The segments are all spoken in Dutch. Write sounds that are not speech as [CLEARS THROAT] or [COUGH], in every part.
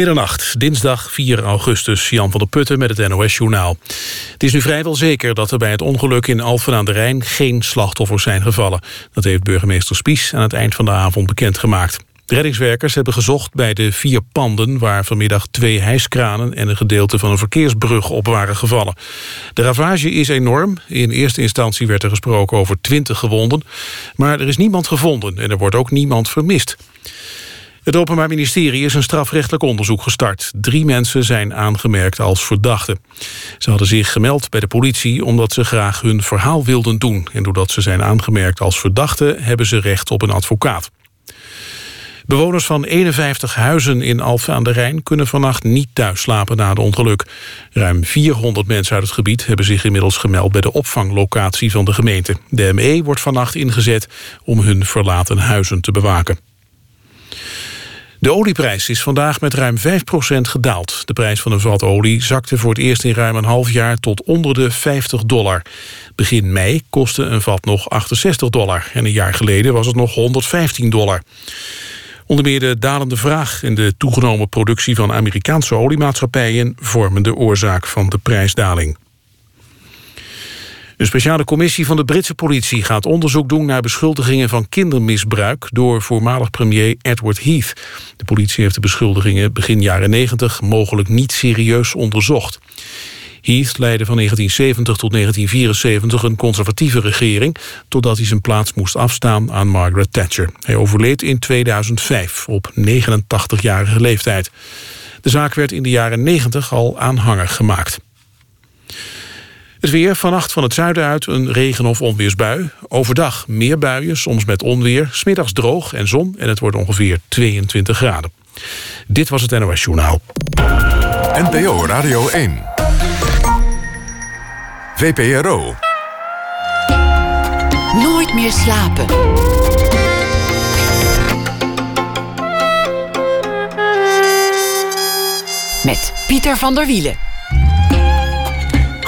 Middernacht, dinsdag 4 augustus, Jan van der Putten met het NOS-journaal. Het is nu vrijwel zeker dat er bij het ongeluk in Alphen aan de Rijn geen slachtoffers zijn gevallen. Dat heeft burgemeester Spies aan het eind van de avond bekendgemaakt. Reddingswerkers hebben gezocht bij de vier panden... waar vanmiddag twee hijskranen en een gedeelte van een verkeersbrug op waren gevallen. De ravage is enorm. In eerste instantie werd er gesproken over 20 gewonden. Maar er is niemand gevonden en er wordt ook niemand vermist. Het Openbaar Ministerie is een strafrechtelijk onderzoek gestart. Drie mensen zijn aangemerkt als verdachten. Ze hadden zich gemeld bij de politie omdat ze graag hun verhaal wilden doen. En doordat ze zijn aangemerkt als verdachten... hebben ze recht op een advocaat. Bewoners van 51 huizen in Alphen aan de Rijn... kunnen vannacht niet thuis slapen na het ongeluk. Ruim 400 mensen uit het gebied hebben zich inmiddels gemeld... bij de opvanglocatie van de gemeente. De ME wordt vannacht ingezet om hun verlaten huizen te bewaken. De olieprijs is vandaag met ruim 5% gedaald. De prijs van een vat olie zakte voor het eerst in ruim een half jaar tot onder de 50 dollar. Begin mei kostte een vat nog 68 dollar en een jaar geleden was het nog 115 dollar. Onder meer de dalende vraag en de toegenomen productie van Amerikaanse oliemaatschappijen vormen de oorzaak van de prijsdaling. Een speciale commissie van de Britse politie gaat onderzoek doen naar beschuldigingen van kindermisbruik door voormalig premier Edward Heath. De politie heeft de beschuldigingen begin jaren 90 mogelijk niet serieus onderzocht. Heath leidde van 1970 tot 1974 een conservatieve regering... totdat hij zijn plaats moest afstaan aan Margaret Thatcher. Hij overleed in 2005 op 89-jarige leeftijd. De zaak werd in de jaren 90 al aanhanger gemaakt. Het weer vannacht van het zuiden uit een regen- of onweersbui. Overdag meer buien, soms met onweer. Smiddags droog en zon en het wordt ongeveer 22 graden. Dit was het NOS Journaal. NPO Radio 1. VPRO. Nooit meer slapen. Met Pieter van der Wielen.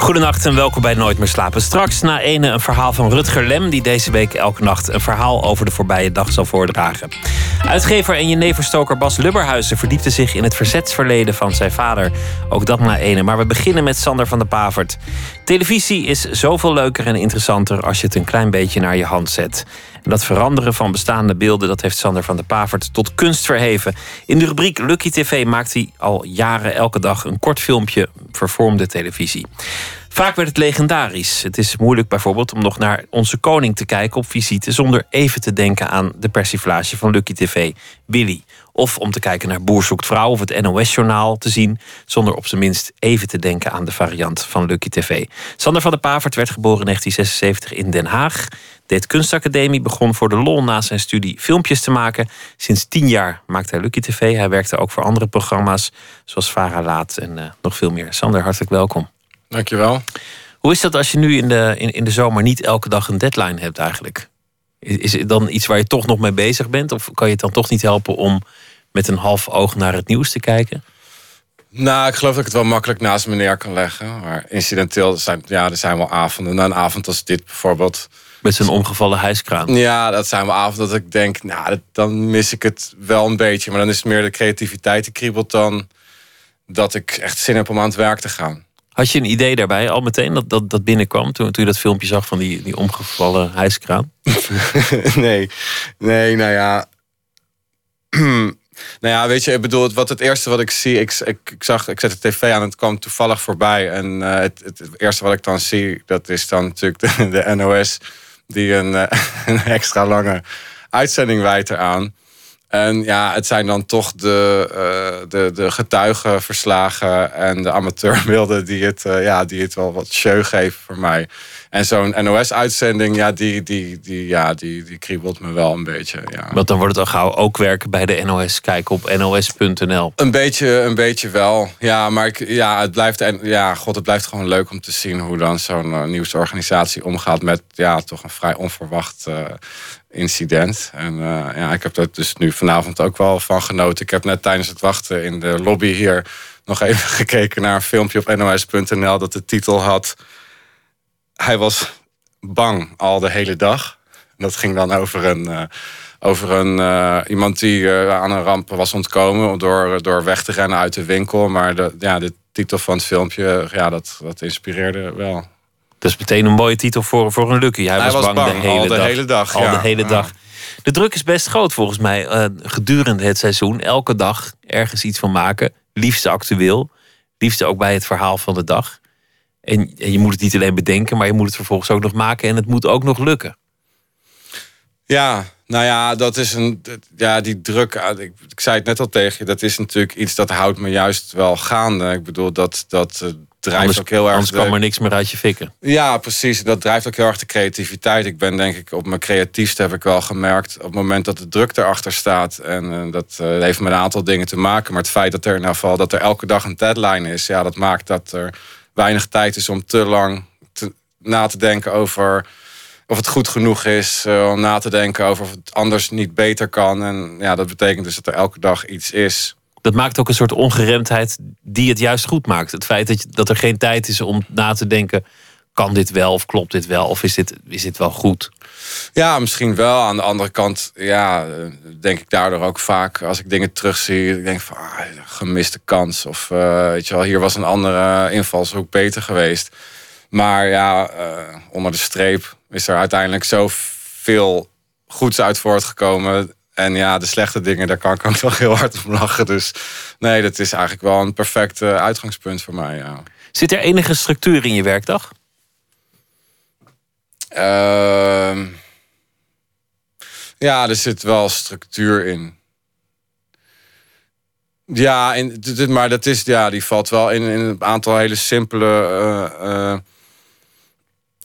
Goedenacht en welkom bij Nooit meer slapen. Straks na ene een verhaal van Rutger Lem... die deze week elke nacht een verhaal over de voorbije dag zal voordragen. Uitgever en jeneverstoker Bas Lubberhuizen... verdiepte zich in het verzetsverleden van zijn vader. Ook dat na ene. Maar we beginnen met Sander van der Pavert. Televisie is zoveel leuker en interessanter... als je het een klein beetje naar je hand zet. Dat veranderen van bestaande beelden, dat heeft Sander van der Pavert tot kunst verheven. In de rubriek Lucky TV maakt hij al jaren elke dag een kort filmpje vervormde televisie. Vaak werd het legendarisch. Het is moeilijk bijvoorbeeld om nog naar onze koning te kijken op visite zonder even te denken aan de persiflage van Lucky TV, Willy. Of om te kijken naar Boer zoekt vrouw of het NOS-journaal te zien zonder op zijn minst even te denken aan de variant van Lucky TV. Sander van der Pavert werd geboren in 1976 in Den Haag. Deed kunstacademie, begon voor de lol na zijn studie filmpjes te maken. Sinds tien jaar maakt hij Lucky TV. Hij werkte ook voor andere programma's zoals Vara Laat en uh, nog veel meer. Sander, hartelijk welkom. Dankjewel. Hoe is dat als je nu in de, in, in de zomer niet elke dag een deadline hebt eigenlijk? Is, is het dan iets waar je toch nog mee bezig bent? Of kan je het dan toch niet helpen om met een half oog naar het nieuws te kijken? Nou, ik geloof dat ik het wel makkelijk naast me neer kan leggen. Maar incidenteel zijn, ja, er zijn wel avonden. Na een avond als dit bijvoorbeeld. Met zo'n omgevallen hijskraan. Ja, dat zijn wel avonden dat ik denk, nou, dan mis ik het wel een beetje. Maar dan is het meer de creativiteit die kriebelt dan dat ik echt zin heb om aan het werk te gaan. Had je een idee daarbij al meteen dat dat, dat binnenkwam toen, toen je dat filmpje zag van die, die omgevallen hijskraan? [LAUGHS] nee, nee, nou ja. [CLEARS THROAT] nou ja, weet je, ik bedoel, wat het eerste wat ik zie, ik, ik, ik zag, ik zet de tv aan, het kwam toevallig voorbij. En uh, het, het, eerste wat ik dan zie, dat is dan natuurlijk de, [LAUGHS] NOS, die een, uh, [LAUGHS] een extra lange uitzending wijt eraan. En ja, het zijn dan toch de, uh, de, de getuigenverslagen en de amateurbeelden die het, uh, ja, die het wel wat show geven voor mij. En zo'n NOS-uitzending, ja, die, die, die, ja die, die kriebelt me wel een beetje. Ja. Want dan wordt het al gauw ook werken bij de NOS. Kijk op nos.nl. Een beetje, een beetje wel. Ja, maar ik, ja, het blijft, ja, god, het blijft gewoon leuk om te zien hoe dan zo'n uh, nieuwsorganisatie omgaat met ja, toch een vrij onverwacht incident. En uh, ja, ik heb er dus nu vanavond ook wel van genoten. Ik heb net tijdens het wachten in de lobby hier nog even [LAUGHS] gekeken naar een filmpje op nos.nl dat de titel had. Hij was bang al de hele dag. Dat ging dan over een, uh, over een, eh, iemand die eh, aan een ramp was ontkomen door, door weg te rennen uit de winkel. Maar de, ja, de titel van het filmpje, ja, dat, dat inspireerde wel. Dat is meteen een mooie titel voor, voor een Lucky. Hij, Hij was, was bang, de hele de dag. hele dag, Al ja. de hele dag. De druk is best groot volgens mij eh, gedurende het seizoen. Elke dag ergens iets van maken. Liefst actueel. Liefst ook bij het verhaal van de dag. En, en je moet het niet alleen bedenken, maar je moet het vervolgens ook nog maken. En het moet ook nog lukken. Ja, nou ja, dat is een. Ja, die druk. ah, Ik, ik zei het net al tegen je. Dat is natuurlijk iets dat houdt me juist wel gaande. Ik bedoel, dat, dat eh, drijft Anders, ook heel erg. anders de- kwam er niks meer uit je fikken. Ja, precies. Dat drijft ook heel erg de creativiteit. Ik ben denk ik op mijn creatiefste heb ik wel gemerkt. Op het moment dat de druk erachter staat. En eh, dat eh, heeft met een aantal dingen te maken. Maar het feit dat er in ieder geval dat er elke dag een deadline is. Ja, dat maakt dat er weinig tijd is om te lang te, na te denken over of het goed genoeg is. eh, om na te denken over of het anders niet beter kan. En ja, dat betekent dus dat er elke dag iets is. Dat maakt ook een soort ongeremdheid die het juist goed maakt. Het feit dat, je, dat er geen tijd is om na te denken... kan dit wel of klopt dit wel of is dit, is dit wel goed? Ja, misschien wel. Aan de andere kant, ja, denk ik daardoor ook vaak als ik dingen terugzie, ik denk van ah, gemiste kans. Of eh, weet je wel, hier was een andere invalshoek beter geweest. Maar ja, eh, onder de streep is er uiteindelijk zoveel goeds uit voortgekomen. En ja, de slechte dingen, daar kan ik ook [LAUGHS] nog heel hard om lachen. Dus nee, dat is eigenlijk wel een perfect eh, uitgangspunt voor mij. Ja. Zit er enige structuur in je werkdag? Ehm, ja, er zit wel structuur in. Ja, in, maar dat is, ja, die valt wel in, in een aantal hele simpele eh, eh,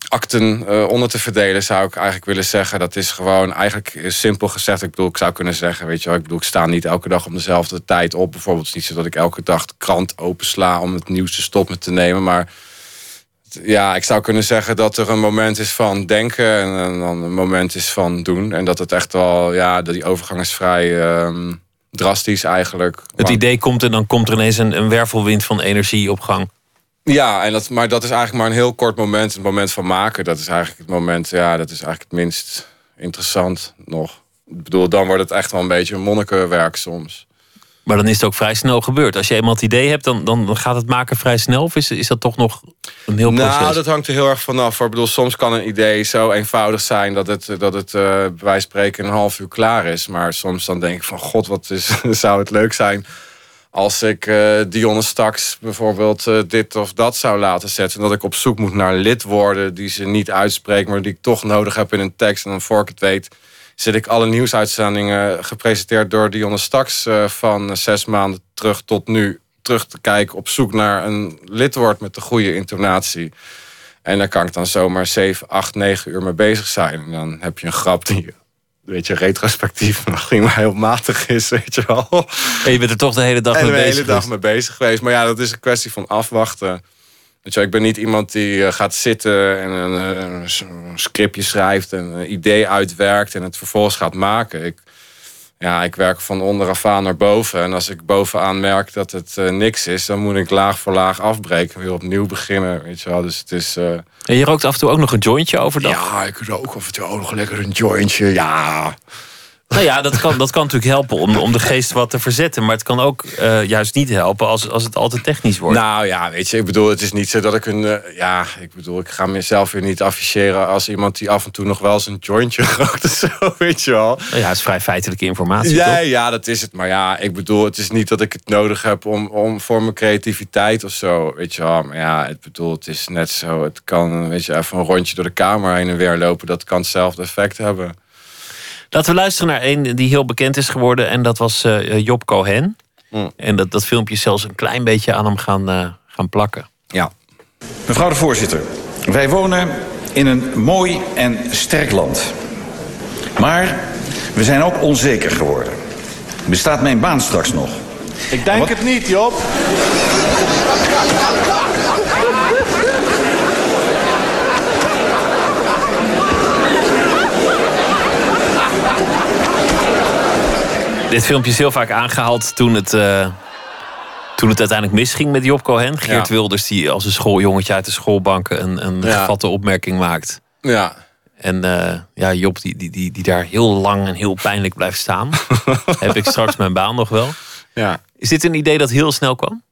akten eh, onder te verdelen, zou ik eigenlijk willen zeggen. Dat is gewoon eigenlijk eh, simpel gezegd. Ik bedoel, ik zou kunnen zeggen, weet je wel, ik bedoel, ik sta niet elke dag om dezelfde tijd op. Bijvoorbeeld, het is niet zo dat ik elke dag de krant opensla om het nieuwste stop me te nemen, maar ja, ik zou kunnen zeggen dat er een moment is van denken en dan een moment is van doen. En dat het echt wel, ja, dat die overgang is vrij ehm, drastisch eigenlijk. Het idee komt en dan komt er ineens een, een wervelwind van energie op gang. Ja, en dat, maar dat is eigenlijk maar een heel kort moment. Het moment van maken, dat is eigenlijk het moment, ja, dat is eigenlijk het minst interessant nog. Ik bedoel, dan wordt het echt wel een beetje een monnikenwerk soms. Maar dan is het ook vrij snel gebeurd. Als je eenmaal het idee hebt, dan, dan gaat het maken vrij snel. Of is, is dat toch nog een heel proces? Nou, dat hangt er heel erg vanaf. Ik bedoel, soms kan een idee zo eenvoudig zijn dat het, dat het eh, bij wijze van spreken een half uur klaar is. Maar soms dan denk ik van god, wat is, [LAUGHS] zou het leuk zijn als ik eh Dionne straks bijvoorbeeld eh, dit of dat zou laten zetten. En dat ik op zoek moet naar lidwoorden die ze niet uitspreekt, maar die ik toch nodig heb in een tekst. En dan voor ik het weet zit ik alle nieuwsuitzendingen gepresenteerd door Dionne Staks eh, van zes maanden terug tot nu terug te kijken op zoek naar een lidwoord met de goede intonatie. En daar kan ik dan zomaar 7, 8, 9 uur mee bezig zijn. En dan heb je een grap die, weet je, retrospectief misschien [LAUGHS] maar heel matig is, weet je wel. En je bent er toch de hele dag En mee de bezig. hele dag mee bezig geweest. Maar ja, dat is een kwestie van afwachten. Weet je, ik ben niet iemand die eh, gaat zitten en een, eh, een s- een scriptje schrijft en een idee uitwerkt en het vervolgens gaat maken. Ik, ja, ik werk van onderaf aan naar boven. En als ik bovenaan merk dat het eh, niks is, dan moet ik laag voor laag afbreken. Weer opnieuw beginnen. Weet je wel. Dus het is. eh, En je rookt af en toe ook nog een jointje overdag. ja, ik rook af en toe ook nog lekker een jointje. Ja. Nou ja, dat kan, dat kan natuurlijk helpen om, om de geest wat te verzetten. Maar het kan ook eh, juist niet helpen als, als het al te technisch wordt. Nou ja, weet je, ik bedoel, het is niet zo dat ik een. eh, ja, ik bedoel, ik ga mezelf weer niet afficheren als iemand die af en toe nog wel eens een jointje [LAUGHS] rookt of zo, weet je wel. Nou ja, het is vrij feitelijke informatie, Ja, toch? ja, dat is het. Maar ja, ik bedoel, het is niet dat ik het nodig heb om, om voor mijn creativiteit of zo, weet je wel. Maar ja, ik bedoel, het is net zo. Het kan, weet je, even een rondje door de kamer heen en weer lopen. Dat kan hetzelfde effect hebben. Laten we luisteren naar een die heel bekend is geworden. En dat was eh, Job Cohen. Mm. En dat, dat filmpje is zelfs een klein beetje aan hem gaan, eh, gaan plakken. Ja. Mevrouw de voorzitter, wij wonen in een mooi en sterk land. Maar we zijn ook onzeker geworden. Bestaat mijn baan straks nog? Ik denk Wat? het niet, Job. Dit filmpje is heel vaak aangehaald toen het, eh, toen het uiteindelijk misging met Job Cohen. Geert Ja. Wilders die als een schooljongetje uit de schoolbanken een, een Ja. gevatte opmerking maakt. Ja. En eh, ja, Job die, die, die, die daar heel lang en heel pijnlijk blijft staan. [LAUGHS] Heb ik straks mijn baan nog wel. Ja. Is dit een idee dat heel snel kwam?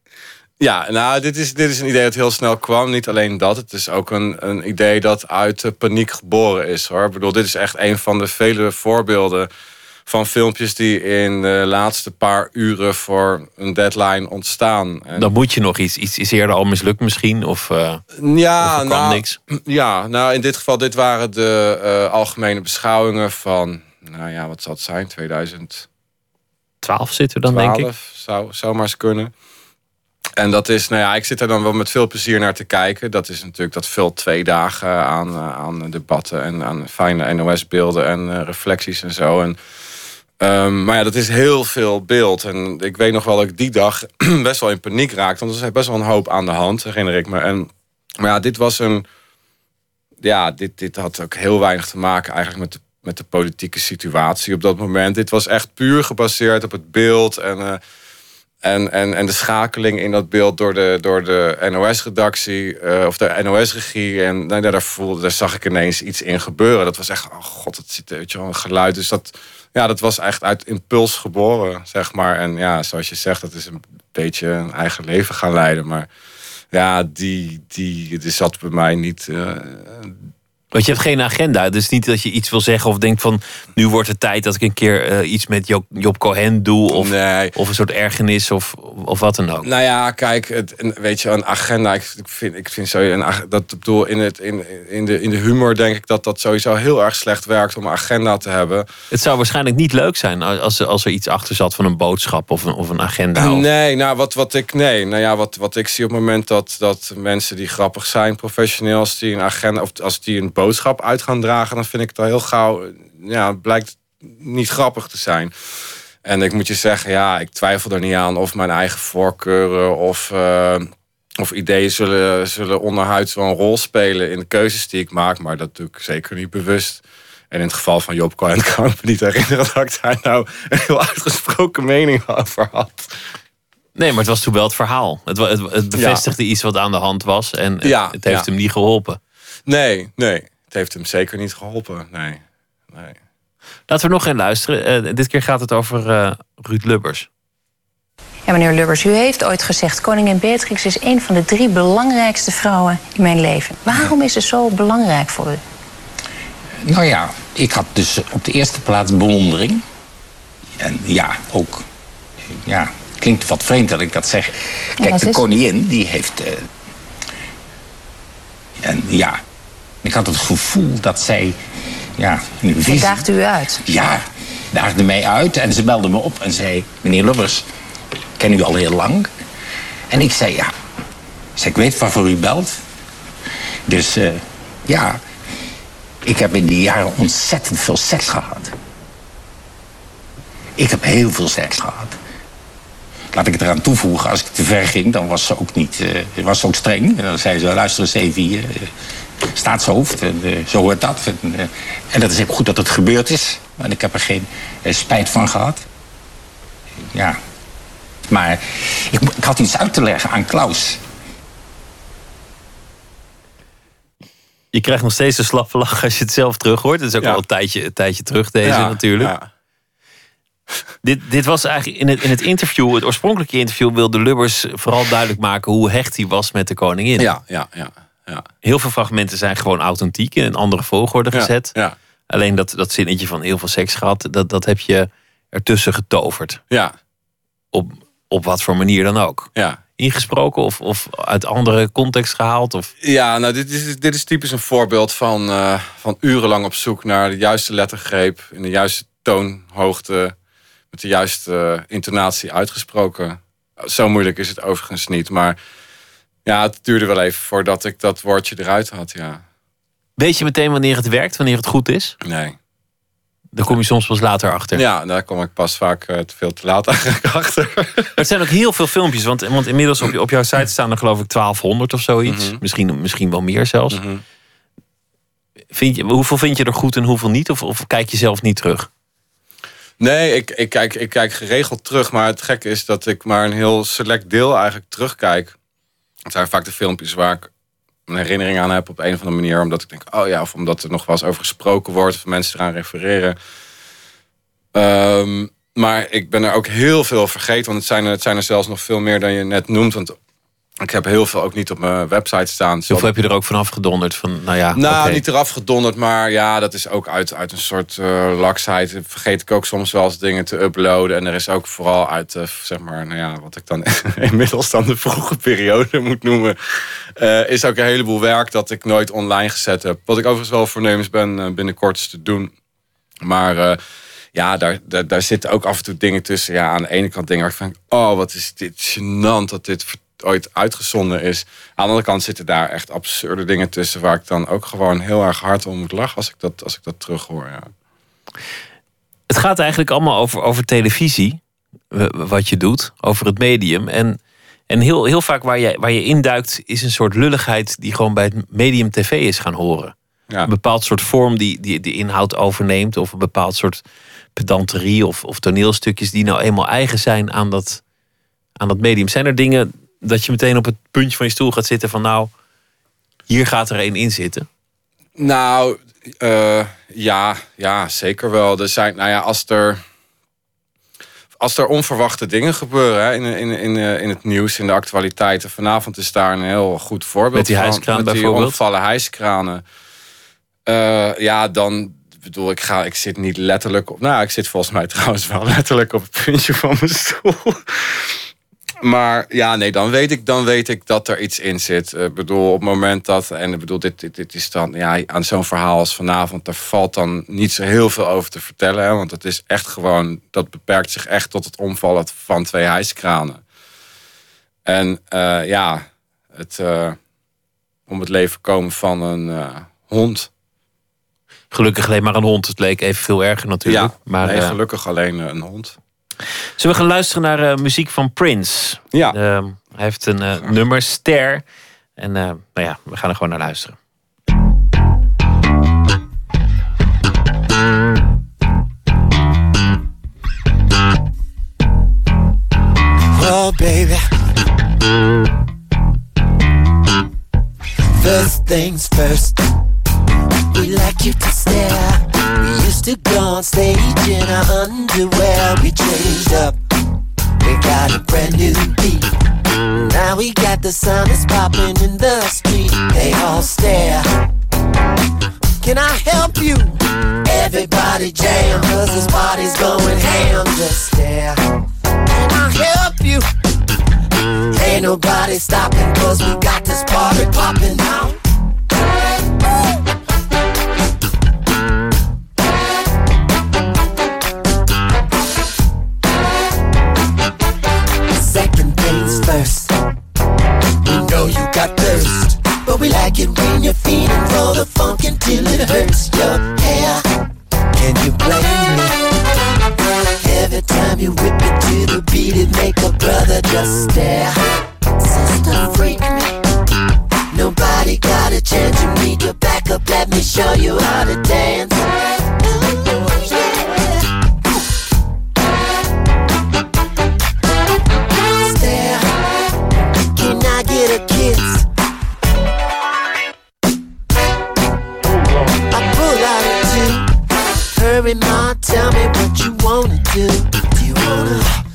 Ja, nou, dit is, dit is een idee dat heel snel kwam. Niet alleen dat, het is ook een, een idee dat uit de paniek geboren is. hoor. Ik bedoel, dit is echt een van de vele voorbeelden van filmpjes die in de laatste paar uren voor een deadline ontstaan. En Dan moet je nog iets. Iets is eerder al mislukt misschien? Of, eh, ja, of nou, niks? [CLEARS THROAT] Ja, nou in dit geval, dit waren de eh, algemene beschouwingen van, nou ja, wat zal het zijn, 2012 12 zitten we dan, denk ik. zou, zou maar eens kunnen. En dat is, nou ja, ik zit er dan wel met veel plezier naar te kijken. Dat is natuurlijk, dat vult twee dagen aan, eh, aan debatten en aan fijne NOS-beelden en reflecties en zo. En, ehm, maar ja, dat is heel veel beeld. En ik weet nog wel dat ik die dag [CLEARS THROAT] best wel in paniek raakte. Want er is best wel een hoop aan de hand, herinner ik me. En, maar ja, dit was een. Ja, dit, dit had ook heel weinig te maken eigenlijk met de, met de politieke situatie op dat moment. Dit was echt puur gebaseerd op het beeld en. eh, en, en, en de schakeling in dat beeld door de, door de NOS-redactie eh, of de NOS-regie. En nou, daar, voelde, daar zag ik ineens iets in gebeuren. Dat was echt, oh god, het zit weet je wel, een geluid. Dus dat, ja, dat was echt uit impuls geboren, zeg maar. En ja, zoals je zegt, dat is een beetje een eigen leven gaan leiden. Maar ja, die, die, die zat bij mij niet. eh, Want je hebt geen agenda. Dus niet dat je iets wil zeggen of denkt van... nu wordt het tijd dat ik een keer eh, iets met Job, Job Cohen doe. Of, nee. of een soort ergernis of, of wat dan ook. Nou ja, kijk, het, weet je, een agenda. Ik, vind, ik vind zo een dat bedoel in het in, in de in de humor denk ik dat dat sowieso heel erg slecht werkt om een agenda te hebben. Het zou waarschijnlijk niet leuk zijn als, als er iets achter zat van een boodschap of een, of een agenda. Of- Nee, nou wat, wat ik nee, nou ja, wat, wat ik zie op het moment dat, dat mensen die grappig zijn, professioneel, als die een agenda of als die een boodschap uit gaan dragen, dan vind ik het al heel gauw, ja, het blijkt niet grappig te zijn. En ik moet je zeggen, ja, ik twijfel er niet aan of mijn eigen voorkeuren of, eh, of ideeën zullen, zullen onderhuids wel een rol spelen in de keuzes die ik maak. Maar dat doe ik zeker niet bewust. En in het geval van Job Cohen [LAUGHS] kan ik me niet herinneren dat ik daar nou een heel uitgesproken mening over had. Nee, maar het was toen wel het verhaal. Het, het, het bevestigde iets wat aan de hand was en het- Ja, het heeft ja. hem niet geholpen. Nee, nee. Het heeft hem zeker niet geholpen. Nee. nee. Laten we nog een luisteren. Eh, dit keer gaat het over eh, Ruud Lubbers. Ja, meneer Lubbers, u heeft ooit gezegd... koningin Beatrix is een van de drie belangrijkste vrouwen in mijn leven. Waarom is ze zo belangrijk voor u? Nou ja, ik had dus op de eerste plaats bewondering. En ja, ook. Ja, klinkt wat vreemd dat ik dat zeg. Kijk, de koningin, die heeft. eh, en ja, ik had het gevoel dat zij. Ja, visie. daagt u uit. Ja, daagde mij uit en ze belde me op en zei: Meneer Lubbers, ik ken u al heel lang. En ik zei: Ja, ik, zei, ik weet waarvoor u belt. Dus eh, ja, ik heb in die jaren ontzettend veel seks gehad. Ik heb heel veel seks gehad. Laat ik het eraan toevoegen, als ik te ver ging, dan was ze ook niet, eh, was ze ook streng. En dan zei ze, luister eens even hier, eh, staatshoofd, en, eh, zo hoort dat. En, eh, en dat is ook goed dat het gebeurd is. En ik heb er geen eh, spijt van gehad. Ja. Maar ik, had iets uit te leggen aan Klaus. Je krijgt nog steeds een slappe lach als je het zelf terug hoort. Het is ook Ja. al een tijdje, een tijdje terug deze Ja, natuurlijk. ja. Dit, dit was eigenlijk in het, in het interview, het oorspronkelijke interview... wilde Lubbers vooral duidelijk maken hoe hecht hij was met de koningin. Ja, ja, ja. Ja. Heel veel fragmenten zijn gewoon authentiek in een andere volgorde gezet. Ja, Alleen dat, dat zinnetje van heel veel seks gehad, dat, dat heb je ertussen getoverd. ja, Op, op wat voor manier dan ook. ja. Ingesproken of, of uit andere context gehaald? Of... Ja, nou, dit is, dit is typisch een voorbeeld van, eh, van urenlang op zoek naar de juiste lettergreep, in de juiste toonhoogte, met de juiste eh, intonatie uitgesproken. Zo moeilijk is het overigens niet, maar ja, het duurde wel even voordat ik dat woordje eruit had, ja. Weet je meteen wanneer het werkt, wanneer het goed is? Nee. Daar kom je soms pas later achter. Ja, daar kom ik pas vaak te veel te laat [LAUGHS] eigenlijk achter. Maar het zijn ook heel veel filmpjes, want, want inmiddels op, je- op jouw site staan er geloof ik 1200 of zoiets. Mhm. misschien, misschien wel meer zelfs. Mhm. vind je, hoeveel vind je er goed en hoeveel niet? Of, of kijk je zelf niet terug? Nee, ik, ik, kijk, ik kijk geregeld terug. Maar het gekke is dat ik maar een heel select deel eigenlijk terugkijk. Het zijn vaak de filmpjes waar ik een herinnering aan heb op een of andere manier. Omdat ik denk, oh ja, of omdat er nog wel eens over gesproken wordt. Of mensen eraan refereren. Ehm, maar ik ben er ook heel veel vergeten. Want het zijn, er, het zijn er zelfs nog veel meer dan je net noemt. Want ik heb heel veel ook niet op mijn website staan. Hoeveel heb je er ook vanaf gedonderd? Van, nou ja, nou, niet eraf gedonderd, maar ja, dat is ook uit, uit een soort eh laksheid. Vergeet ik ook soms wel eens dingen te uploaden. En er is ook vooral uit, eh, zeg maar, nou ja, wat ik dan [LAUGHS] inmiddels dan de vroege periode moet noemen. eh, is ook een heleboel werk dat ik nooit online gezet heb. Wat ik overigens wel voornemens ben binnenkort te doen. Maar ja, daar, daar, daar zitten ook af en toe dingen tussen. Ja, aan de ene kant dingen waar ik oh, wat is dit gênant dat dit ooit uitgezonden is. Aan de andere kant zitten daar echt absurde dingen tussen... waar ik dan ook gewoon heel erg hard om moet lachen als ik dat, als ik dat terughoor. Ja. Het gaat eigenlijk allemaal over, over televisie, wat je doet, over het medium. En, en heel, heel vaak waar je, waar je induikt is een soort lulligheid die gewoon bij het medium tv is gaan horen. Ja. Een bepaald soort vorm die, die de inhoud overneemt, of een bepaald soort pedanterie of, of toneelstukjes die nou eenmaal eigen zijn aan dat, aan dat medium. Zijn er dingen dat je meteen op het puntje van je stoel gaat zitten van nou, hier gaat er één in zitten? Nou, eh, ja, ja, zeker wel. Er zijn, nou ja, als er, als er onverwachte dingen gebeuren hè, in, in, in, eh, in het nieuws, in de actualiteiten. Vanavond is daar een heel goed voorbeeld Met die van. hijskraan met die omvallen hijskranen. Eh, ja, dan bedoel ik, ga, ik zit niet letterlijk op. Nou, ik zit volgens mij trouwens wel [LAUGHS] letterlijk op het puntje van mijn stoel. Maar ja, nee, dan weet ik, dan weet ik dat er iets in zit. Ik bedoel, op het moment dat. En ik bedoel, dit, dit, dit is dan. Ja, aan zo'n verhaal als vanavond. Daar valt dan niet zo heel veel over te vertellen. Hè, want het is echt gewoon. Dat beperkt zich echt tot het omvallen van twee hijskranen. En eh, ja, het. eh, om het leven komen van een eh, hond. Gelukkig alleen maar een hond. Het leek even veel erger natuurlijk. Ja, maar, nee, eh, gelukkig alleen eh, een hond. Zullen we gaan luisteren naar eh, muziek van Prince? Ja. Ehm, hij heeft een eh, nummer, Ster. En eh, nou ja, we gaan er gewoon naar luisteren. Oh, baby. First things first. We like you to stare. Used to go on stage in our underwear. We changed up. We got a brand new beat. Now we got the sound that's popping in the street. They all stare. Can I help you? Everybody jam, cause this party's going ham. Just stare. Can I help you? Ain't nobody stopping, cause we got this party popping now. Like it when you're feeding for the funk until it hurts your hair. Can you blame me? Every time you whip it to the beat, it make a brother just stare. Sister, freak me. Nobody got a chance. You need to back up. Let me show you how to dance. Ooh, yeah. Tell me what you wanna do. Do you wanna?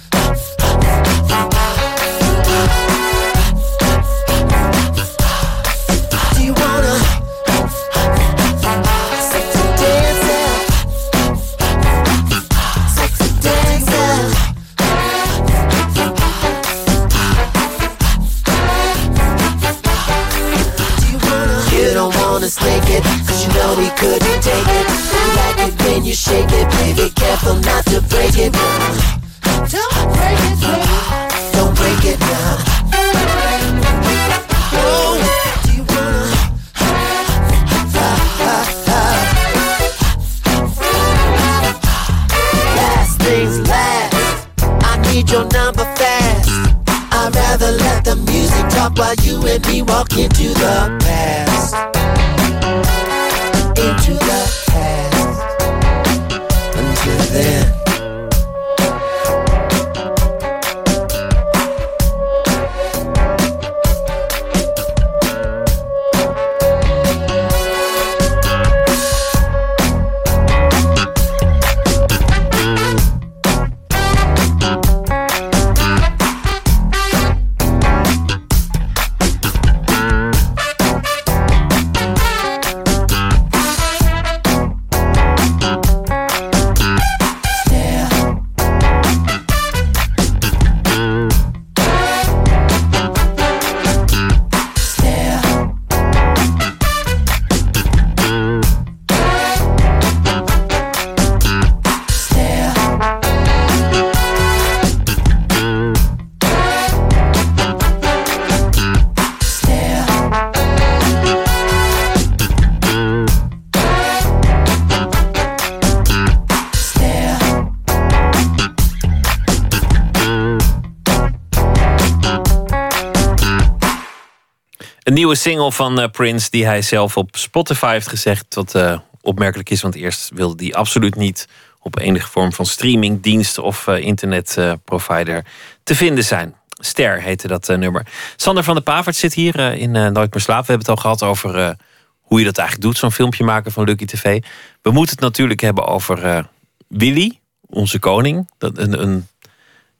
Nieuwe single van eh, Prince die hij zelf op Spotify heeft gezegd. Wat eh, opmerkelijk is, want eerst wilde hij absoluut niet op enige vorm van streamingdienst of eh, internetprovider te vinden zijn. Ster heette dat nummer. Sander van der Pavert zit hier in Nooit meer slapen. We hebben het al gehad over hoe je dat eigenlijk doet, zo'n filmpje maken van Lucky TV. We moeten het natuurlijk hebben over Willy, onze koning. Dat een, een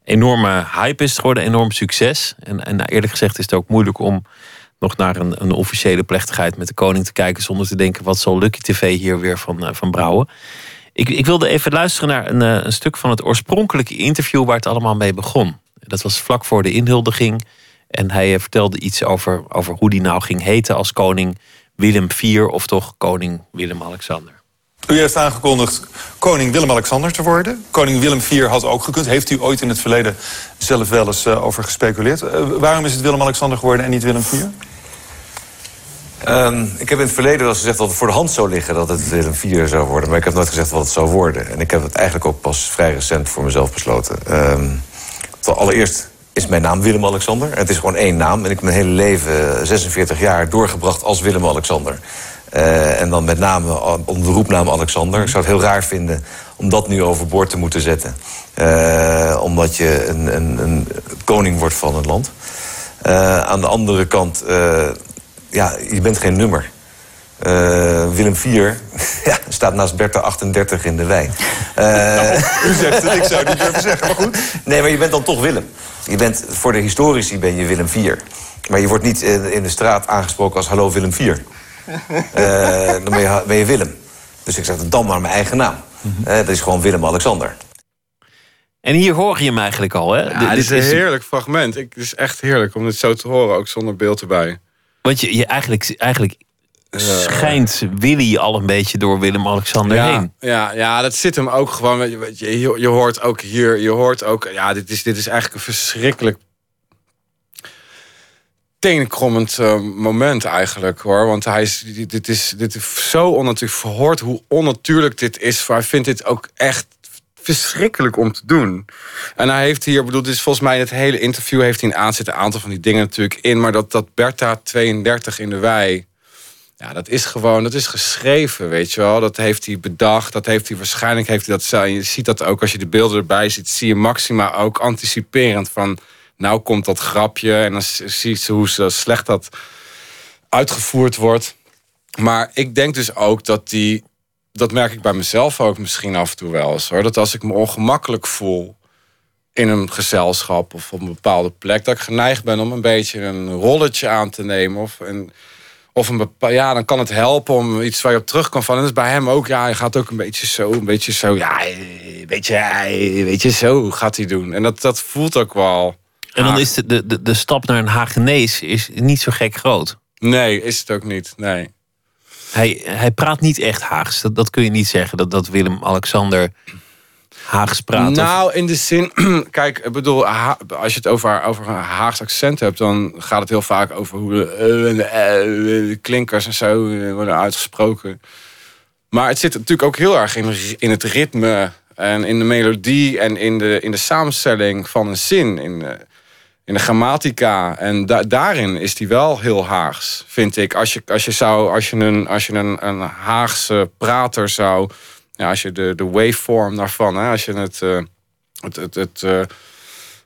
enorme hype is geworden, enorm succes. En, en nou, eerlijk gezegd is het ook moeilijk om nog naar een, een officiële plechtigheid met de koning te kijken zonder te denken: wat zal Lucky TV hier weer van, eh, van brouwen? Ik, ik wilde even luisteren naar een, eh, een stuk van het oorspronkelijke interview waar het allemaal mee begon. Dat was vlak voor de inhuldiging. En hij eh, vertelde iets over, over hoe die nou ging heten als koning Willem IV, of toch koning Willem-Alexander. U heeft aangekondigd koning Willem-Alexander te worden. Koning Willem IV had ook gekund. Heeft u ooit in het verleden zelf wel eens over gespeculeerd? Waarom is het Willem-Alexander geworden en niet Willem IV? Ehm, ik heb in het verleden wel eens gezegd dat het voor de hand zou liggen dat het Willem IV zou worden. Maar ik heb nooit gezegd wat het zou worden. En ik heb het eigenlijk ook pas vrij recent voor mezelf besloten. Ehm, allereerst is mijn naam Willem-Alexander. Het is gewoon één naam. En ik heb mijn hele leven, eh, 46 jaar, doorgebracht als Willem-Alexander. Eh, en dan met name onder de roepnaam Alexander. Ik zou het heel raar vinden om dat nu overboord te moeten zetten. Eh, omdat je een, een, een koning wordt van een land. Eh, aan de andere kant, eh, ja, je bent geen nummer. Eh, Willem IV [LAUGHS] ja, staat naast Bertha 38 in de wei. Eh, U zegt het, ik zou het niet durven zeggen, maar goed. Nee, maar je bent dan toch Willem. Je bent, voor de historici ben je Willem IV. Maar je wordt niet in, in de straat aangesproken als hallo Willem IV. Eh, dan ben je, ben je Willem. Dus ik zeg dan maar mijn eigen naam. Eh, dat is gewoon Willem-Alexander. En hier hoor je hem eigenlijk al, hè? Ja, Dit- dit is een heerlijk fragment. Ik, het is echt heerlijk om dit zo te horen, ook zonder beeld erbij. Want je, je eigenlijk, eigenlijk schijnt Willy al een beetje door Willem-Alexander ja, heen. Ja, ja, dat zit hem ook gewoon. weet je, Je, hoort ook hier, je hoort ook. Ja, dit is, dit is eigenlijk een verschrikkelijk tenenkrommend eh, moment eigenlijk hoor. Want hij is, dit, is, dit is zo onnatuurlijk verhoord hoe onnatuurlijk dit is. Hij vindt dit ook echt verschrikkelijk om te doen. En hij heeft hier, bedoel, is volgens mij in het hele interview heeft hij een aanzet een aantal van die dingen natuurlijk in. Maar dat, dat Bertha 32 in de wei. Ja, dat is gewoon, dat is geschreven, weet je wel. Dat heeft hij bedacht, dat heeft hij waarschijnlijk heeft hij dat je ziet dat ook als je de beelden erbij ziet, zie je Maxima ook anticiperend van, nou komt dat grapje en dan zie je hoe ze slecht dat uitgevoerd wordt. Maar ik denk dus ook dat die, dat merk ik bij mezelf ook misschien af en toe wel eens hoor, dat als ik me ongemakkelijk voel in een gezelschap of op een bepaalde plek, dat ik geneigd ben om een beetje een rolletje aan te nemen of een of een bepaal, ja, dan kan het helpen om iets waar je op terug kan vallen. En dat is bij hem ook, ja, hij gaat ook een beetje zo, een beetje zo, ja, een beetje, eh, weet je, zo gaat hij doen. En dat, dat voelt ook wel. En dan is de, de, de, de stap naar een Hagenees is niet zo gek groot. Nee, is het ook niet, nee. Hij, hij praat niet echt Haags. Dat, dat kun je niet zeggen, dat, dat Willem-Alexander Haags praat. Nou, in de zin, [CLEARS THROAT] kijk, ik bedoel, als je het over, over een Haagse accent hebt, dan gaat het heel vaak over hoe de, eh, eh, klinkers en zo eh, worden uitgesproken. Maar het zit natuurlijk ook heel erg in, het ritme en in de melodie en in de, in de samenstelling van een zin, in in de grammatica. En da- daarin is die wel heel Haags, vind ik. Als je, als je, zou, als je, een, als je een, een Haagse prater zou ja, als je de, de waveform daarvan, hè, als je het, eh, het, het, het, eh,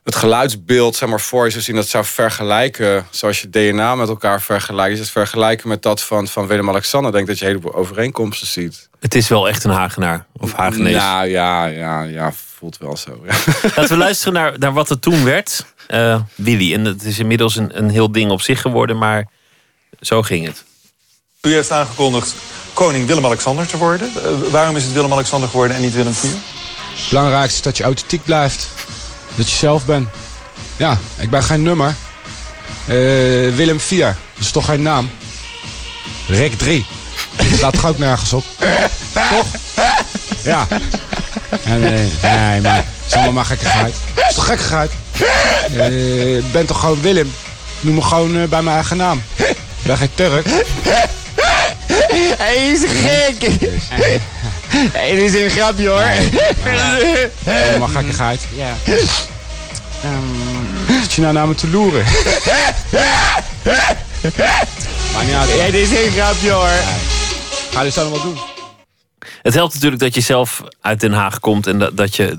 het geluidsbeeld zeg maar, voor je zou zien, dat zou vergelijken, zoals je DNA met elkaar vergelijkt, is het vergelijken met dat van, van Willem-Alexander, denk dat je een heleboel overeenkomsten ziet. Het is wel echt een Hagenaar of Hagenees. Nou ja, ja, ja, voelt wel zo. Ja. Laten we luisteren naar, naar wat er toen werd. Eh, Willy. En het is inmiddels een, een heel ding op zich geworden, maar zo ging het. U heeft aangekondigd koning Willem-Alexander te worden. Eh, waarom is het Willem-Alexander geworden en niet Willem IV? Het belangrijkste is dat je authentiek blijft. Dat je zelf bent. Ja, ik ben geen nummer. Eh, Willem IV, dat is toch geen naam? Rek 3. Dat staat toch ook nergens op? toch? Ja. En, nee, maar het is allemaal maar gekkigheid. Het is toch gekkigheid? Eh, Ik ben toch gewoon Willem? Noem me gewoon eh, bij mijn eigen naam. Ik ben geen Turk. Hij is gek. Hey, dit is een grapje hoor. Allemaal gekkigheid. Ja. Zit je nou naar me te loeren? Maar niet uit. Ja, dit is geen grapje hoor. Ga dit allemaal doen. Het helpt natuurlijk dat je zelf uit Den Haag komt en dat, dat je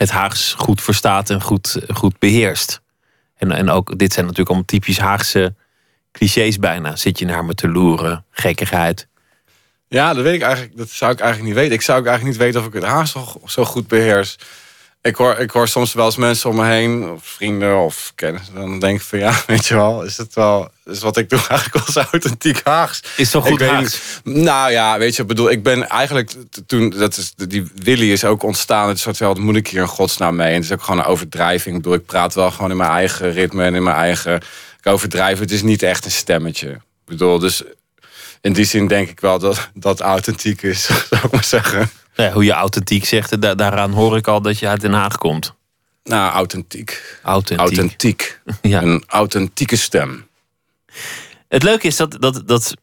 het Haags goed verstaat en goed, goed beheerst. En, en ook, dit zijn natuurlijk allemaal typisch Haagse clichés bijna. Zit je naar me te loeren, gekkigheid. Ja, dat weet ik eigenlijk. Dat zou ik eigenlijk niet weten. Ik zou ook eigenlijk niet weten of ik het Haag zo, zo goed beheers. Ik hoor, ik hoor soms wel eens mensen om me heen, of vrienden of kennissen. Dan denk ik van ja, [LAUGHS] weet je wel, is het wel. Is wat ik doe eigenlijk wel zo authentiek Haags. Is toch goed Haags? niet- Nou ja, weet je, ik bedoel, ik ben eigenlijk toen, dat is, die Willy is ook ontstaan. Het soort wel, wat moet ik hier in godsnaam mee? En het is ook gewoon een overdrijving. Ik bedoel, ik praat wel gewoon in mijn eigen ritme en in mijn eigen. Ik overdrijf, het is niet echt een stemmetje. Ik bedoel, dus in die zin denk ik wel dat dat authentiek is, [LAUGHS] zou ik maar zeggen. Nou ja, hoe je authentiek zegt, da- daaraan hoor ik al dat je uit Den Haag komt. Nou, authentiek. Authentiek. Authentiek. [LAUGHS] Ja. Een authentieke stem. Het leuke is dat, dat, dat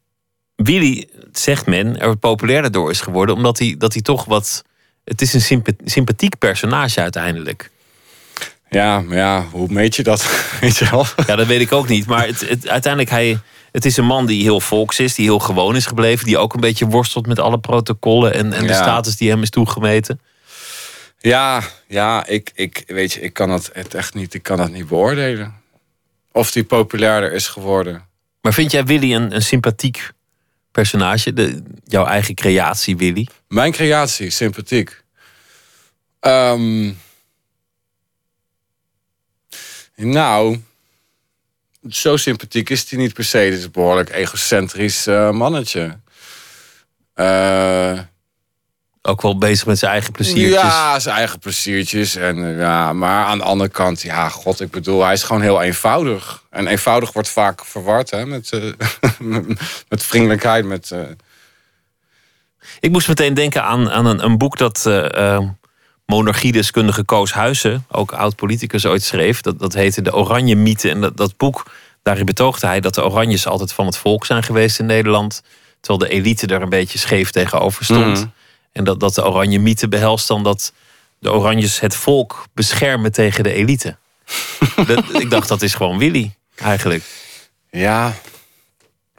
Willy, zegt men, er populairder door is geworden. Omdat hij, dat hij toch wat... Het is een sympa- sympathiek personage uiteindelijk. Ja, maar ja, hoe meet je dat? [LAUGHS] Weet je wel? Ja, dat weet ik ook niet. Maar het, het, uiteindelijk, hij, het is een man die heel volks is. Die heel gewoon is gebleven. Die ook een beetje worstelt met alle protocollen. En, en de status die hem is toegemeten. Ja, ja, ik, ik, weet je, ik kan dat het echt niet, ik kan dat niet beoordelen. Of die populairder is geworden. Maar vind jij Willy een, een sympathiek personage? De, jouw eigen creatie, Willy? Mijn creatie, sympathiek. Ehm, nou, zo sympathiek is hij niet per se. Is een behoorlijk egocentrisch eh, mannetje. Eh, Ook wel bezig met zijn eigen pleziertjes. Ja, zijn eigen pleziertjes. En, eh, ja, maar aan de andere kant, ja, god, ik bedoel, hij is gewoon heel eenvoudig. En eenvoudig wordt vaak verward hè, met, [LAUGHS] met vriendelijkheid. Met, Ik moest meteen denken aan, aan een, een boek dat monarchiedeskundige Koos Huizen, ook oud-politicus, ooit schreef. Dat, dat heette De Oranje Mythe. En dat, dat boek, daarin betoogde hij dat de Oranjes altijd van het volk zijn geweest in Nederland. Terwijl de elite er een beetje scheef tegenover stond. Mhm. En dat, dat de Oranje Mythe behelst dan dat de Oranjes het volk beschermen tegen de elite. [LAUGHS] dat, ik dacht, dat is gewoon Willy, eigenlijk. ja,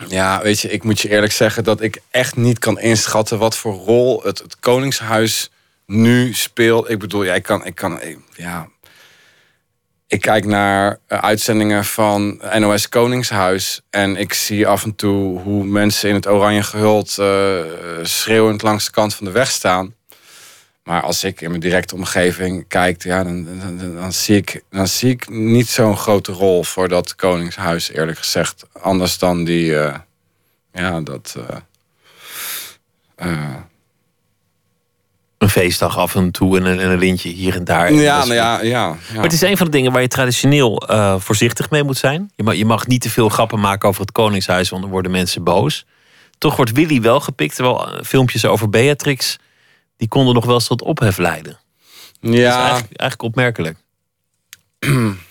ja, weet je, ik moet je eerlijk zeggen dat ik echt niet kan inschatten wat voor rol het, het Koningshuis nu speelt. Ik bedoel, ja, ik kan, ik kan, ja. Ik kijk naar eh, uitzendingen van NOS Koningshuis. En ik zie af en toe hoe mensen in het oranje gehuld eh, schreeuwend langs de kant van de weg staan. Maar als ik in mijn directe omgeving kijk, ja, dan, dan, zie, ik, dan zie ik niet zo'n grote rol voor dat Koningshuis, eerlijk gezegd. Anders dan die, eh, ja, dat. Een feestdag af en toe en een, en een lintje hier en daar. ja, nou ja, ja, ja. Maar het is een van de dingen waar je traditioneel eh, voorzichtig mee moet zijn. Je mag, je mag niet te veel grappen maken over het Koningshuis, want dan worden mensen boos. Toch wordt Willy wel gepikt, terwijl eh, filmpjes over Beatrix... die konden nog wel eens tot ophef leiden. Dat is ja. eigenlijk, eigenlijk opmerkelijk. [CLEARS THROAT]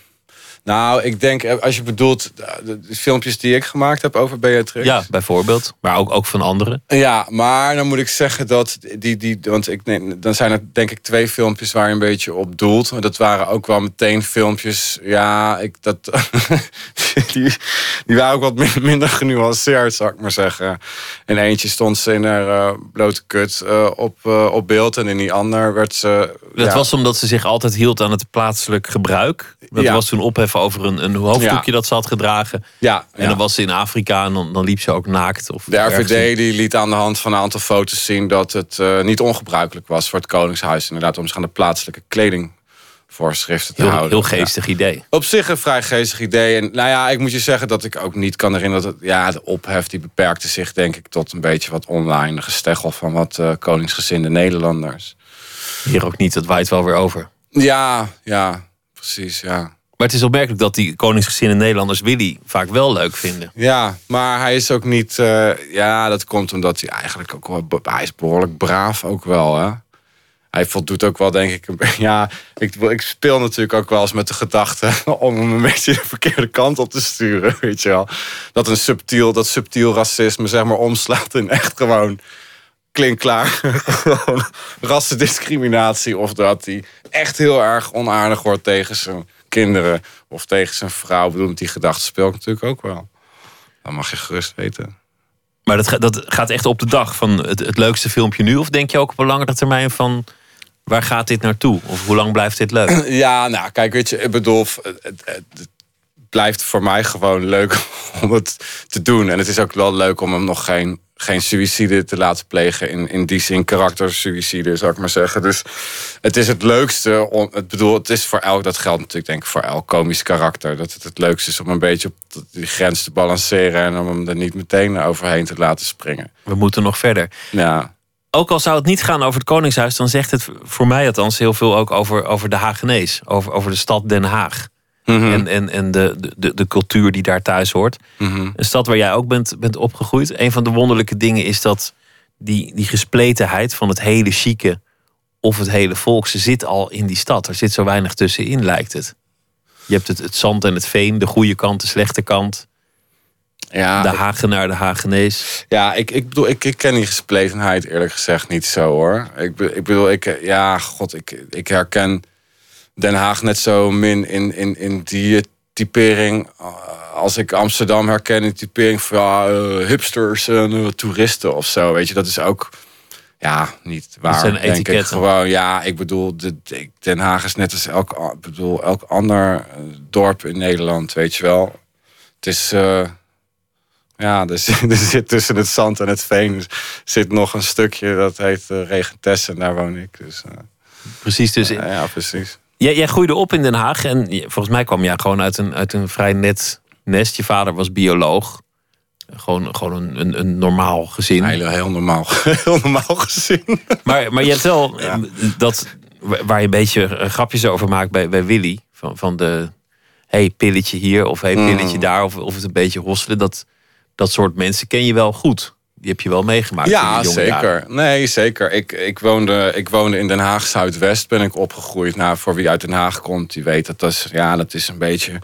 Nou, ik denk, eh, als je bedoelt, de, de- filmpjes die ik gemaakt heb over Beatrix. Ja, bijvoorbeeld. Maar ook, ook van anderen. Ja, maar dan moet ik zeggen dat die, die want ik, dan zijn er denk ik twee filmpjes waar je een beetje op doelt. Dat waren ook wel meteen filmpjes, ja, ik, dat, [LAUGHS] die, die waren ook wat min- minder genuanceerd, zou ik maar zeggen. In eentje stond ze in haar eh, blote kut eh, op, eh, op beeld en in die ander werd ze... Dat ja, was omdat ze zich altijd hield aan het plaatselijk gebruik. Dat Ja. was toen ophef over een, een hoofddoekje dat ze had gedragen. Ja, En ja. dan was ze in Afrika en dan, dan liep ze ook naakt. Of De RVD die liet aan de hand van een aantal foto's zien dat het eh, niet ongebruikelijk was voor het Koningshuis. Inderdaad, om zich aan de plaatselijke kledingvoorschriften te Heel, houden. heel geestig idee. Op zich een vrij geestig idee. En nou ja, ik moet je zeggen dat ik ook niet kan herinneren dat het, ja, de ophef die beperkte zich denk ik tot een beetje wat online gesteggel van wat eh, koningsgezinde Nederlanders. Hier ook niet, dat waait wel weer over. Ja, ja, precies, ja. Maar het is opmerkelijk dat die koningsgezinde Nederlanders Willy vaak wel leuk vinden. Ja, maar hij is ook niet. eh, ja, dat komt omdat hij eigenlijk ook wel. Hij is behoorlijk braaf ook wel, hè? Hij voldoet ook wel, denk ik. [LAUGHS] Ja, ik, ik speel natuurlijk ook wel eens met de gedachte [LAUGHS] om hem een beetje de verkeerde kant op te sturen, [LAUGHS] weet je wel. Dat een subtiel, dat subtiel racisme, zeg maar, omslaat in echt gewoon klinkklaar gewoon rassendiscriminatie. Of dat hij echt heel erg onaardig wordt tegen zijn kinderen of tegen zijn vrouw. Ik bedoel, met die gedachte speel ik natuurlijk ook wel. dan mag je gerust weten. Maar dat, gaat- dat gaat echt op de dag van het, het leukste filmpje nu? Of denk je ook op een langere termijn van waar gaat dit naartoe? Of hoe lang blijft dit leuk? [CLEARS THROAT] Ja, nou kijk, weet je, ik bedoel, het, het, het blijft voor mij gewoon leuk [LAUGHS] om het te doen. En het is ook wel leuk om hem nog geen, geen suïcide te laten plegen. In, in die zin karaktersuïcide, zou ik maar zeggen. Dus het is het leukste om, het bedoel, het is voor elk, dat geldt natuurlijk denk ik voor elk komisch karakter. Dat het het leukste is om een beetje op die grens te balanceren en om hem er niet meteen overheen te laten springen. We moeten nog verder. Ja. Ook al zou het niet gaan over het Koningshuis, dan zegt het voor mij althans heel veel ook over, over de Hagenees. Over, over de stad Den Haag. Mhm. En, en, en de, de, de cultuur die daar thuis hoort. Mhm. Een stad waar jij ook bent, bent opgegroeid. Een van de wonderlijke dingen is dat die, die gespletenheid van het hele chique of het hele volkse zit al in die stad. Er zit zo weinig tussenin, lijkt het. Je hebt het, het zand en het veen, de goede kant, de slechte kant. Ja, de Hagenaar, de Hagenees. Ja, ik, ik bedoel, ik, ik ken die gespletenheid eerlijk gezegd niet zo hoor. Ik, ik bedoel, ik, ja, god, ik, ik herken Den Haag net zo min in, in, in die typering eh, als ik Amsterdam herken in typering van ja, eh, hipsters en eh, toeristen of zo. Weet je, dat is ook ja, niet waar. zijn denk ik gewoon. Ja, ik bedoel, de, de- Den Haag is net als elk, bedoel, elk ander dorp in Nederland, weet je wel. Het is. ja, er zit, [LAUGHS] er zit tussen het zand en het veen zit nog een stukje dat heet uh, Regentesse en daar woon ik. Dus, Precies, dus ja, precies. Jij, jij groeide op in Den Haag en volgens mij kwam jij gewoon uit een, uit een vrij net nest. Je vader was bioloog. Gewoon, gewoon een, een, een normaal gezin. Heel, heel normaal, [LAUGHS] heel normaal gezin. Maar, maar je hebt wel [LAUGHS] dat waar je een beetje eh, grapjes over maakt bij, bij Willy. Van, van de hey, pilletje hier of hey, pilletje Mm. daar. Of, of het een beetje hosselen. Dat, dat soort mensen ken je wel goed. Die heb je wel meegemaakt. Ja, zeker. jaren. Nee, zeker. Ik, ik, woonde, ik woonde in Den Haag Zuidwest, ben ik opgegroeid. Nou, voor wie uit Den Haag komt, die weet dat dat is, ja, dat is een beetje.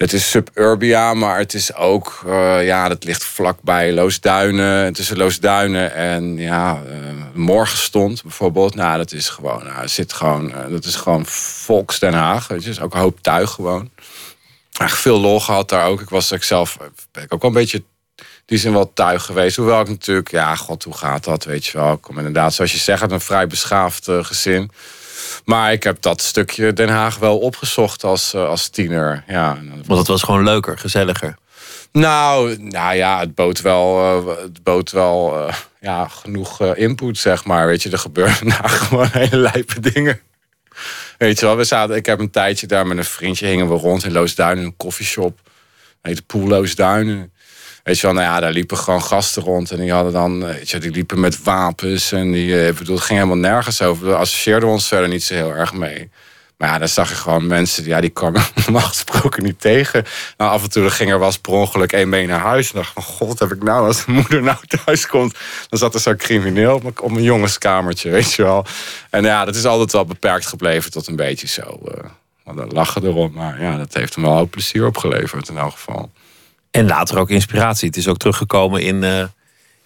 Het is suburbia, maar het is ook, eh, ja, dat ligt vlakbij Loosduinen. Tussen Loosduinen en ja, eh, Morgenstond bijvoorbeeld. Nou, dat is gewoon, nou, het zit gewoon, eh, dat is gewoon Volks Den Haag. Weet je, is ook een hoop tuig gewoon. Echt veel lol gehad daar ook. Ik was ook zelf, ben ik ook wel een beetje die zijn wel tuig geweest. Hoewel ik natuurlijk, ja, god, hoe gaat dat? Weet je wel. Ik kom inderdaad, zoals je zegt, uit een vrij beschaafd eh, gezin. Maar ik heb dat stukje Den Haag wel opgezocht als, eh, als tiener. Ja, Want het was gewoon leuker, gezelliger. nou, nou ja, het bood wel, eh, het bood wel ja, genoeg input, zeg maar. Weet je, er gebeuren [LAUGHS] daar gewoon hele lijpe dingen. Weet je wel, we zaten, ik heb een tijdje daar met een vriendje, hingen we rond in Loosduinen, in een koffieshop. Heette Poel Loosduinen. Weet je wel, nou ja, daar liepen gewoon gasten rond. En die hadden dan, eh, weet je, die liepen met wapens. En die, eh, ik het ging helemaal nergens over. We associeerden ons verder niet zo heel erg mee. Maar ja, dan zag je gewoon mensen, ja, die kwamen [LAUGHS] normaal gesproken niet tegen. Nou, af en toe ging er was per ongeluk één mee naar huis. En dacht van, god, heb ik nou, als de moeder nou [LAUGHS] thuis komt... dan zat er zo'n crimineel op mijn, mijn jongenskamertje, weet je wel. En ja, dat is altijd wel beperkt gebleven tot een beetje zo... eh, we lachen erom, maar ja, dat heeft hem wel ook plezier opgeleverd in elk geval. En later ook inspiratie. Het is ook teruggekomen in, eh,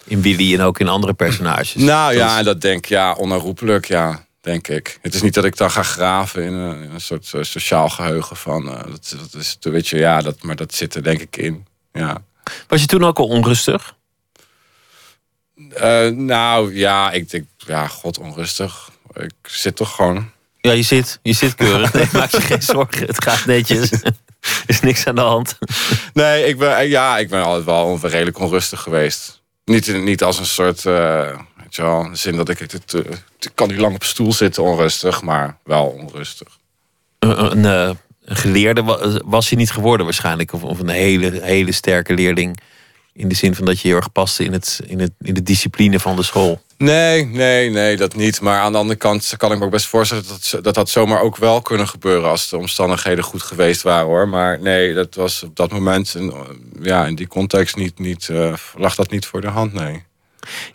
in Willy en ook in andere personages. Nou Dat ja, is- dat denk ik, ja, onherroepelijk, ja, denk ik. Het is niet dat ik dan ga graven in een, in een soort eh, sociaal geheugen van, eh, dat, dat is, weet je, ja, dat, maar dat zit er denk ik in, ja. Was je toen ook al onrustig? Eh, nou ja, ik denk, ja, god, onrustig. Ik zit toch gewoon. Ja, je zit, je zit keurig. [LAUGHS] Nee, maak je geen zorgen. Het gaat netjes. Er [LAUGHS] is niks aan de hand. [LAUGHS] Nee, ik ben, ja, ik ben altijd wel redelijk onrustig geweest. Niet, niet als een soort, eh, weet je wel, in de zin dat ik, het, eh, ik kan niet lang op stoel zitten onrustig, maar wel onrustig. Een, een, eh, een geleerde wa- was je niet geworden waarschijnlijk. Of, of een hele, hele sterke leerling. In de zin van dat je heel erg paste in, het, in, het, in de discipline van de school. Nee, nee, nee, dat niet. Maar aan de andere kant kan ik me ook best voorstellen dat dat, dat, zomaar ook wel kunnen gebeuren als de omstandigheden goed geweest waren hoor. Maar nee, dat was op dat moment, in, ja, in die context niet, niet, eh, lag dat niet voor de hand, nee.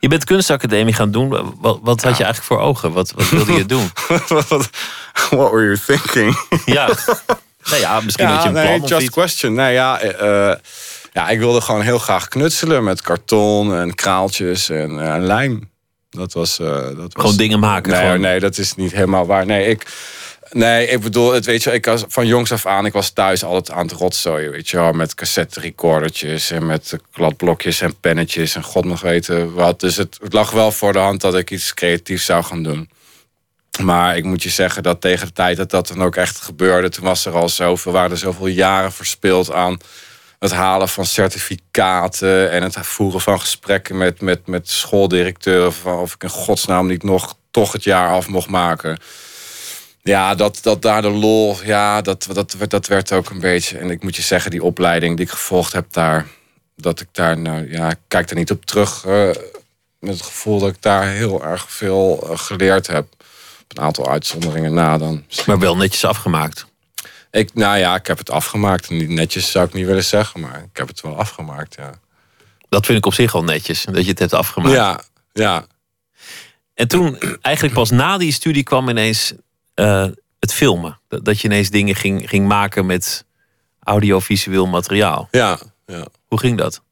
Je bent kunstacademie gaan doen. Wat, wat had je eigenlijk voor ogen? Wat, wat wilde je doen? [LAUGHS] What were you thinking? Ja, nou ja, misschien had je een plan nee, of just iets. question. Nee, ja, eh, eh, ja, ik wilde gewoon heel graag knutselen met karton en kraaltjes en eh, lijm. Dat was, eh, dat was... Gewoon dingen maken, Nee, gewoon. nee, dat is niet helemaal waar. Nee, ik, Nee, ik bedoel, het, weet je, ik was van jongs af aan, ik was thuis altijd aan het rotzooien, weet je wel, met cassette recordertjes en met kladblokjes en pennetjes en god nog weten wat. Dus het, het lag wel voor de hand dat ik iets creatiefs zou gaan doen. Maar ik moet je zeggen dat tegen de tijd dat dat dan ook echt gebeurde, toen was er al zoveel, waren er zoveel jaren verspild aan het halen van certificaten en het voeren van gesprekken met, met, met schooldirecteuren of ik in godsnaam niet nog toch het jaar af mocht maken. Ja, dat, dat daar de lol, ja, dat, dat, dat werd ook een beetje. En ik moet je zeggen, die opleiding die ik gevolgd heb daar, dat ik daar, nou ja, ik kijk er niet op terug. eh, met het gevoel dat ik daar heel erg veel eh, geleerd heb. Op een aantal uitzonderingen na dan. Maar wel netjes afgemaakt. Ik, nou ja, ik heb het afgemaakt. Niet netjes zou ik niet willen zeggen, maar ik heb het wel afgemaakt, ja. Dat vind ik op zich al netjes, dat je het hebt afgemaakt. Ja, ja. En toen, eigenlijk pas na die studie kwam ineens eh, het filmen. Dat, dat je ineens dingen ging, ging maken met audiovisueel materiaal. Ja, ja. Hoe ging dat?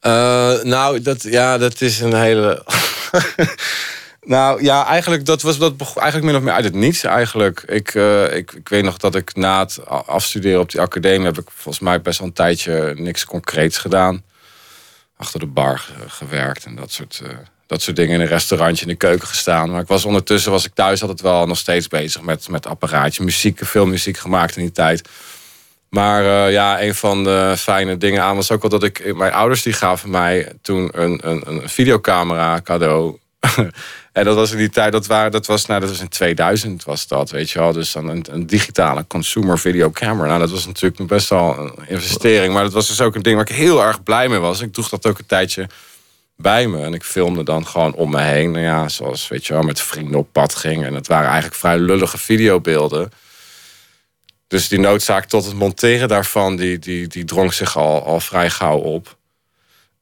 Eh, nou, dat, ja, dat is een hele. [LAUGHS] nou ja, eigenlijk, dat was, dat eigenlijk min of meer uit het niets. Eigenlijk. Ik, eh, ik, ik weet nog dat ik na het afstuderen op die academie. heb ik volgens mij best wel een tijdje niks concreets gedaan. Achter de bar ge- gewerkt en dat soort, eh, dat soort dingen. In een restaurantje in de keuken gestaan. Maar ik was ondertussen was ik thuis altijd wel nog steeds bezig met, met apparaatje. Muziek, veel muziek gemaakt in die tijd. Maar eh, ja, een van de fijne dingen aan was ook wel dat ik... Mijn ouders die gaven mij toen een, een, een videocamera cadeau. [LAUGHS] en dat was in die tijd, dat, waren, dat, was, nou, dat was in 2000 was dat, weet je wel. Dus dan een, een digitale consumer videocamera. Nou, dat was natuurlijk best wel een investering. Maar dat was dus ook een ding waar ik heel erg blij mee was. Ik droeg dat ook een tijdje bij me. En ik filmde dan gewoon om me heen. Nou ja, zoals, weet je wel, met vrienden op pad ging. En het waren eigenlijk vrij lullige videobeelden. Dus die noodzaak tot het monteren daarvan, die, die, die drong zich al, al vrij gauw op.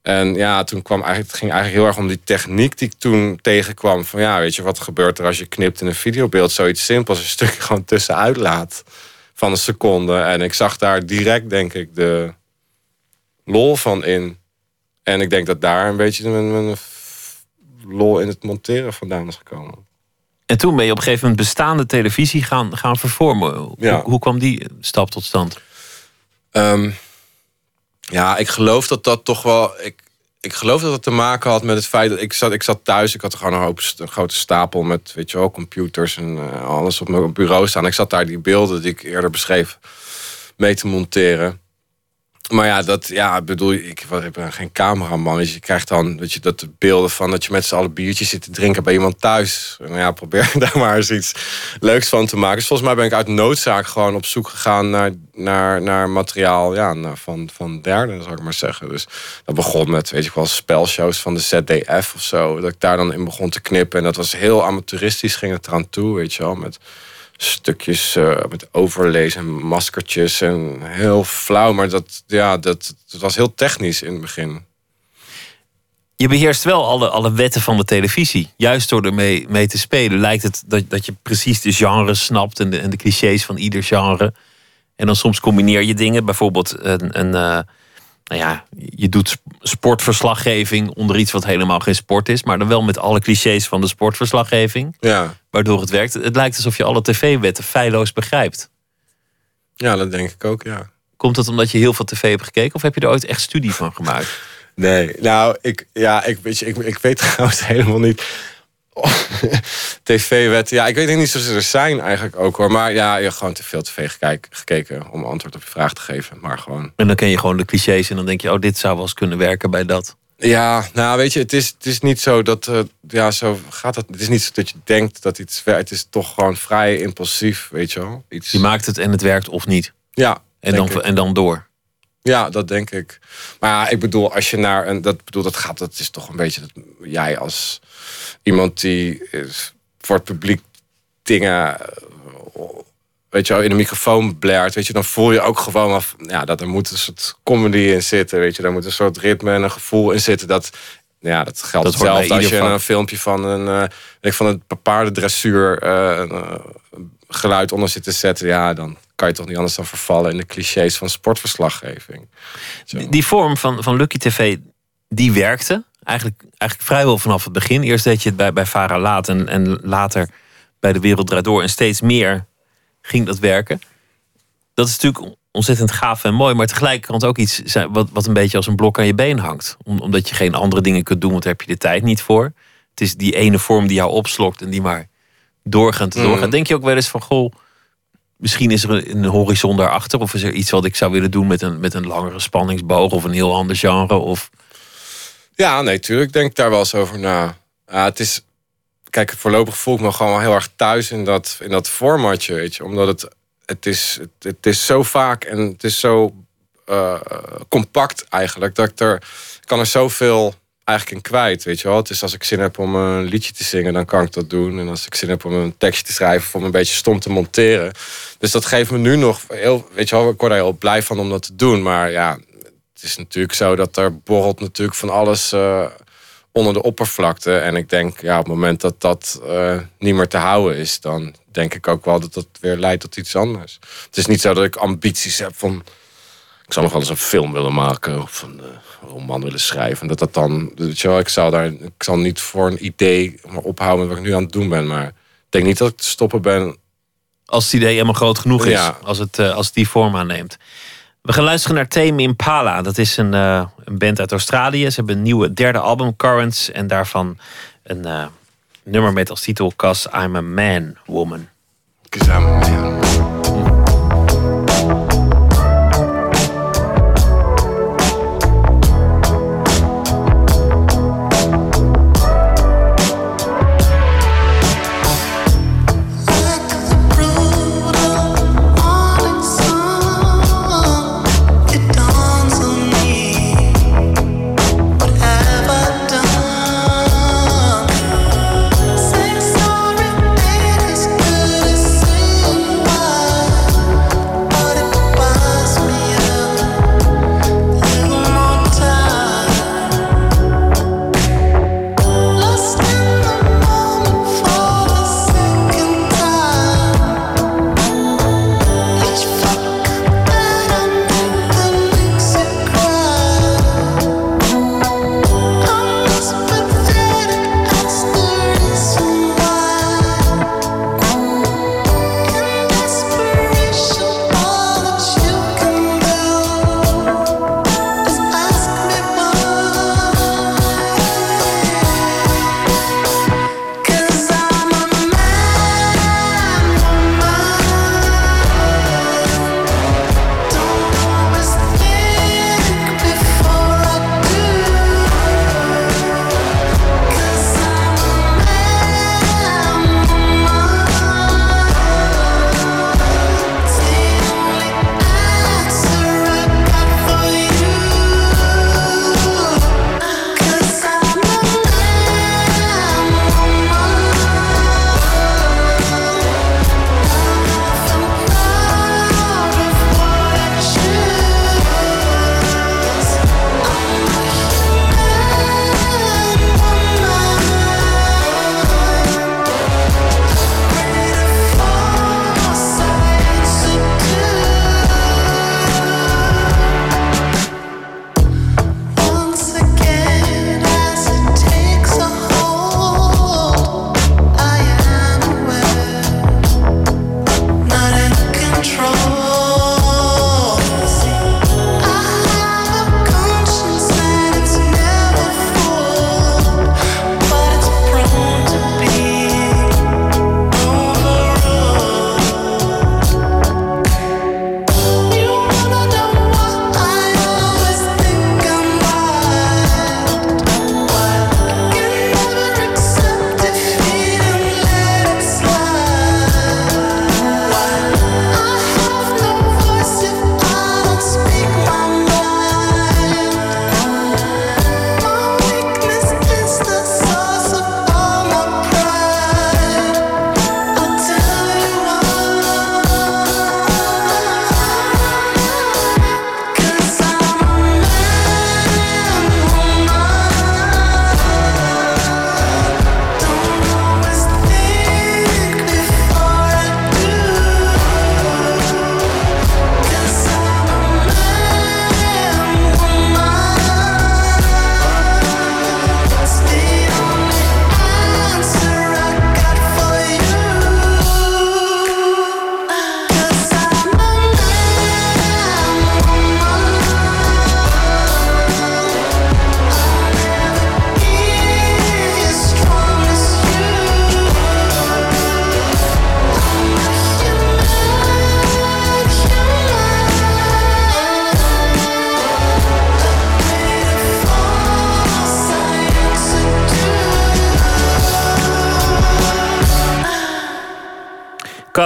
En ja, toen kwam eigenlijk, het ging eigenlijk heel erg om die techniek die ik toen tegenkwam. Van ja, weet je, wat gebeurt er als je knipt in een videobeeld? Zoiets simpels, een stukje gewoon tussenuit laat van een seconde. En ik zag daar direct, denk ik, de lol van in. En ik denk dat daar een beetje mijn, mijn lol in het monteren vandaan is gekomen. En toen ben je op een gegeven moment bestaande televisie gaan, gaan vervormen. Hoe, Ja. hoe kwam die stap tot stand? Ehm, ja, ik geloof dat dat toch wel. Ik, ik geloof dat het te maken had met het feit dat ik zat, ik zat thuis. Ik had gewoon een, hoop, een grote stapel met, weet je wel, computers en eh, alles op mijn bureau staan. Ik zat daar die beelden die ik eerder beschreef mee te monteren. Maar ja, dat, ja, ik bedoel, ik, ik ben geen cameraman. Dus je krijgt dan, weet je, dat de beelden van dat je met z'n allen biertjes zit te drinken bij iemand thuis. En ja, probeer [LAUGHS] daar maar eens iets leuks van te maken. Dus volgens mij ben ik uit noodzaak gewoon op zoek gegaan naar, naar, naar materiaal ja, van, van derden, zou ik maar zeggen. Dus dat begon met, weet je wel, spelshows van de ZDF of zo. Dat ik daar dan in begon te knippen. En dat was heel amateuristisch, ging het eraan toe, weet je wel, met stukjes eh, met overlees en maskertjes en heel flauw. Maar dat, ja, dat, dat was heel technisch in het begin. Je beheerst wel alle, alle wetten van de televisie. Juist door ermee mee te spelen lijkt het dat, dat je precies de genres snapt en de, en de clichés van ieder genre. En dan soms combineer je dingen. Bijvoorbeeld een, een eh, nou ja, je doet sp- sportverslaggeving onder iets wat helemaal geen sport is. Maar dan wel met alle clichés van de sportverslaggeving. Ja, Waardoor het werkt. Het lijkt alsof je alle tv-wetten feilloos begrijpt. ja dat denk ik ook, ja. Komt dat omdat je heel veel tv hebt gekeken? Of heb je er ooit echt studie van gemaakt? Nee, nou, ik, ja, ik, weet je, ik, ik weet [LAUGHS] trouwens helemaal niet. [LAUGHS] TV-wetten, ja, ik weet niet of ze er zijn eigenlijk ook hoor. Maar ja, je hebt gewoon te veel tv gekijk- gekeken om antwoord op je vraag te geven. Maar gewoon. En dan ken je gewoon de clichés en dan denk je, oh, dit zou wel eens kunnen werken bij dat. Ja, nou weet je, het is, het is niet zo dat, eh, ja, zo gaat het. Het is niet zo dat je denkt dat iets werkt. Het is toch gewoon vrij impulsief, weet je wel. Iets, Je maakt het en het werkt of niet. ja, En dan, ik. en dan door. Ja, dat denk ik. Maar ja, ik bedoel, als je naar een. Dat bedoel, dat gaat. Dat is toch een beetje. Dat jij als iemand die is voor het publiek dingen. eh, Weet je in de microfoon blaert. Weet je, dan voel je ook gewoon af. Ja, dat er moet een soort comedy in zitten. Weet je, daar moet een soort ritme en een gevoel in zitten. Dat. Ja, dat geldt Dat hetzelfde als je een filmpje van een, eh, ik, van een paardendressuur eh, eh, geluid onder zit te zetten. Ja, dan kan je toch niet anders dan vervallen in de clichés van sportverslaggeving. Die, die vorm van, van Lucky TV, die werkte. Eigenlijk, eigenlijk vrijwel vanaf het begin. Eerst deed je het bij, bij Vara Laat en, en later bij de Wereld Door. En steeds meer ging dat werken. Dat is natuurlijk ontzettend gaaf en mooi. Maar tegelijkertijd ook iets wat, wat een beetje als een blok aan je been hangt. Om, omdat je geen andere dingen kunt doen, want daar heb je de tijd niet voor. Het is die ene vorm die jou opslokt en die maar doorgaat en doorgaat. Mm. Denk je ook wel eens van, goh, misschien is er een, horizon daarachter. Of is er iets wat ik zou willen doen met een, met een langere spanningsboog of een heel ander genre? Of... Ja, nee, tuurlijk denk ik daar wel eens over na. Ja, het is, kijk, voorlopig voel ik me gewoon wel heel erg thuis in dat, in dat formatje, weet je. Omdat het, het, is, het, het is zo vaak en het is zo eh, compact eigenlijk, dat ik er, ik kan er zoveel eigenlijk in kwijt, weet je wel. Het is als ik zin heb om een liedje te zingen, dan kan ik dat doen. En als ik zin heb om een tekstje te schrijven of om een beetje stom te monteren. Dus dat geeft me nu nog heel, weet je wel, ik word er heel blij van om dat te doen. Maar ja, het is natuurlijk zo dat er borrelt natuurlijk van alles eh, onder de oppervlakte. En ik denk, ja, op het moment dat dat eh, niet meer te houden is, dan denk ik ook wel dat dat weer leidt tot iets anders. Het is niet zo dat ik ambities heb van. Ik zou nog wel eens een film willen maken of een eh, roman willen schrijven. En dat dat dan, weet je wel, ik zal daar, ik zal niet voor een idee maar ophouden met wat ik nu aan het doen ben. Maar ik denk niet dat ik te stoppen ben. Als het idee helemaal groot genoeg is, Ja. als, het, eh, als het die vorm aanneemt. We gaan luisteren naar Tame Impala. Dat is een, eh, een band uit Australië. Ze hebben een nieuwe derde album, Currents. En daarvan een nummer met als titel Cause I'm a Man, Woman. Cause I'm a man.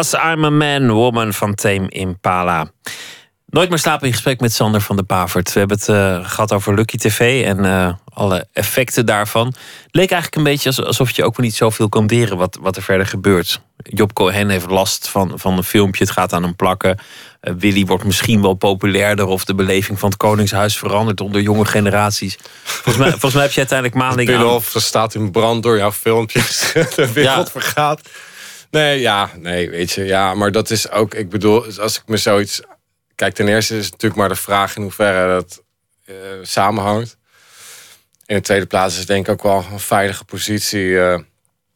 Cause I'm a man, woman van Tame Impala. Nooit meer slapen in gesprek met Sander van de Pavert. We hebben het eh, gehad over Lucky TV en eh, alle effecten daarvan. Het leek eigenlijk een beetje als- alsof je ook wel niet zoveel kan deren wat, wat er verder gebeurt. Job Cohen heeft last van, van een filmpje, het gaat aan hem plakken. Eh, Willy wordt misschien wel populairder of de beleving van het Koningshuis verandert onder jonge generaties. Volgens mij, volgens mij heb je uiteindelijk [LAUGHS] maanding aan. Binnenhof staat in brand door jouw filmpjes. [LAUGHS] De wereld vergaat. Nee, ja, nee, weet je. Ja, maar dat is ook, ik bedoel, als ik me zoiets... Kijk, ten eerste is het natuurlijk maar de vraag in hoeverre dat eh, samenhangt. In de tweede plaats is het denk ik ook wel een veilige positie eh,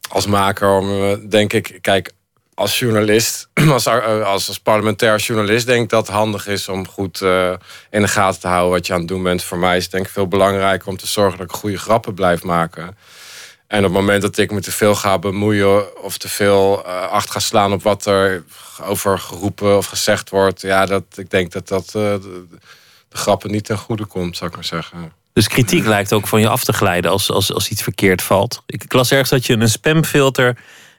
als maker. Om, eh, denk ik, kijk, als journalist, [CLEARS THROAT] als, als, parlementair journalist, denk ik dat het handig is om goed in de gaten te houden wat je aan het doen bent. Voor mij is het denk ik veel belangrijker om te zorgen dat ik goede grappen blijf maken. En op het moment dat ik me te veel ga bemoeien of te veel eh, acht ga slaan op wat er over geroepen of gezegd wordt, ja, dat, ik denk dat dat eh, de, grappen niet ten goede komt, zou ik maar zeggen. Dus kritiek lijkt ook van je af te glijden als, als, als iets verkeerd valt. Ik las ergens dat je een spamfilter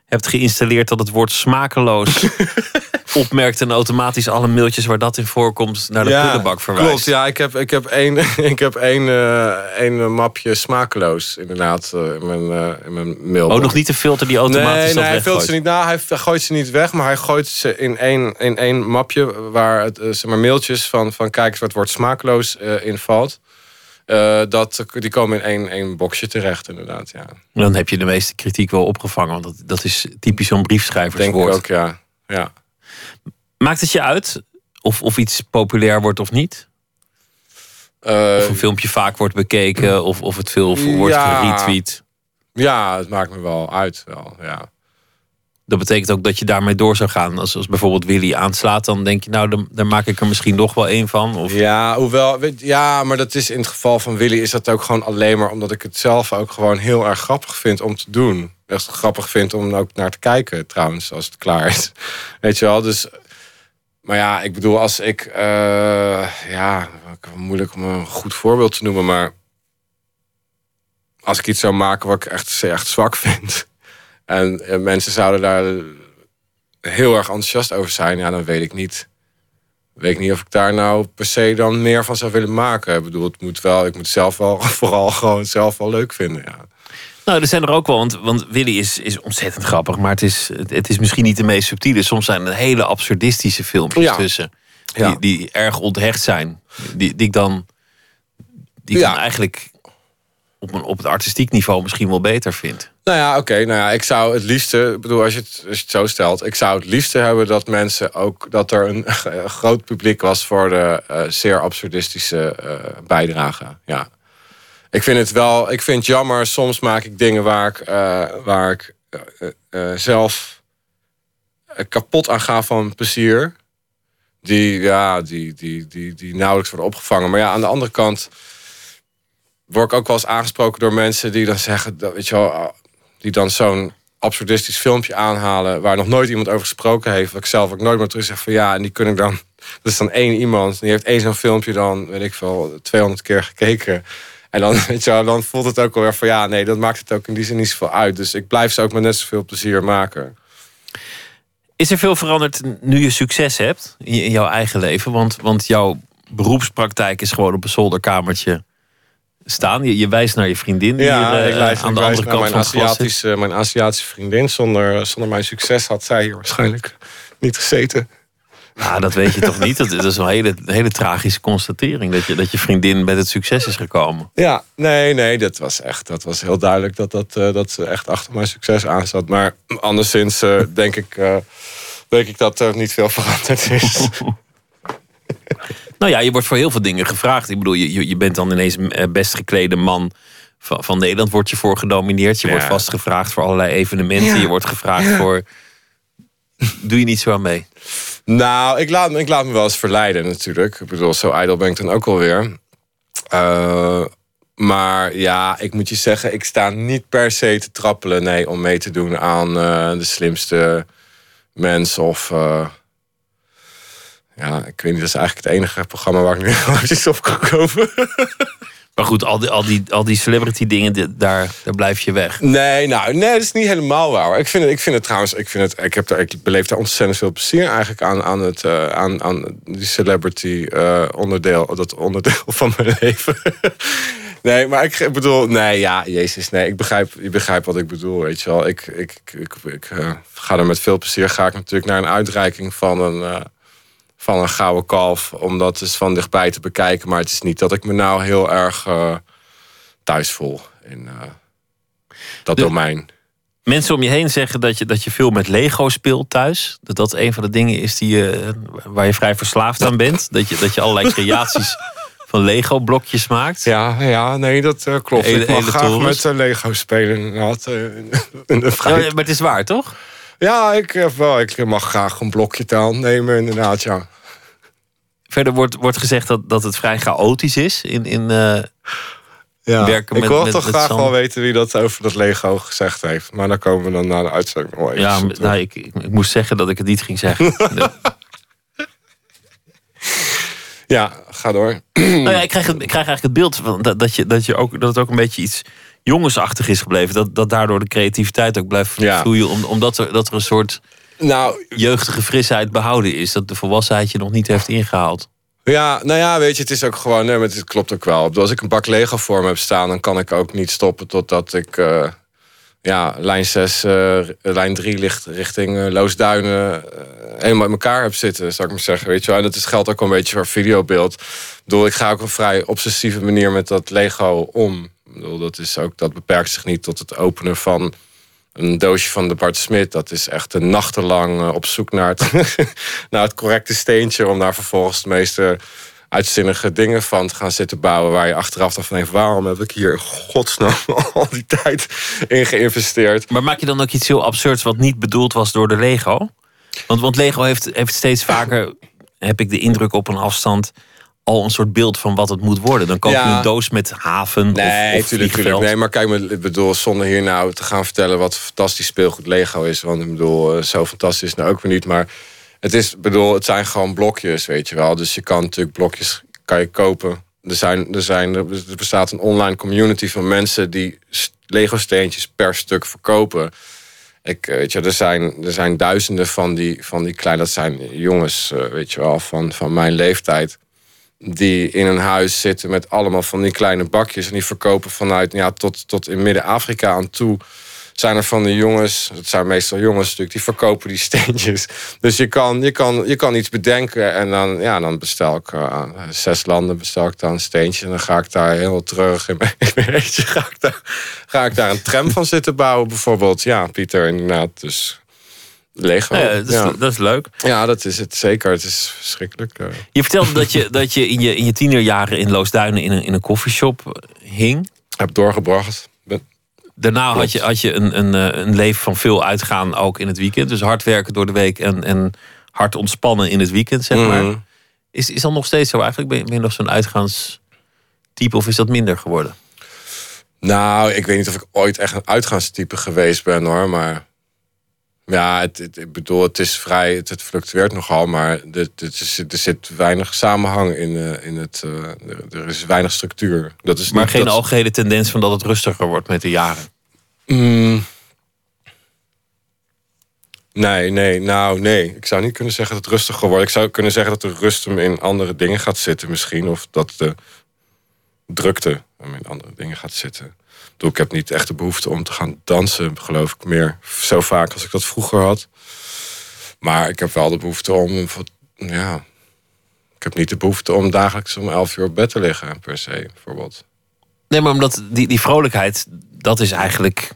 hebt geïnstalleerd dat het woord smakeloos [LAUGHS] opmerkt en automatisch alle mailtjes waar dat in voorkomt naar de prullenbak verwijst. Klopt, ja, ik heb, ik heb één, [LAUGHS] ik heb één, eh, één mapje smakeloos inderdaad eh, in mijn, eh, in mijn mail. Oh, nog niet de filter die automatisch nee, dat nee, hij filtert ze niet. Nou, hij gooit ze niet weg, maar hij gooit ze in één, in één mapje waar het, eh, zeg maar, mailtjes van, van kijkers waar het woord smakeloos eh, in valt. Eh, dat, die komen in één, één boxje terecht, inderdaad. Ja. Dan heb je de meeste kritiek wel opgevangen, want dat, dat is typisch zo'n briefschrijverswoord. Denk ik ook, ja. ja. Maakt het je uit of, of iets populair wordt of niet? Eh, of een filmpje vaak wordt bekeken of, of het veel wordt Ja. geretweet? Ja, het maakt me wel uit. Wel, ja. Dat betekent ook dat je daarmee door zou gaan. Als, als bijvoorbeeld Willy aanslaat, dan denk je, nou, dan, maak ik er misschien nog wel één van. Of... Ja, hoewel, ja, maar dat is in het geval van Willy is dat ook gewoon alleen maar omdat ik het zelf ook gewoon heel erg grappig vind om te doen. Echt grappig vind om ook naar te kijken, trouwens, als het klaar is. [LAUGHS] Weet je wel, dus. Maar ja, ik bedoel, als ik. eh, ja, moeilijk om een goed voorbeeld te noemen, maar. Als ik iets zou maken wat ik echt, echt zwak vind. En, mensen zouden daar heel erg enthousiast over zijn, ja, dan weet ik niet weet ik niet of ik daar nou per se dan meer van zou willen maken. Ik bedoel, het moet wel, ik moet zelf wel [LAUGHS] vooral gewoon zelf wel leuk vinden. Ja. Nou, er zijn er ook wel, want, want Willy is, is ontzettend grappig, maar het is, het, het is misschien niet de meest subtiele. Soms zijn er hele absurdistische filmpjes Ja. tussen, die, Ja. die erg onthecht zijn. Die, die ik dan, die ik Ja. dan eigenlijk op, een, op het artistiek niveau misschien wel beter vind. Nou ja, oké. nou ja, ik zou het liefste, bedoel, als je, het, als het zo stelt, ik zou het liefste hebben dat mensen ook, dat er een, [LAUGHS] groot publiek was voor de eh, zeer absurdistische eh bijdrage. Ja. Ik vind het wel, ik vind het jammer, soms maak ik dingen waar ik, eh, waar ik eh, eh, eh, zelf eh, kapot aan ga van plezier. Die, ja, die, die, die, die nauwelijks worden opgevangen. Maar ja, aan de andere kant word ik ook wel eens aangesproken door mensen die dan zeggen, dat, weet je wel, die dan zo'n absurdistisch filmpje aanhalen waar nog nooit iemand over gesproken heeft, wat ik zelf ook nooit meer terug zeg van ja, en die kunnen dan, [LAUGHS] dat is dan één iemand, die heeft één zo'n filmpje dan, weet ik veel, 200 keer gekeken. En dan, [LAUGHS] weet je dan voelt het ook alweer van ja, nee, dat maakt het ook in die zin niet zoveel uit. Dus ik blijf ze ook met net zoveel plezier maken. Is er veel veranderd nu je succes hebt in jouw eigen leven? Want, want jouw beroepspraktijk is gewoon op een zolderkamertje staan. Je, je wijst naar je vriendin die Ja, hier, eh, wijs, aan de andere kant mijn van. Aziatische, mijn Aziatische vriendin. Zonder, zonder mijn succes had zij hier waarschijnlijk niet gezeten. Nou, dat weet je toch niet? Dat, dat is een hele, hele tragische constatering. Dat je, dat je vriendin met het succes is gekomen. Ja, nee, nee, dat was echt, dat was heel duidelijk dat, dat, eh, dat ze echt achter mijn succes aan zat. Maar anderszins eh, denk ik, weet ik dat er niet veel veranderd is. [LAUGHS] Nou ja, je wordt voor heel veel dingen gevraagd. Ik bedoel, je, je- je bent dan ineens een eh, best geklede man van, van Nederland. Word je voor genomineerd. Je wordt Ja. vast gevraagd voor allerlei evenementen. Ja. Je wordt gevraagd Ja. voor... Doe je niet zo aan mee? Nou, ik laat, me- ik laat me wel eens verleiden natuurlijk. Ik bedoel, zo ijdel ben ik dan ook alweer. Eh maar ja, ik moet je zeggen, ik sta niet per se te trappelen... nee, om mee te doen aan eh, de slimste mens of... eh, ja, ik weet niet, dat is eigenlijk het enige programma waar ik nu [LAUGHS] eventjes op kan komen. [LAUGHS] Maar goed, al die, al die, al die celebrity dingen, di- daar, daar blijf je weg. Nee, nou, nee, dat is niet helemaal waar. Ik vind het, ik vind het trouwens, ik, vind het, ik, heb daar, ik beleef daar ontzettend veel plezier eigenlijk aan, aan, het, eh, aan, aan die celebrity eh, onderdeel, dat onderdeel [LAUGHS] van mijn leven. nee, maar ik bedoel, nee, ja, Jezus, nee, ik begrijp, je begrijpt wat ik bedoel, weet je wel. Ik, ik, ik, ik, ik, eh, ga er met veel plezier, ga ik natuurlijk naar een uitreiking van een, van een gouden kalf, om dat dus van dichtbij te bekijken. Maar het is niet dat ik me nou heel erg eh, thuis voel in eh, dat domein. Mensen om je heen zeggen dat je, dat je veel met Lego speelt thuis. Dat dat een van de dingen is die je, waar je vrij verslaafd aan bent. Dat je, dat je allerlei creaties [LAUGHS] van Lego blokjes maakt. Ja, ja nee, dat klopt. Hele- ik mag hele graag torens. met Lego spelen inderdaad. in, de Ja, maar het is waar, toch? Ja, ik, wel, ik mag graag een blokje taal nemen, inderdaad, ja. Verder wordt, wordt gezegd dat, dat het vrij chaotisch is in, in eh, ja. werken ik met, wil met, toch met graag wel weten wie dat over dat Lego gezegd heeft. Maar dan komen we dan na de uitzending nog wel even Ja, maar- nou, ik, ik, ik moest zeggen dat ik het niet ging zeggen. [LAUGHS] Nee. Ja, ga door. [CLEARS THROAT] nou ja, ik krijg, het, ik krijg eigenlijk het beeld van dat, dat, je, dat, je ook, dat het ook een beetje iets jongensachtig is gebleven. Dat, dat daardoor de creativiteit ook blijft Ja. vloeien. Om, omdat er, dat er een soort Nou, jeugdige frisheid behouden is. Dat de volwassenheid je nog niet heeft ingehaald. Ja, nou ja, weet je, het is ook gewoon, nee, maar het klopt ook wel. Als ik een bak Lego voor me heb staan, dan kan ik ook niet stoppen totdat ik, eh, ja, lijn 6, eh, lijn 3 ligt richting eh, Loosduinen helemaal in elkaar heb zitten, zou ik maar zeggen. Weet je wel, en dat is, geldt ook wel een beetje voor videobeeld. Ik bedoel, ik ga ook een vrij obsessieve manier met dat Lego om. Ik bedoel, dat, is ook, dat beperkt zich niet tot het openen van een doosje van de Bart Smit. Dat is echt een nachtenlang eh, op zoek naar het, [LAUGHS] naar het correcte steentje. Om daar vervolgens de meeste uitzinnige dingen van te gaan zitten bouwen. Waar je achteraf dan van denkt, waarom heb ik hier in godsnaam [LAUGHS] al die tijd in geïnvesteerd? Maar maak je dan ook iets heel absurds wat niet bedoeld was door de Lego? Want, want Lego heeft, heeft steeds vaker, heb ik de indruk op een afstand, al een soort beeld van wat het moet worden. Dan koop je Ja. een doos met haven Nee, of, tuurlijk, tuurlijk. Nee, maar kijk, ik bedoel, zonder hier nou te gaan vertellen wat fantastisch speelgoed Lego is. Want ik bedoel, eh, zo fantastisch is nou ook weer niet. Maar het, is, bedoel, het zijn gewoon blokjes, weet je wel. Dus je kan natuurlijk blokjes kan je kopen. Er, zijn, er, zijn, er bestaat een online community van mensen die Lego steentjes per stuk verkopen. Ik, eh, weet je, er, zijn, er zijn duizenden van die, van die kleine, dat zijn jongens, eh, weet je wel, van, van mijn leeftijd die in een huis zitten met allemaal van die kleine bakjes. En die verkopen vanuit ja, tot, tot in Midden-Afrika aan toe. Zijn er van die jongens, het zijn meestal jongens natuurlijk, die verkopen die steentjes. Dus je kan, je kan, je kan iets bedenken en dan, ja, dan bestel ik aan zes landen bestel ik dan een steentje. En dan ga ik daar heel terug in mijn. [LAUGHS] Ga ik, daar, ga ik daar een tram van zitten bouwen bijvoorbeeld. Ja, Pieter, inderdaad. Dus Lego. Nou ja, dat, is, ja. dat is leuk. Ja, dat is het zeker. Het is verschrikkelijk. eh. Je vertelde dat je, dat je in je, in je tienerjaren in Loosduinen in een, in een koffieshop hing. Heb doorgebracht. Ben- Daarna had je, had je een, een, eh, een leven van veel uitgaan ook in het weekend. Dus hard werken door de week en, en hard ontspannen in het weekend, zeg maar. Mhm. Is, is dat nog steeds zo eigenlijk? Ben je, ben je nog zo'n uitgaanstype of is dat minder geworden? Nou, ik weet niet of ik ooit echt een uitgaanstype geweest ben hoor. Maar ja, het, het- ik bedoel, het is vrij, het, het fluctueert nogal. Maar er, er, zit, er zit weinig samenhang in, eh, in het. eh, er, er is weinig structuur. Dat is Maar niet geen dat- algehele tendens van dat het rustiger wordt met de jaren. Mm. Nee, nee, nou nee. Ik zou niet kunnen zeggen dat het rustiger wordt. Ik zou kunnen zeggen dat de rust hem in andere dingen gaat zitten misschien. Of dat de drukte hem in andere dingen gaat zitten. Ik bedoel, Ik heb niet echt de behoefte om te gaan dansen, geloof ik, meer zo vaak als ik dat vroeger had. Maar ik heb wel de behoefte om, ja, ik heb niet de behoefte om dagelijks om 11 uur op bed te liggen, per se, bijvoorbeeld. Nee, maar omdat die, die vrolijkheid, dat is eigenlijk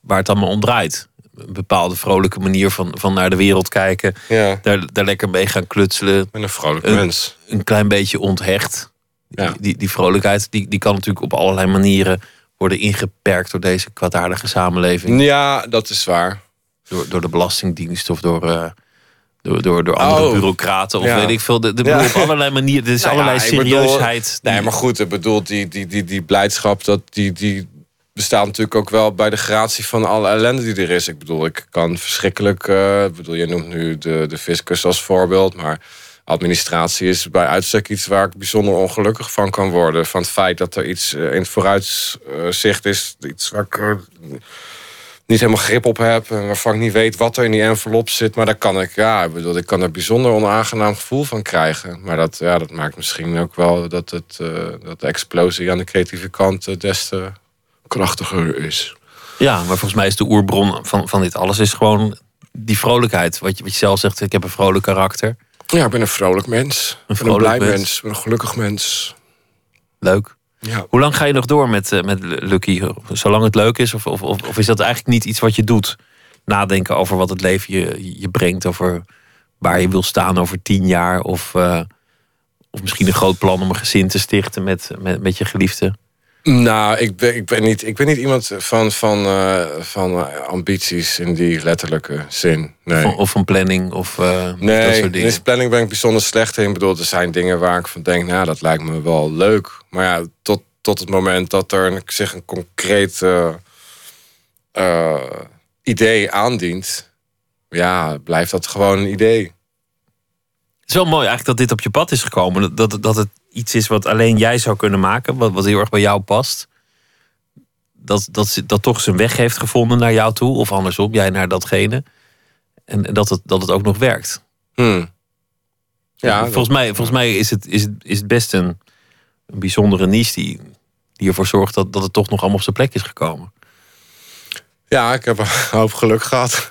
waar het allemaal om draait. Een bepaalde vrolijke manier van, van naar de wereld kijken. Ja. Daar, daar lekker mee gaan klutselen. ben een vrolijk een, mens. Een klein beetje onthecht. Die, die, die vrolijkheid, die, die kan natuurlijk op allerlei manieren worden ingeperkt door deze kwaadaardige samenleving. Ja, dat is waar. Door, door de Belastingdienst of door, eh, door, door, door andere Oh. bureaucraten of Ja. weet ik veel. De, de, Ja. Op allerlei manieren. Er is Nou ja, allerlei bedoel- serieusheid. nee, maar goed, ik bedoel, die, die, die, die blijdschap, dat, die, die bestaat natuurlijk ook wel bij de gratie van alle ellende die er is. Ik bedoel, ik kan verschrikkelijk, ik bedoel, je noemt nu de, de fiscus als voorbeeld, maar administratie is bij uitstek iets waar ik bijzonder ongelukkig van kan worden. Van het feit dat er iets eh, in het vooruitzicht is, iets waar ik eh, niet helemaal grip op heb en waarvan ik niet weet wat er in die envelop zit. Maar daar kan ik, ja, ik bedoel, ik kan er bijzonder onaangenaam gevoel van krijgen. Maar dat, ja, dat maakt misschien ook wel dat, het, eh, dat de explosie aan de creatieve kant des te krachtiger is. Ja, maar volgens mij is de oerbron van, van dit alles is gewoon die vrolijkheid. Wat je, wat je zelf zegt, ik heb een vrolijk karakter. Ja, ik ben een vrolijk mens. Een vrolijk blij mens. een gelukkig mens. Leuk. Ja. Hoe lang ga je nog door met, eh, met Lucky? Zolang het leuk is? Of, of, of of is dat eigenlijk niet iets wat je doet? Nadenken over wat het leven je, je brengt. Over waar je wil staan over tien jaar. Of, eh, of misschien een groot plan om een gezin te stichten met, met, met je geliefde. Nou, ik ben, ik ben, niet, ik ben niet iemand van, van, eh, van eh, ambities in die letterlijke zin. Nee. Of, of van planning of dat Nee, soort in dingen. planning ben ik bijzonder slecht in. Ik bedoel, er zijn dingen waar ik van denk, nou, dat lijkt me wel leuk. Maar ja, tot, tot het moment dat er een, zich een concreet idee aandient, ja, blijft dat gewoon een idee. Het is wel mooi eigenlijk dat dit op je pad is gekomen. Dat, dat het iets is wat alleen jij zou kunnen maken. Wat, wat heel erg bij jou past. Dat, dat, dat toch zijn weg heeft gevonden naar jou toe. Of andersom, jij naar datgene. En dat het, dat het ook nog werkt. Hmm. Ja, volgens, mij, volgens mij is het, is het, is het best een, een bijzondere niche die, die ervoor zorgt dat, dat het toch nog allemaal op zijn plek is gekomen. Ja, ik heb [LAUGHS] een hoop geluk gehad.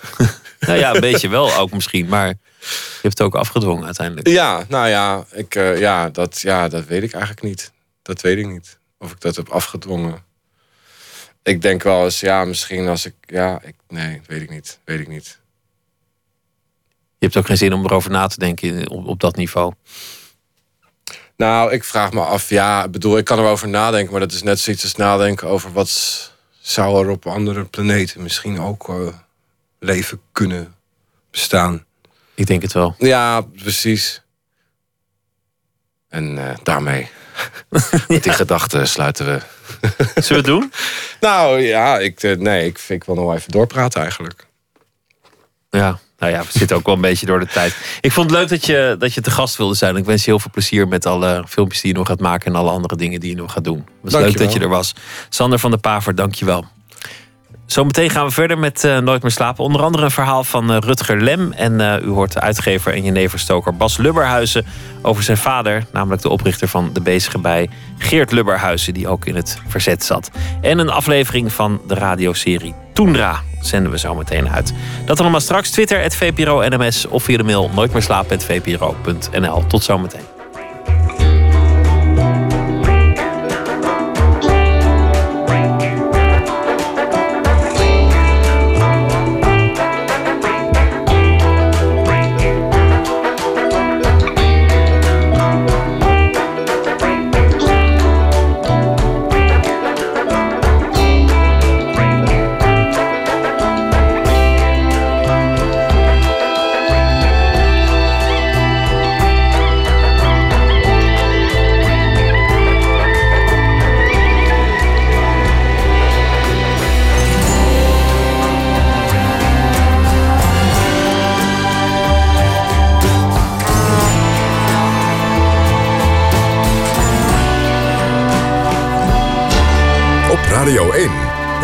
Nou ja, een [LAUGHS] beetje wel ook misschien. Maar je hebt het ook afgedwongen uiteindelijk. Ja, nou ja, ik, eh, ja, dat, ja, dat weet ik eigenlijk niet. Dat weet ik niet. Of ik dat heb afgedwongen. Ik denk wel eens, ja, misschien als ik. Ja, ik, nee, weet ik niet. Weet ik niet. Je hebt ook geen zin om erover na te denken op, op dat niveau. Nou, ik vraag me af, ja, ik bedoel, ik kan erover nadenken, maar dat is net zoiets als nadenken over wat zou er op andere planeten misschien ook eh, leven kunnen bestaan. Ik denk het wel. Ja, precies. En eh, daarmee, [LAUGHS] met die gedachten sluiten we. Zullen we het doen? [LAUGHS] Nou ja, ik, eh, nee, ik, ik wil nog wel even doorpraten eigenlijk. Ja, nou ja, we zitten ook wel een beetje door de tijd. Ik vond het leuk dat je, dat je te gast wilde zijn. Ik wens je heel veel plezier met alle filmpjes die je nog gaat maken... en alle andere dingen die je nog gaat doen. Het was leuk dat je er was. Sander van der Paver, dank je wel. Zometeen gaan we verder met eh, Nooit meer slapen. Onder andere een verhaal van eh, Rutger Lem. En eh, u hoort de uitgever en jeneverstoker Bas Lubberhuizen... over zijn vader, namelijk de oprichter van De Bezige Bij... Geert Lubberhuizen, die ook in het verzet zat. En een aflevering van de radioserie Toendra zenden we zo meteen uit. Dat allemaal straks. Twitter, het VPRO NMS of via de mail nooitmeerslapen.vpro.nl. Tot zometeen.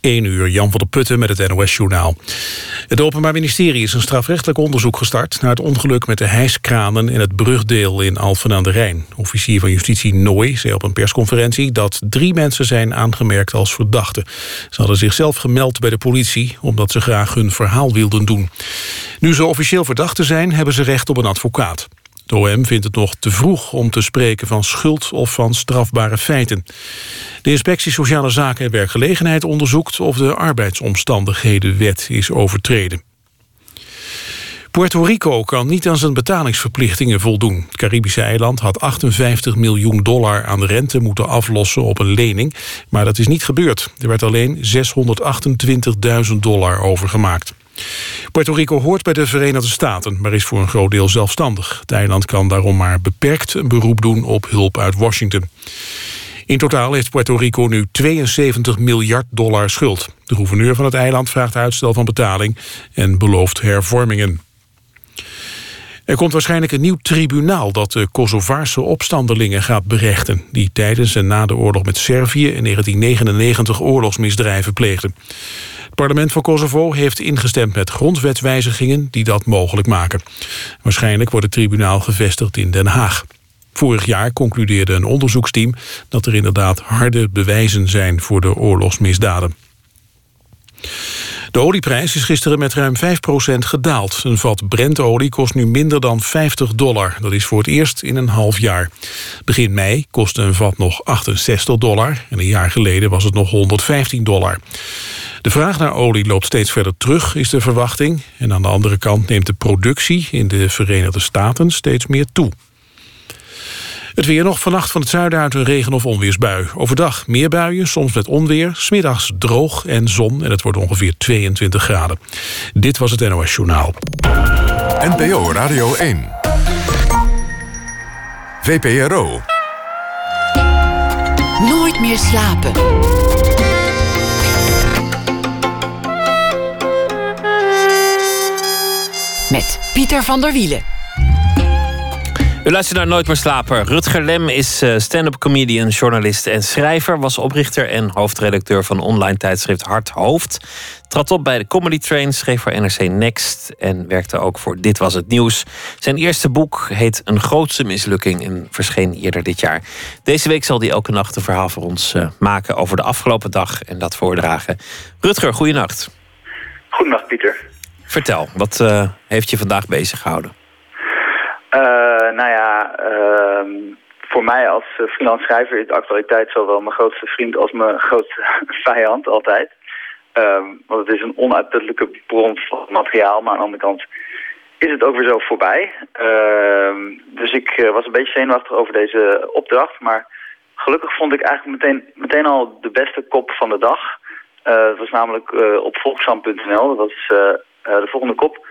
1 uur, Jan van der Putten met het NOS-journaal. Het Openbaar Ministerie is een strafrechtelijk onderzoek gestart... naar het ongeluk met de hijskranen in het brugdeel in Alphen aan de Rijn. Officier van Justitie Nooy zei op een persconferentie... dat drie mensen zijn aangemerkt als verdachten. Ze hadden zichzelf gemeld bij de politie... omdat ze graag hun verhaal wilden doen. Nu ze officieel verdachten zijn, hebben ze recht op een advocaat. De OM vindt het nog te vroeg om te spreken van schuld of van strafbare feiten. De Inspectie Sociale Zaken en Werkgelegenheid onderzoekt of de arbeidsomstandighedenwet is overtreden. Puerto Rico kan niet aan zijn betalingsverplichtingen voldoen. Het Caribische eiland had 58 miljoen dollar aan rente moeten aflossen op een lening, maar dat is niet gebeurd. Er werd alleen 628.000 dollar overgemaakt. Puerto Rico hoort bij de Verenigde Staten, maar is voor een groot deel zelfstandig. Het eiland kan daarom maar beperkt een beroep doen op hulp uit Washington. In totaal heeft Puerto Rico nu 72 miljard dollar schuld. De gouverneur van het eiland vraagt uitstel van betaling en belooft hervormingen. Er komt waarschijnlijk een nieuw tribunaal dat de Kosovaarse opstandelingen gaat berechten... die tijdens en na de oorlog met Servië in 1999 oorlogsmisdrijven pleegden. Het parlement van Kosovo heeft ingestemd met grondwetswijzigingen die dat mogelijk maken. Waarschijnlijk wordt het tribunaal gevestigd in Den Haag. Vorig jaar concludeerde een onderzoeksteam dat er inderdaad harde bewijzen zijn voor de oorlogsmisdaden. De olieprijs is gisteren met ruim 5% gedaald. Een vat Brentolie kost nu minder dan 50 dollar. Dat is voor het eerst in een half jaar. Begin mei kostte een vat nog 68 dollar... en een jaar geleden was het nog 115 dollar. De vraag naar olie loopt steeds verder terug, is de verwachting. En aan de andere kant neemt de productie in de Verenigde Staten steeds meer toe. Het weer nog vannacht van het zuiden uit een regen- of onweersbui. Overdag meer buien, soms met onweer. Smiddags droog en zon en het wordt ongeveer 22 graden. Dit was het NOS Journaal. NPO Radio 1. VPRO. Nooit meer slapen. Met Pieter van der Wielen. U luistert naar Nooit meer slapen. Rutger Lem is eh, stand-up comedian, journalist en schrijver. Was oprichter en hoofdredacteur van online tijdschrift Hart Hoofd. Trad op bij de Comedy Train, schreef voor NRC Next... en werkte ook voor Dit Was Het Nieuws. Zijn eerste boek heet Een grootste mislukking... en verscheen eerder dit jaar. Deze week zal hij elke nacht een verhaal voor ons uh, maken... over de afgelopen dag en dat voordragen. Rutger, goeienacht. Goedenacht, Pieter. Vertel, wat uh, heeft je vandaag bezig gehouden? Uh, nou ja, uh, voor mij als freelance schrijver is de actualiteit zowel mijn grootste vriend als mijn [LAUGHS] grootste vijand altijd. Uh, want het is een onuitputtelijke bron van materiaal, maar aan de andere kant is het ook weer zo voorbij. dus ik was een beetje zenuwachtig over deze opdracht, maar gelukkig vond ik eigenlijk meteen, meteen al de beste kop van de dag. het was namelijk op volkshand.nl, dat was de volgende kop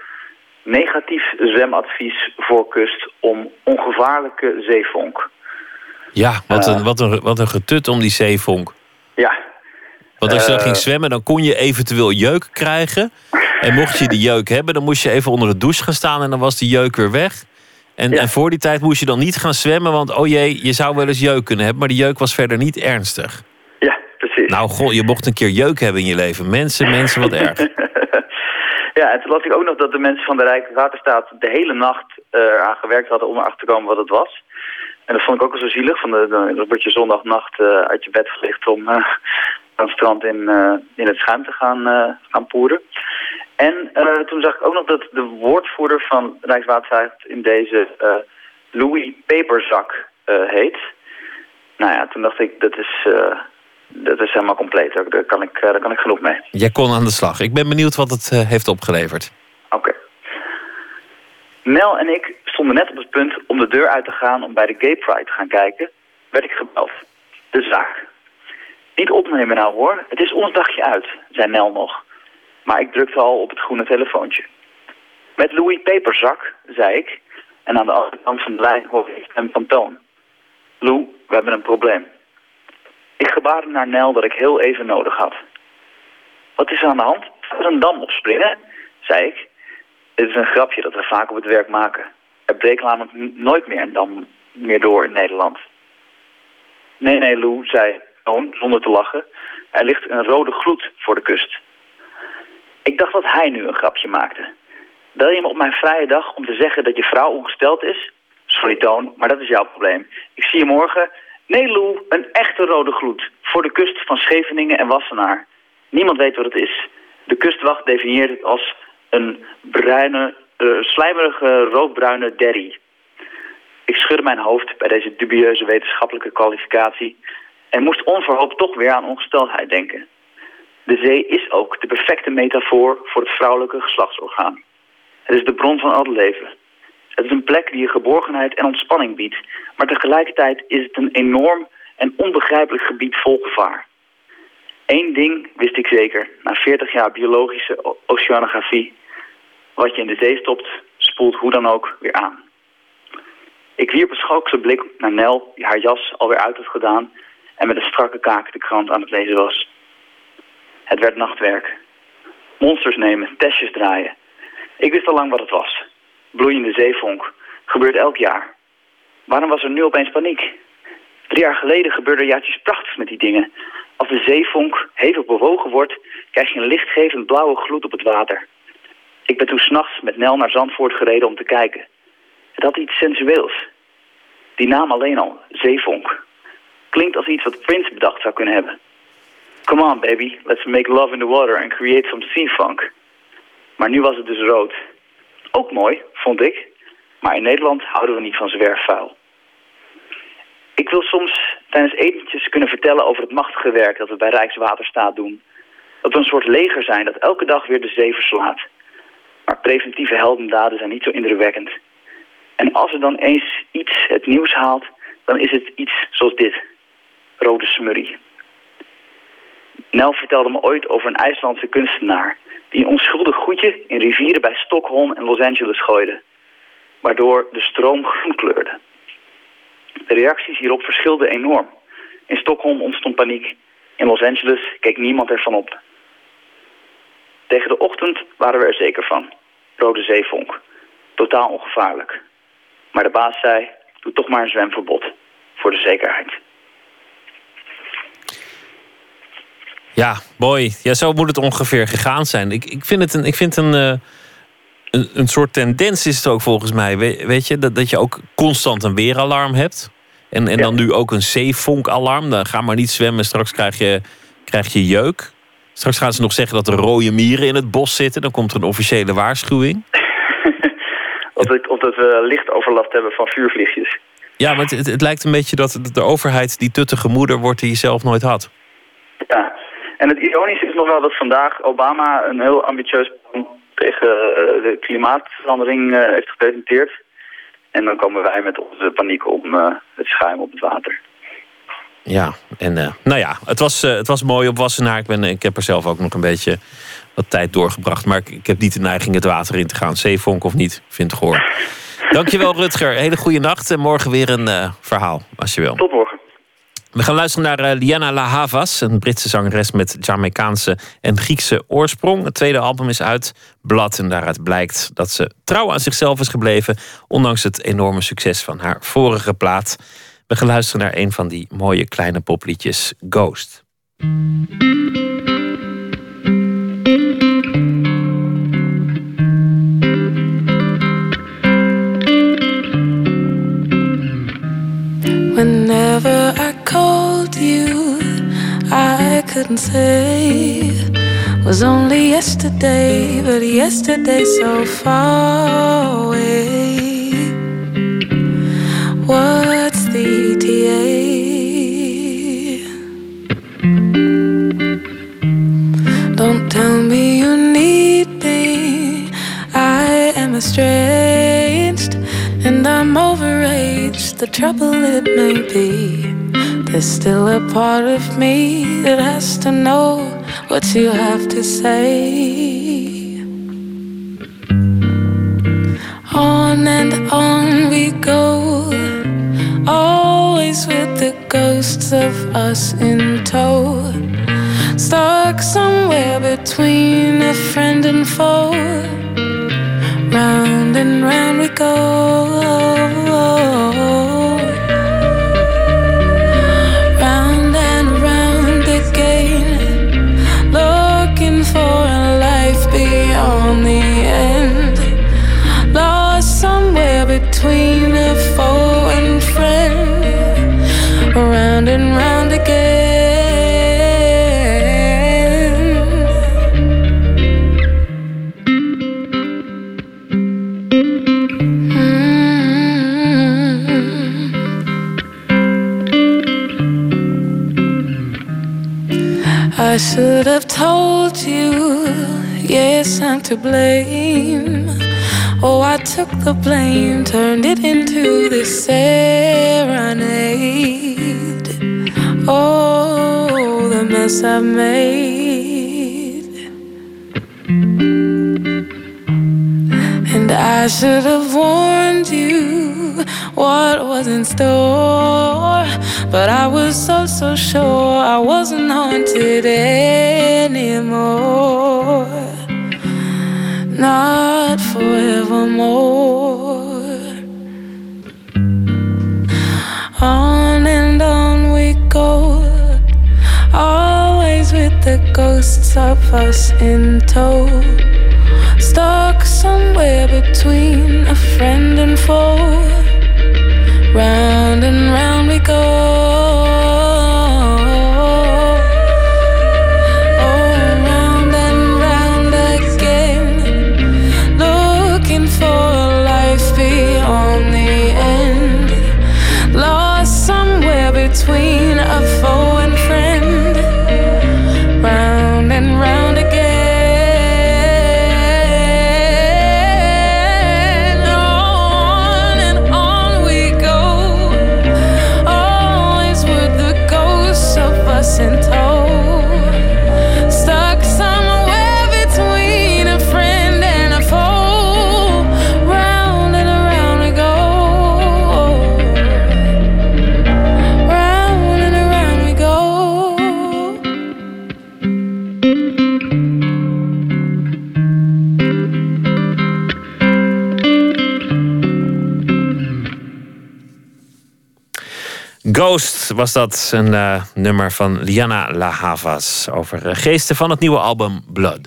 negatief zwemadvies voor kust om ongevaarlijke zeevonk. Ja, wat een, wat een, wat een getut om die zeevonk. Ja. Want als je dan Uh, ging zwemmen, dan kon je eventueel jeuk krijgen. En mocht je die jeuk hebben, dan moest je even onder de douche gaan staan... en dan was die jeuk weer weg. En, en voor die tijd moest je dan niet gaan zwemmen... want oh jee, je zou wel eens jeuk kunnen hebben... maar die jeuk was verder niet ernstig. Ja, precies. Nou, goh, je mocht een keer jeuk hebben in je leven. Mensen, mensen, wat erg. [LAUGHS] Ja, en toen las ik ook nog dat de mensen van de Rijkswaterstaat de hele nacht uh, eraan gewerkt hadden om erachter te komen wat het was. En dat vond ik ook al zo zielig. Van de, de, dan word je zondagnacht uh, uit je bed gelicht om uh, aan het strand in, in het schuim te gaan, gaan poeren. En toen zag ik ook nog dat de woordvoerder van Rijkswaterstaat in deze Louis Peperzak heet. Nou ja, toen dacht ik, dat is dat is helemaal compleet. Daar kan ik, daar kan ik genoeg mee. Jij kon aan de slag. Ik ben benieuwd wat het uh, heeft opgeleverd. Oké. Okay. Nel en ik stonden net op het punt om de deur uit te gaan om bij de Gay Pride te gaan kijken. Werd ik gebeld. De zaak. Niet opnemen nou hoor. Het is ons dagje uit, zei Nel nog. Maar ik drukte al op het groene telefoontje. Met Louis Peperzak, zei ik. En aan de andere kant van de lijn hoorde ik hem van Toon. Lou, we hebben een probleem. Ik gebaarde naar Nel dat ik heel even nodig had. Wat is er aan de hand? Er een dam opspringen, zei ik. Dit is een grapje dat we vaak op het werk maken. Er breekt namelijk nooit meer een dam meer door in Nederland. Nee, nee, Lou, zei Toon, zonder te lachen. Er ligt een rode gloed voor de kust. Ik dacht dat hij nu een grapje maakte. Bel je me op mijn vrije dag om te zeggen dat je vrouw ongesteld is? Sorry, Toon, maar dat is jouw probleem. Ik zie je morgen Nee, Lou, een echte rode gloed. Voor de kust van Scheveningen en Wassenaar. Niemand weet wat het is. De kustwacht definieert het als een bruine, uh, slijmerige roodbruine derry. Ik schudde mijn hoofd bij deze dubieuze wetenschappelijke kwalificatie... en moest onverhoopt toch weer aan ongesteldheid denken. De zee is ook de perfecte metafoor voor het vrouwelijke geslachtsorgaan. Het is de bron van al het leven... Het is een plek die je geborgenheid en ontspanning biedt. Maar tegelijkertijd is het een enorm en onbegrijpelijk gebied vol gevaar. Eén ding wist ik zeker, na 40 jaar biologische oceanografie. Wat je in de zee stopt, spoelt hoe dan ook weer aan. Ik wierp een schalkse blik naar Nel, die haar jas alweer uit had gedaan... en met een strakke kaak de krant aan het lezen was. Het werd nachtwerk. Monsters nemen, testjes draaien. Ik wist al lang wat het was. Bloeiende zeevonk. Gebeurt elk jaar. Waarom was er nu opeens paniek? Drie jaar geleden gebeurde er iets prachtigs met die dingen. Als de zeevonk hevig bewogen wordt, krijg je een lichtgevend blauwe gloed op het water. Ik ben toen s'nachts met Nel naar Zandvoort gereden om te kijken. Het had iets sensueels. Die naam alleen al, zeevonk. Klinkt als iets wat Prince bedacht zou kunnen hebben. Come on baby, let's make love in the water and create some sea funk. Maar nu was het dus rood. Ook mooi, vond ik. Maar in Nederland houden we niet van zwerfvuil. Ik wil soms tijdens etentjes kunnen vertellen over het machtige werk dat we bij Rijkswaterstaat doen. Dat we een soort leger zijn dat elke dag weer de zee verslaat. Maar preventieve heldendaden zijn niet zo indrukwekkend. En als er dan eens iets het nieuws haalt, dan is het iets zoals dit. Rode smurrie. Nel vertelde me ooit over een IJslandse kunstenaar... die een onschuldig goedje in rivieren bij Stockholm en Los Angeles gooide. Waardoor de stroom groen kleurde. De reacties hierop verschilden enorm. In Stockholm ontstond paniek. In Los Angeles keek niemand ervan op. Tegen de ochtend waren we er zeker van. Rode zeevonk. Totaal ongevaarlijk. Maar de baas zei, doe toch maar een zwemverbod. Voor de zekerheid. Ja, mooi. Ja, zo moet het ongeveer gegaan zijn. Ik, ik vind het een, ik vind een, uh, een, een, soort tendens is het ook volgens mij. We, weet je, dat, dat je ook constant een weeralarm hebt. En, en dan nu ook een zeevonkalarm. Dan ga maar niet zwemmen, straks krijg je, krijg je jeuk. Straks gaan ze nog zeggen dat er rode mieren in het bos zitten. Dan komt er een officiële waarschuwing. [LAUGHS] of, dat, of dat we lichtoverlast hebben van vuurvliegjes. Ja, maar het, het, lijkt een beetje dat de overheid die tuttige moeder wordt die je zelf nooit had. Ja, en het ironische is nog wel dat vandaag Obama een heel ambitieus plan tegen eh, de klimaatverandering eh, heeft gepresenteerd. En dan komen wij met onze paniek om uh, het schuim op het water. Ja, en nou ja, het was, het was mooi op Wassenaar. Ik, ben, ik heb er zelf ook nog een beetje wat tijd doorgebracht. Maar ik, ik heb niet de neiging het water in te gaan. Zeevonk of niet, vind ik goor. [LAUGHS] Dankjewel Rutger, hele goede nacht. En morgen weer een verhaal, als je wil. Tot morgen. We gaan luisteren naar uh, Liana La Havas, een Britse zangeres met Jamaicaanse en Griekse oorsprong. Het tweede album is uit, Blad, en daaruit blijkt dat ze trouw aan zichzelf is gebleven, ondanks het enorme succes van haar vorige plaat. We gaan luisteren naar een van die mooie kleine popliedjes, Ghost. Whenever I couldn't say was only yesterday, but yesterday so far away. What's the ETA? Don't tell me you need me. I am estranged and I'm overaged. The trouble it may be. There's still a part of me that has to know what you have to say. On and on we go, always with the ghosts of us in tow. Stuck somewhere between a friend and foe. Round and round we go. Yes, I'm to blame. Oh, I took the blame, turned it into this serenade. Oh, the mess I've made. And I should have warned you what was in store. But I was so, so sure I wasn't haunted anymore. Not forevermore. On and on we go. Always with the ghosts of us in tow. Stuck somewhere between a friend and foe. Round and round we go. Was dat, een eh, nummer van Liana La Havas over eh, geesten van het nieuwe album Blood.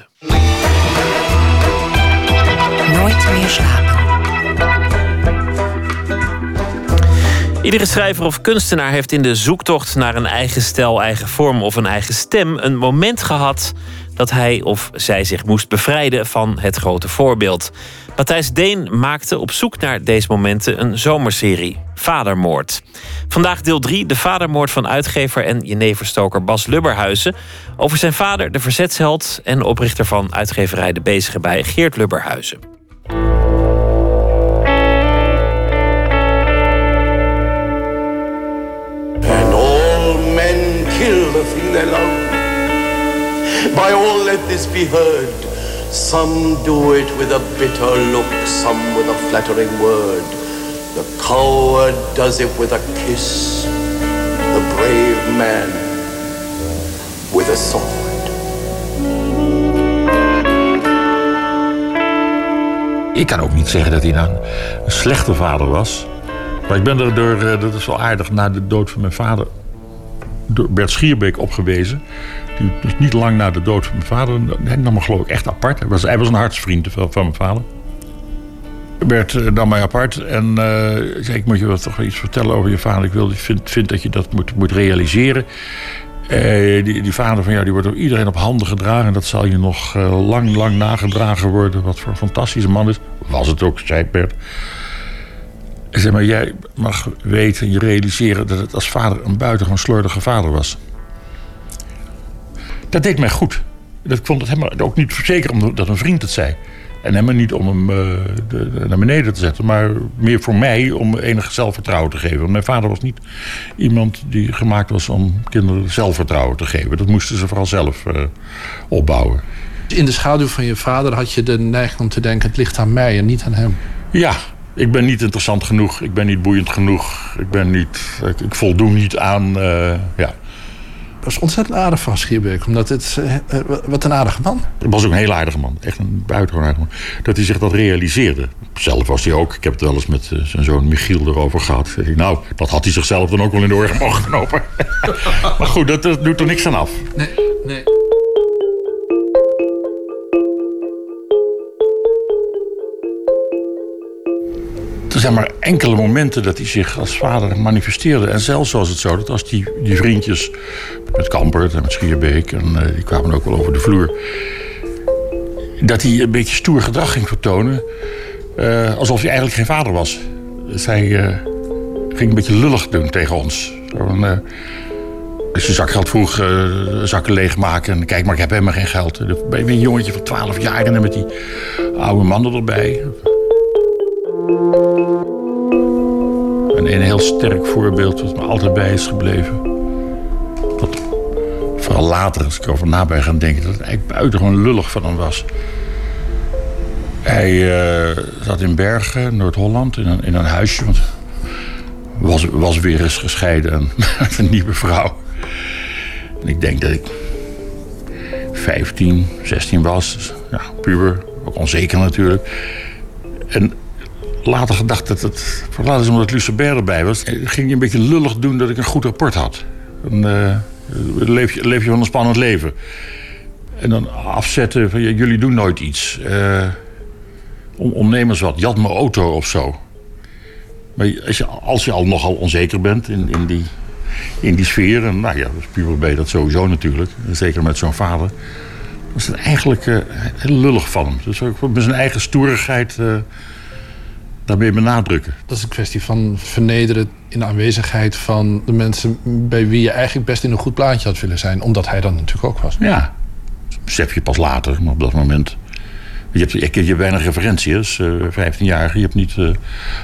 Nooit meer slapen. Iedere schrijver of kunstenaar heeft in de zoektocht naar een eigen stijl, eigen vorm of een eigen stem een moment gehad dat hij of zij zich moest bevrijden van het grote voorbeeld. Matthijs Deen maakte op zoek naar deze momenten een zomerserie, Vadermoord. Vandaag deel 3, de vadermoord van uitgever en jeneverstoker Bas Lubberhuizen. Over zijn vader, de verzetsheld en oprichter van uitgeverij De Bezige bij Geert Lubberhuizen. And all men kill the thing they love. By all let this be heard. Some do it with a bitter look, some with a flattering word. The coward does it with a kiss, the brave man with a sword. Ik kan ook niet zeggen dat hij nou een slechte vader was. Maar ik ben er door, eh, dat is wel aardig, na de dood van mijn vader... door Bert Schierbeek opgewezen. Dus niet lang na de dood van mijn vader... hij nam me geloof ik echt apart. Hij was, hij was een hartsvriend van, van mijn vader. Bert eh, nam mij apart en eh, zei... ik moet je wel toch iets vertellen over je vader. Ik wil, ik vind, vind dat je dat moet, moet realiseren. Eh, die, die vader van jou die wordt door iedereen op handen gedragen. En dat zal je nog lang, lang nagedragen worden. Wat voor een fantastische man is. Was het ook, zei Bert. Zeg maar, jij mag weten en je realiseren dat het als vader een buitengewoon slordige vader was. Dat deed mij goed. Dat ik vond het helemaal ook niet zeker omdat een vriend het zei. En helemaal niet om hem eh, de- naar beneden te zetten, maar meer voor mij om enig zelfvertrouwen te geven. Want mijn vader was niet iemand die gemaakt was om kinderen zelfvertrouwen te geven. Dat moesten ze vooral zelf eh, opbouwen. In de schaduw van je vader had je de neiging om te denken: het ligt aan mij en niet aan hem. Ja, ik ben niet interessant genoeg. Ik ben niet boeiend genoeg. Ik ben niet. Ik, ik voldoen niet aan. eh, ja. Is ontzettend aardig van Schierbeek, omdat het. eh, eh, wat een aardige man. Het was ook een heel aardige man. Echt een buitengewoon aardige man. Dat hij zich dat realiseerde. Zelf was hij ook. Ik heb het wel eens met eh, zijn zoon Michiel erover gehad. Nou, dat had hij zichzelf dan ook wel in de oren mogen knopen. [LAUGHS] maar goed, dat, dat doet er niks aan af. Nee, nee. Er zijn maar enkele momenten dat hij zich als vader manifesteerde. En zelfs was het zo dat als die, die vriendjes met Kampert en met Schierbeek... en eh, die kwamen ook wel over de vloer... dat hij een beetje stoer gedrag ging vertonen... eh, alsof hij eigenlijk geen vader was. Dus hij eh, ging een beetje lullig doen tegen ons. Van, als je zakgeld vroeg, zakken leegmaken. En kijk maar, ik heb helemaal geen geld. Dan ben een jongetje van 12 jaar en met die oude mannen erbij. En een heel sterk voorbeeld wat me altijd bij is gebleven. Vooral later, als ik over na ben gaan denken, dat het eigenlijk buitengewoon lullig van hem was. Hij eh, zat in Bergen, Noord-Holland, in een, in een huisje. Want was, was weer eens gescheiden en [LAUGHS] met een nieuwe vrouw. En ik denk dat ik 15, 16 was. Dus, ja, puber, ook onzeker natuurlijk. En later gedacht dat het, vooral eens omdat Lucebert erbij was, ging je een beetje lullig doen dat ik een goed rapport had. Eh, leef, je, leef je van een spannend leven. En dan afzetten van jullie doen nooit iets. Eh om, ondernemers wat. Had mijn auto of zo. Maar als je, als je al nogal onzeker bent in, in, die, in die sfeer... nou ja, als puber ben je dat sowieso natuurlijk. Zeker met zo'n vader. Was het eigenlijk eh, heel lullig van hem. Dus met zijn eigen stoerigheid eh, daarmee benadrukken. Dat is een kwestie van vernederen in de aanwezigheid van de mensen bij wie je eigenlijk best in een goed plaatje had willen zijn. Omdat hij dan natuurlijk ook was. Ja, besef je pas later, maar op dat moment. Je hebt, je hebt weinig referentie, als uh, 15-jarige. Je hebt niet eh,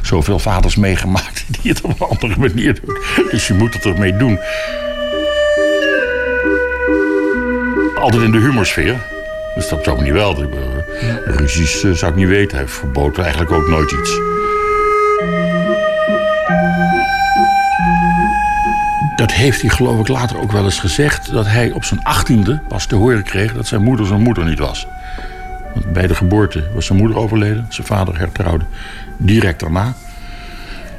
zoveel vaders meegemaakt [LAUGHS] die het op een andere manier doen. Dus je moet het ermee doen. Altijd in de humorsfeer. Dus dat zou ik niet wel. Eh, Ruzies eh, zou ik niet weten. Hij verbood eigenlijk ook nooit iets. Dat heeft hij geloof ik later ook wel eens gezegd. Dat hij op zijn achttiende pas te horen kreeg dat zijn moeder zijn moeder niet was. Want bij de geboorte was zijn moeder overleden. Zijn vader hertrouwde direct daarna.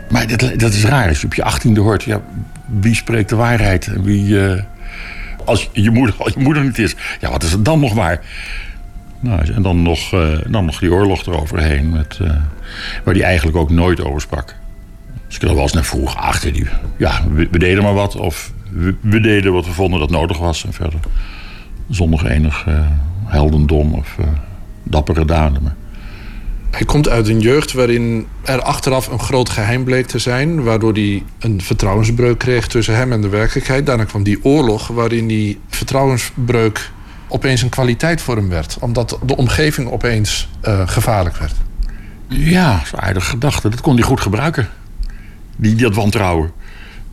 Maar dat, dat is raar. Als je op je achttiende hoort, ja, wie spreekt de waarheid? En wie, eh, als je moeder, als je moeder niet is, ja, wat is het dan nog waar? Nou, en dan nog, eh, dan nog die oorlog eroverheen, met, eh, waar hij eigenlijk ook nooit over sprak. Dus ik er wel eens naar vroeg, achter die, ja, we, we deden maar wat. Of we, we deden wat we vonden dat nodig was. En verder zonder enig eh, heldendom of eh, dappere daden. Maar Hij komt uit een jeugd waarin er achteraf een groot geheim bleek te zijn. Waardoor hij een vertrouwensbreuk kreeg tussen hem en de werkelijkheid. Daarna kwam die oorlog waarin die vertrouwensbreuk opeens een kwaliteit voor hem werd. Omdat de omgeving opeens eh, gevaarlijk werd. Ja, dat is een aardige gedachte. Dat kon hij goed gebruiken. Die, dat wantrouwen.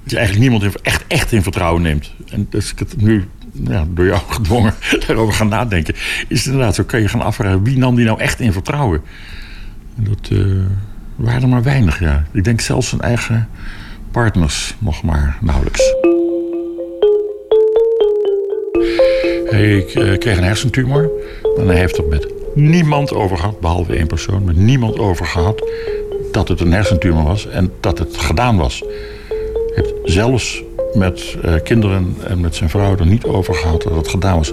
Dat je eigenlijk niemand echt, echt in vertrouwen neemt. En als ik het nu ja, door jou [LAUGHS] gedwongen daarover gaan nadenken... is het inderdaad zo, kan je gaan afvragen... wie nam die nou echt in vertrouwen? En dat eh, waren er maar weinig, ja. Ik denk zelfs zijn eigen partners nog maar nauwelijks. Hij eh, kreeg een hersentumor. En hij heeft er met niemand over gehad, behalve één persoon... met niemand over gehad dat het een hersentumor was en dat het gedaan was. Heeft zelfs met eh, kinderen en met zijn vrouw er niet over gehad dat het gedaan was.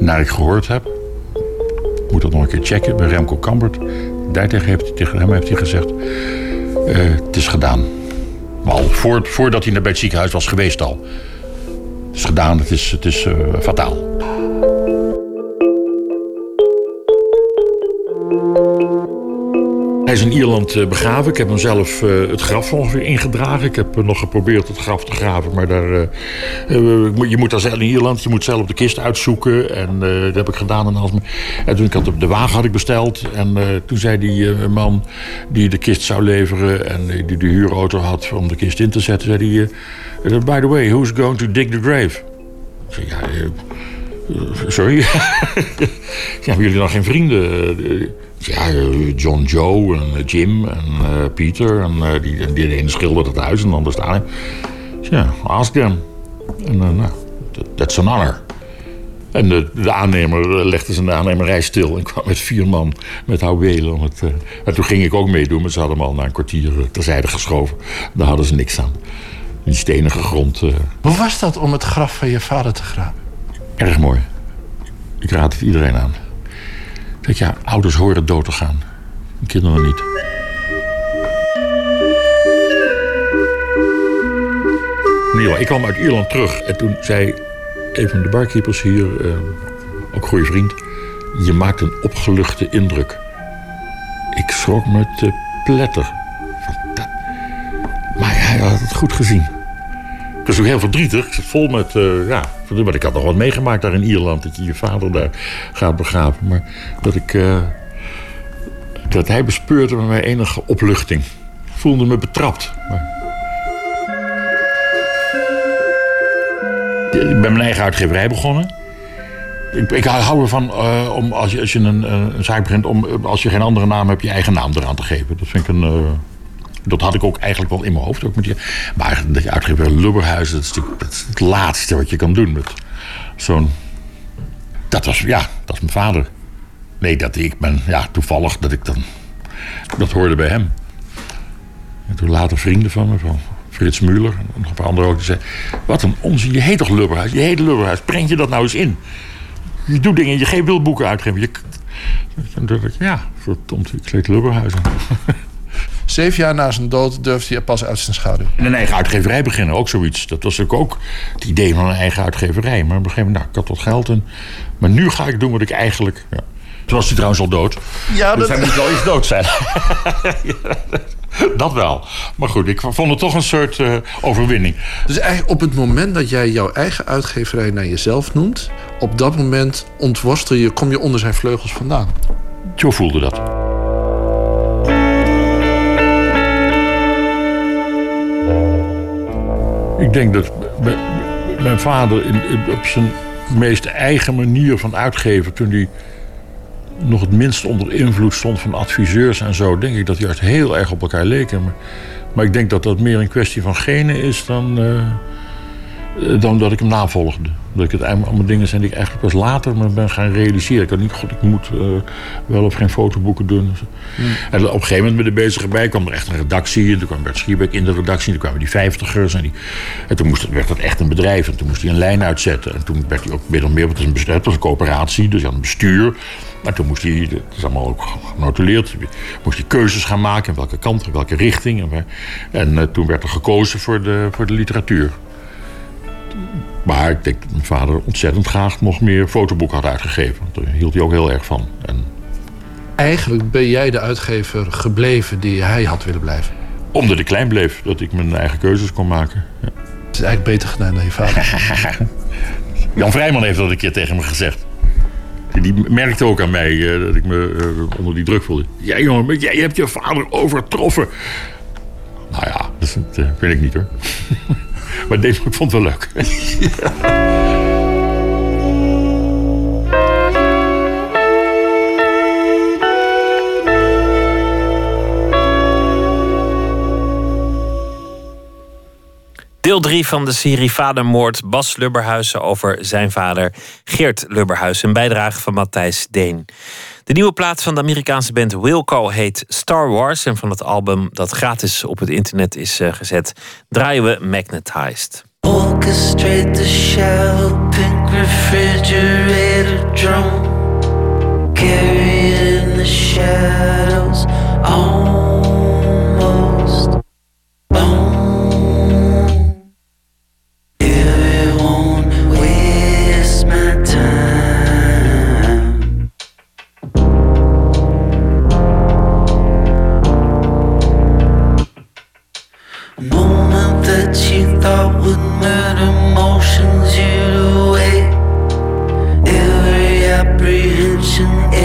Naar ik gehoord heb, moet dat nog een keer checken bij Remco Kambert. Daartegen heeft hij, tegen hem heeft hij gezegd: eh, Het is gedaan. Maar al voor, voordat hij naar bij het ziekenhuis was geweest al. Het is gedaan, het is, het is eh, fataal. Hij is in Ierland eh, begraven. Ik heb hem zelf eh, het graf ongeveer ingedragen. Ik heb eh, nog geprobeerd het graf te graven. Maar daar, je moet daar zelf in Ierland, je moet zelf de kist uitzoeken. En dat heb ik gedaan. En, als en toen ik had de, wagen had ik besteld. En toen zei die man die de kist zou leveren... en die de huurauto had om de kist in te zetten... zei hij, by the way, who's going to dig the grave? Ik ja... Sorry? [LAUGHS] hebben jullie dan geen vrienden? Ja, John Joe en eh, Jim en eh, Peter. En eh, die, die de ene schildert het huis en de ander staat. Ja, ask them. En nou, that- that's an honor. En de, de aannemer legde zijn aannemerij stil en kwam met vier man met houwelen. Om het, en toen ging ik ook meedoen, maar ze hadden hem al na een kwartier terzijde geschoven. Daar hadden ze niks aan. Die stenige grond. Hoe was dat om het graf van je vader te graven? Erg mooi. Ik raad het iedereen aan. Dat ja, ouders horen dood te gaan. En kinderen niet. Nee, ik kwam uit Ierland terug en toen zei een van de barkeepers hier, eh, ook goede vriend, je maakt een opgeluchte indruk. Ik schrok me te pletter. Maar hij had het goed gezien. Ik was ook heel verdrietig. Ik zat vol met, eh ja, maar ik had nog wat meegemaakt daar in Ierland. Dat je je vader daar gaat begraven. Maar dat ik, eh, dat hij bespeurde bij mij enige opluchting. Ik voelde me betrapt. Ik ben mijn eigen uitgeverij begonnen. Ik, hou ervan eh, om als je, als je een, een zaak begint, om als je geen andere naam hebt, je eigen naam eraan te geven. Dat vind ik een, Dat had ik ook eigenlijk wel in mijn hoofd. Ook met die, maar dat je uitgever Lubberhuizen, dat is natuurlijk dat is het laatste wat je kan doen met zo'n. Dat was, ja, dat is mijn vader. Nee, dat ik ben, ja, toevallig dat ik dan. Dat hoorde bij hem. En toen later vrienden van me, van Frits Muller en nog een paar anderen ook, die zeiden: Wat een onzin, je heet toch Lubberhuis? Je heet Lubberhuis, prent je dat nou eens in? Je doet dingen, je wil boeken uitgeven. Je, ja, verdomd, ik heet Lubberhuis. [LAUGHS] Zeven jaar na zijn dood durfde hij pas uit zijn schaduw. En een eigen uitgeverij beginnen, ook zoiets. Dat was natuurlijk ook het idee van een eigen uitgeverij. Maar op een gegeven moment, nou, ik had wat geld. En, maar nu ga ik doen wat ik eigenlijk... Ja. Toen was hij trouwens al dood. Ja, dus dat- hij moet wel eens dood zijn. [LAUGHS] dat wel. Maar goed, ik vond het toch een soort eh, overwinning. Dus eigenlijk op het moment dat jij jouw eigen uitgeverij naar jezelf noemt... op dat moment ontworstel je, kom je onder zijn vleugels vandaan. Zo voelde dat. Ik denk dat mijn vader in, op zijn meest eigen manier van uitgeven... toen hij nog het minst onder invloed stond van adviseurs en zo... denk ik dat die juist heel erg op elkaar leken. Maar, ik denk dat dat meer een kwestie van genen is dan, eh, dan dat ik hem navolgde. Dat ik het allemaal dingen zijn die ik eigenlijk pas later me ben gaan realiseren. Ik had niet, god, ik moet eh, wel of geen fotoboeken doen. En op een gegeven moment met de bezige bij kwam er echt een redactie. En toen kwam Bert Schierbeek in de redactie. En toen kwamen die vijftigers. En, die, en toen moest, het- werd dat echt een bedrijf. En toen moest hij een lijn uitzetten. En toen werd hij ook meer meer, want het was een, bestuur, het was een coöperatie. Dus hij had een bestuur. Maar toen moest hij, dat is allemaal ook genotuleerd, moest hij keuzes gaan maken. In welke kant, in welke richting. En, en eh, toen werd er gekozen voor de, voor de literatuur. Maar ik denk dat mijn vader ontzettend graag nog meer fotoboeken had uitgegeven. Daar hield hij ook heel erg van. En Eigenlijk ben jij de uitgever gebleven die hij had willen blijven. omdat ik klein bleef, dat ik mijn eigen keuzes kon maken. Ja. Het is eigenlijk beter gedaan dan je vader. [LAUGHS] Jan Vrijman heeft dat een keer tegen me gezegd. Die- merkte ook aan mij eh, dat ik me eh, onder die druk voelde. Ja, jongen, jij hebt je vader overtroffen. Nou ja, dat eh, vind ik niet hoor. [LAUGHS] maar deze ik vond het wel leuk. [LAUGHS] Deel 3 van de serie Vadermoord. Bas Lubberhuizen over zijn vader Geert Lubberhuizen. Een bijdrage van Matthijs Deen. De nieuwe plaat van de Amerikaanse band Wilco heet Star Wars. En van het album dat gratis op het internet is eh, gezet, draaien we Magnetized. Orchestrate the shallow pink refrigerator drum. Carry in the shadows 生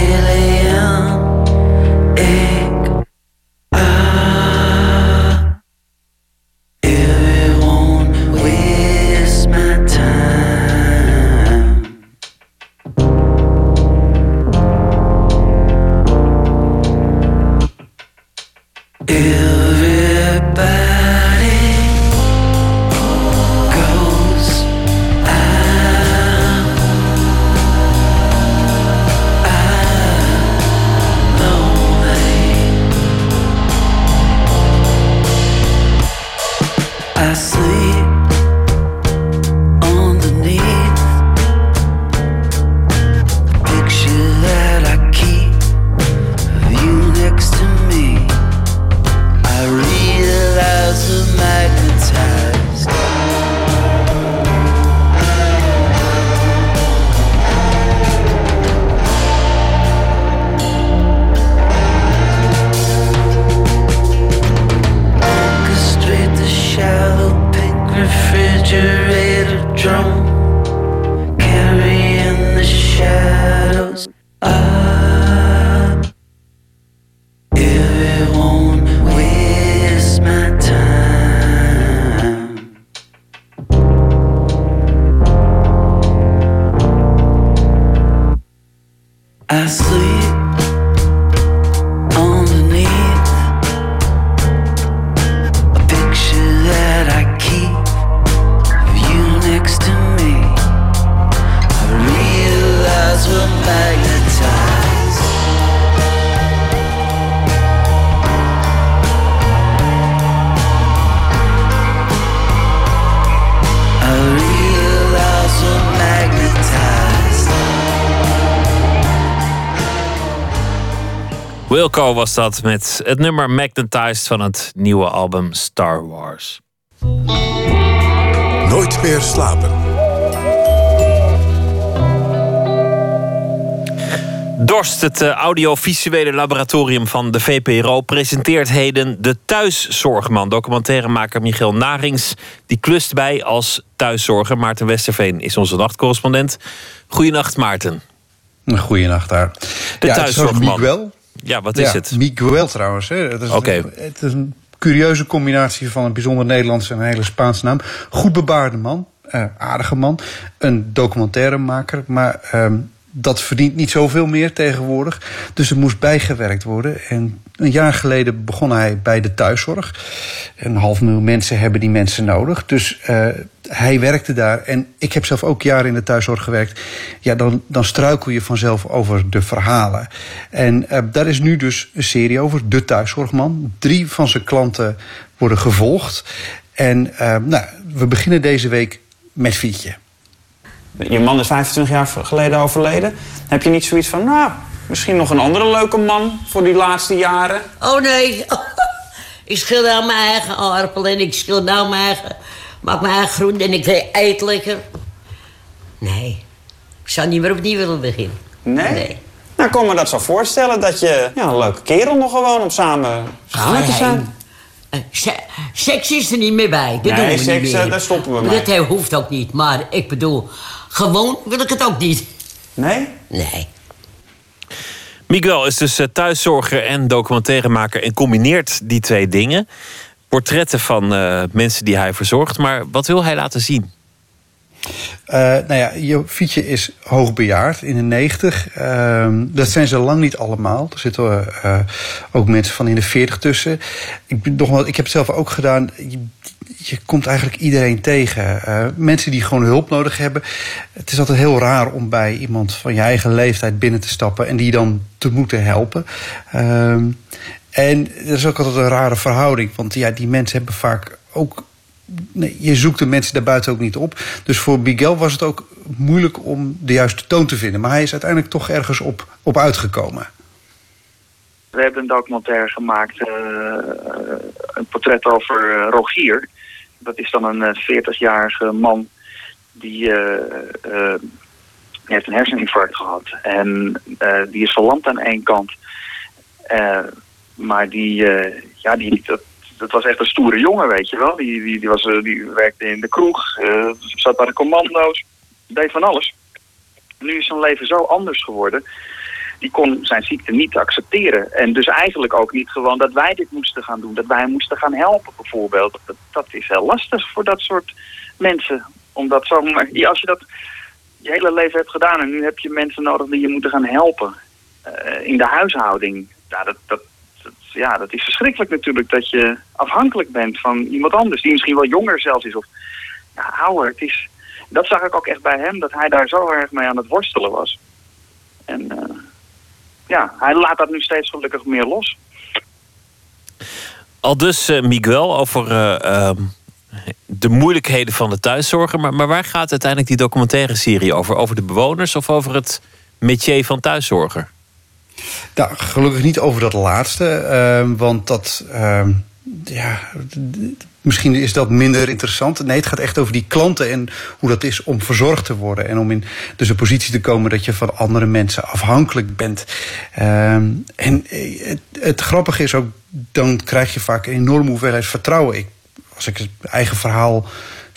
Wilco was dat met het nummer Magnetized van het nieuwe album Star Wars. Nooit meer slapen. Dorst, het uh, audiovisuele laboratorium van de VPRO, presenteert heden de Thuiszorgman. Documentairemaker Michiel Narings, die klust bij als thuiszorger. Maarten Westerveen is onze nachtcorrespondent. Goedenacht, Maarten. Goedenacht daar. De ja, thuiszorgman. Miguel. Ja, wat is het? Miguel trouwens. Oké. Okay. Het is een curieuze combinatie van een bijzonder Nederlandse en een hele Spaanse naam. Goed bebaarde man, uh, aardige man, een documentairemaker, maar... Uh, dat verdient niet zoveel meer tegenwoordig. Dus er moest bijgewerkt worden. En een jaar geleden begon hij bij de thuiszorg. Een half miljoen mensen hebben die mensen nodig. Dus uh, hij werkte daar. En ik heb zelf ook jaren in de thuiszorg gewerkt. Ja, dan, dan struikel je vanzelf over de verhalen. En uh, daar is nu dus een serie over. De thuiszorgman. Drie van zijn klanten worden gevolgd. En uh, nou, we beginnen deze week met Fietje. Je man is 25 jaar geleden overleden. Heb je niet zoiets van, nou, misschien nog een andere leuke man voor die laatste jaren? Oh nee, [LAUGHS] ik schil nou mijn eigen aardappel en ik schil nou mijn eigen, maak mijn eigen groente en ik eet lekker. Nee, ik zou niet meer opnieuw willen beginnen. Nee? nee. Nou, ik kon me dat zo voorstellen dat je ja, een leuke kerel nog gewoon om samen, samen te zijn. Uh, seks is er niet meer bij. Dat nee, doen we seks, niet meer. daar stoppen we mee. Dat hoeft ook niet, maar ik bedoel... Gewoon wil ik het ook niet. Nee? Nee. Miguel is dus eh, thuiszorger en documentairemaker en combineert die twee dingen. Portretten van uh, mensen die hij verzorgt. Maar wat wil hij laten zien? Uh, nou ja, je fietsje is hoogbejaard in de 90. Uh, dat zijn ze lang niet allemaal. Er zitten uh, ook mensen van in de 40 tussen. Ik, ben nog wel, ik heb het zelf ook gedaan. Je, komt eigenlijk iedereen tegen. mensen die gewoon hulp nodig hebben. Het is altijd heel raar om bij iemand van je eigen leeftijd binnen te stappen en die dan te moeten helpen. Ehm, en er is ook altijd een rare verhouding. Want ja, die mensen hebben vaak ook nee, je zoekt de mensen daarbuiten ook niet op. Dus voor Miguel was het ook moeilijk om de juiste toon te vinden. Maar hij is uiteindelijk toch ergens op, op uitgekomen. We hebben een documentaire gemaakt, uh, een portret over uh, Rogier. Dat is dan een 40-jarige man die uh, heeft een herseninfarct gehad. En die is verlamd aan één kant. maar die, ja, die, dat, dat was echt een stoere jongen, weet je wel. Die, die, die, was, eh, die werkte in de kroeg, zat bij de commando's, deed van alles. Nu is zijn leven zo anders geworden. Die kon zijn ziekte niet accepteren. En dus eigenlijk ook niet gewoon dat wij dit moesten gaan doen. Dat wij hem moesten gaan helpen bijvoorbeeld. Dat, dat is heel lastig voor dat soort mensen. Omdat zo, als je dat je hele leven hebt gedaan en nu heb je mensen nodig die je moeten gaan helpen. Uh, in de huishouding. Ja, dat, dat, ja, dat is verschrikkelijk natuurlijk dat je afhankelijk bent van iemand anders. Die misschien wel jonger zelfs is of ja, ouder. Het is, dat zag ik ook echt bij hem, dat hij daar zo erg mee aan het worstelen was. En uh, ja, hij laat dat nu steeds gelukkig meer los. Al dus uh, Miguel over uh, de moeilijkheden van de thuiszorger. Maar, maar waar gaat uiteindelijk die documentaire serie over? Over de bewoners of over het métier van thuiszorger? Nou, gelukkig niet over dat laatste. Uh, want dat. Uh, ja, misschien is dat minder interessant. Nee, het gaat echt over die klanten en hoe dat is om verzorgd te worden. En om in dus een positie te komen dat je van andere mensen afhankelijk bent. Uh, en het, het grappige is ook, dan krijg je vaak een enorme hoeveelheid vertrouwen. Ik, als ik het eigen verhaal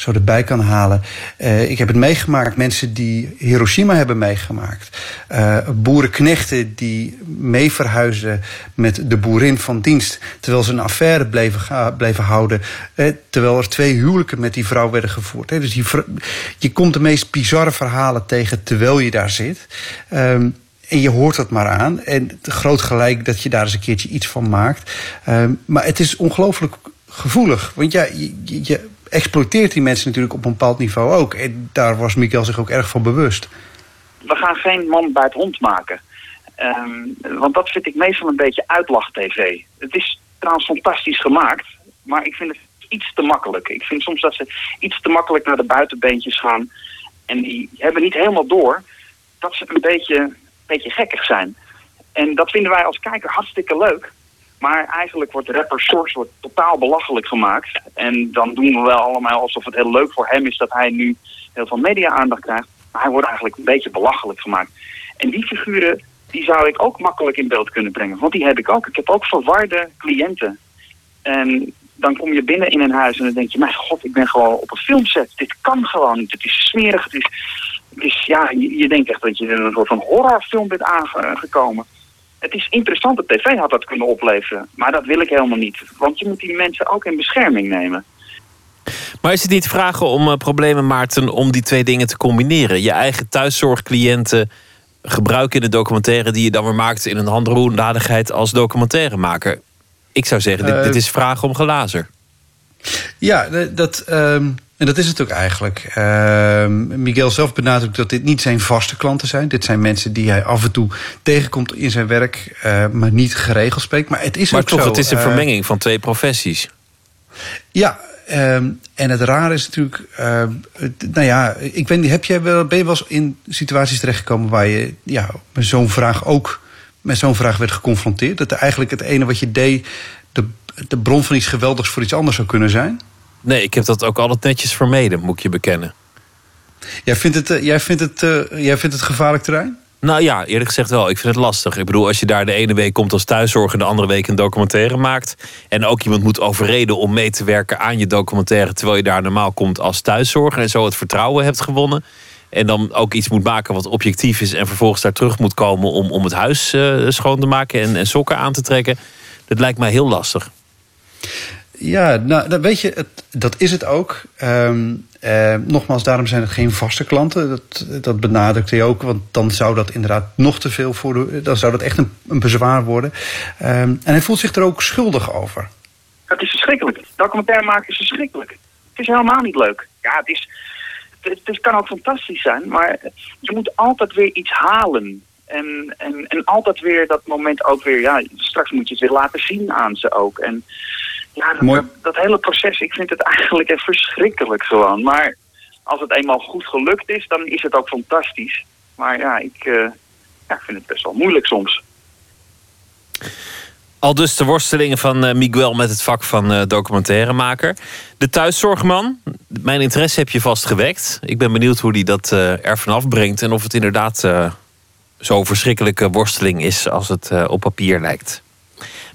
zo erbij kan halen. Uh, ik heb het meegemaakt, mensen die Hiroshima hebben meegemaakt. Uh, boerenknechten die mee verhuisden met de boerin van dienst. Terwijl ze een affaire bleven, bleven houden. Uh, terwijl er twee huwelijken met die vrouw werden gevoerd. Dus die, je komt de meest bizarre verhalen tegen terwijl je daar zit. Um, en je hoort het maar aan. En groot gelijk dat je daar eens een keertje iets van maakt. Um, maar het is ongelooflijk gevoelig. Want ja, je, exploiteert die mensen natuurlijk op een bepaald niveau ook. En daar was Miguel zich ook erg van bewust. We gaan geen man bij het hond maken. Um, want dat vind ik meestal een beetje uitlacht-tv. Het is trouwens fantastisch gemaakt, maar ik vind het iets te makkelijk. Ik vind soms dat ze iets te makkelijk naar de buitenbeentjes gaan. En die hebben niet helemaal door dat ze een beetje, een beetje gekkig zijn. En dat vinden wij als kijker hartstikke leuk. Maar eigenlijk wordt rapper Source wordt totaal belachelijk gemaakt. En dan doen we wel allemaal alsof het heel leuk voor hem is dat hij nu heel veel media-aandacht krijgt. Maar hij wordt eigenlijk een beetje belachelijk gemaakt. En die figuren, die zou ik ook makkelijk in beeld kunnen brengen. Want die heb ik ook. Ik heb ook verwarde cliënten. En dan kom je binnen in een huis en dan denk je... mijn god, ik ben gewoon op een filmset. Dit kan gewoon niet. Het is smerig. Het is, ja, je denkt echt dat je in een soort van horrorfilm bent aangekomen. Het is interessant dat tv had dat kunnen opleveren. Maar dat wil ik helemaal niet. Want je moet die mensen ook in bescherming nemen. Maar is het niet vragen om eh, problemen, Maarten, om die twee dingen te combineren? Je eigen thuiszorgcliënten gebruiken in de documentaire die je dan weer maakt in een handroendadigheid als documentairemaker. Ik zou zeggen, dit, Eh, dit is vragen om glazer. Ja, dat, ehm, en dat is het ook eigenlijk. Ehm, Miguel zelf benadrukt dat dit niet zijn vaste klanten zijn. Dit zijn mensen die hij af en toe tegenkomt in zijn werk, eh, maar niet geregeld spreekt. Maar het is Maar ook toch, zo, het is een eh, vermenging van twee professies. Ja, ehm, en het rare is natuurlijk, het- nou ja, ik weet niet, heb jij wel, ben je wel eens in situaties terechtgekomen waar je ja, met zo'n vraag ook met zo'n vraag werd geconfronteerd? Dat er eigenlijk het ene wat je deed, de, de bron van iets geweldigs voor iets anders zou kunnen zijn? Nee, ik heb dat ook altijd netjes vermeden, moet ik je bekennen. Jij vindt het, eh, jij vindt het, eh, jij vindt het gevaarlijk terrein? Nou ja, eerlijk gezegd wel. Ik vind het lastig. Ik bedoel, als je daar de ene week komt als thuiszorger... de andere week een documentaire maakt... en ook iemand moet overreden om mee te werken aan je documentaire... terwijl je daar normaal komt als thuiszorger... en zo het vertrouwen hebt gewonnen... en dan ook iets moet maken wat objectief is... en vervolgens daar terug moet komen om, om het huis eh, schoon te maken... En, en sokken aan te trekken. Dat lijkt mij heel lastig. Ja, nou, weet je, dat is het ook. Ehm, eh, nogmaals, daarom zijn het geen vaste klanten. Dat, dat benadrukt hij ook, want dan zou dat inderdaad nog te veel voor dan zou dat echt een, een bezwaar worden. Ehm, en hij voelt zich er ook schuldig over. Het is verschrikkelijk. Documentaire maken is verschrikkelijk. Het is helemaal niet leuk. Ja, het is... Het, het kan ook fantastisch zijn, maar je moet altijd weer iets halen. En, en, en altijd weer dat moment ook weer... Ja, straks moet je het weer laten zien aan ze ook. En ja, dat, Mooi. dat, dat hele proces, ik vind het [LAUGHS] eigenlijk echt verschrikkelijk gewoon. Maar als het eenmaal goed gelukt is, dan is het ook fantastisch. Maar ja, ik, eh, ja, ik vind het best wel moeilijk soms. Al dus de worstelingen van eh, Miguel met het vak van eh, documentairemaker. De thuiszorgman, mijn interesse heb je vast gewekt. Ik ben benieuwd hoe hij dat eh, er vanaf brengt... en of het inderdaad eh, zo'n verschrikkelijke worsteling is als het eh, op papier lijkt.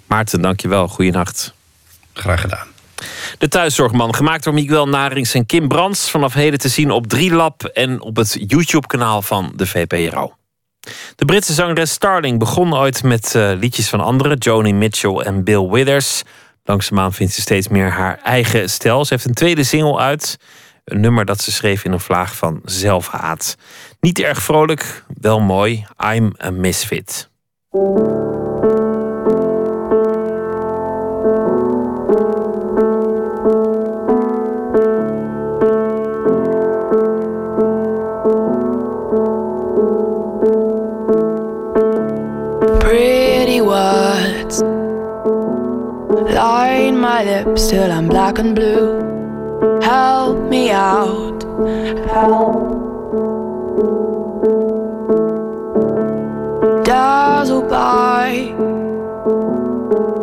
Maarten, dankjewel. Goeienacht. Graag gedaan. De thuiszorgman, gemaakt door Miguel Narings en Kim Brands... vanaf heden te zien op Drielab en op het YouTube-kanaal van de VPRO. De Britse zangeres Starling begon ooit met eh, liedjes van anderen, Joni Mitchell en Bill Withers. Langzaamaan vindt ze steeds meer haar eigen stijl. Ze heeft een tweede single uit, een nummer dat ze schreef in een vlaag van zelfhaat. Niet erg vrolijk, wel mooi. I'm a misfit. Lips till I'm black and blue. Help me out. Help. Dazzled by,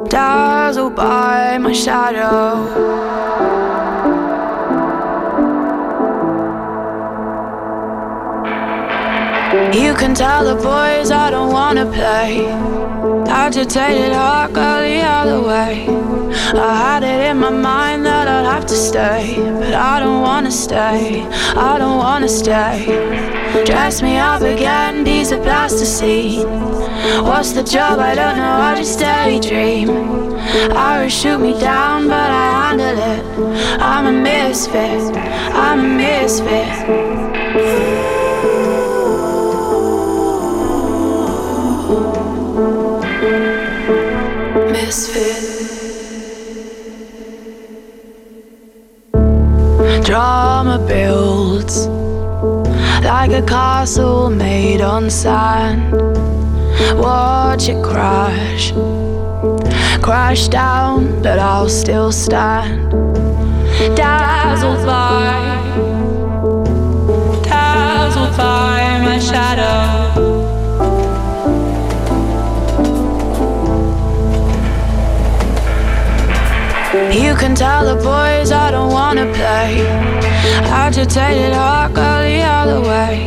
dazzled by my shadow. You can tell the boys I don't wanna play. Agitated heart go the other way. I had it in my mind that I'd have to stay, but I don't wanna stay. I don't wanna stay. Dress me up again, these are plasticine. What's the job? I don't know. I just daydream. Irish shoot me down, but I handle it. I'm a misfit. I'm a misfit. Drama builds like a castle made on sand. Watch it crash, crash down, but I'll still stand. Dazzled by, dazzled by my shadow. You can tell the boys I don't wanna play. Agitated heart, go the other way.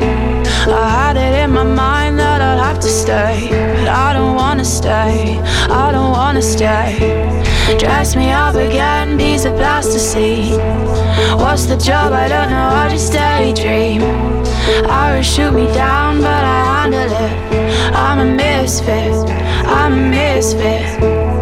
I had it in my mind that I'd have to stay, but I don't wanna stay. I don't wanna stay. Dress me up again, piece of plasticine. What's the job? I don't know. I just daydream. Irish shoot me down, but I handle it. I'm a misfit. I'm a misfit.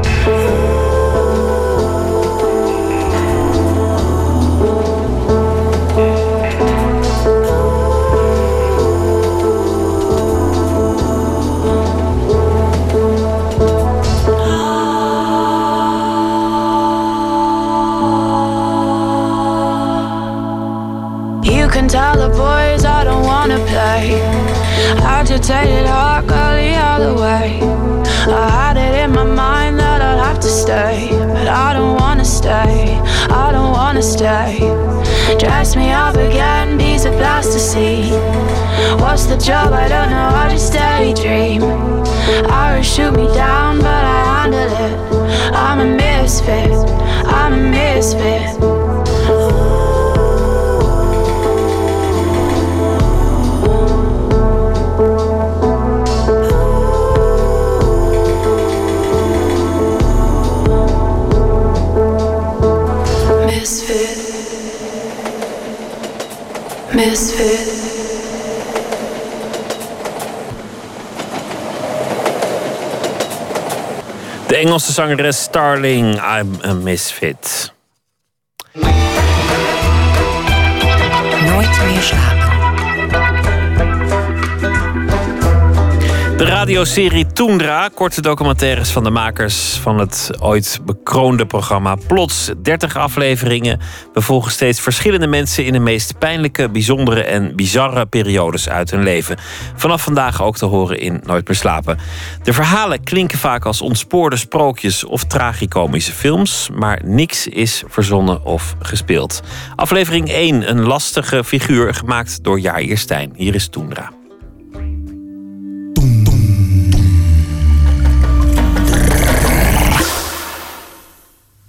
The boys I don't wanna play. Agitated heart, go the other way. I had it in my mind that I'd have to stay, but I don't wanna stay. I don't wanna stay. Dress me up again, piece of plasticine. What's the job? I don't know. I just daydream. Irish shoot me down, but I handle it. I'm a misfit. I'm a. Misfit. Misfit. De Engelse zangeres Starling, I'm a Misfit. Nooit meer slapen. Radioserie Toendra, korte documentaires van de makers van het ooit bekroonde programma Plots. 30 afleveringen bevolgen steeds verschillende mensen in de meest pijnlijke, bijzondere en bizarre periodes uit hun leven. Vanaf vandaag ook te horen in Nooit meer slapen. De verhalen klinken vaak als ontspoorde sprookjes of tragicomische films, maar niks is verzonnen of gespeeld. Aflevering 1, een lastige figuur gemaakt door Jair Stijn. Hier is Toendra.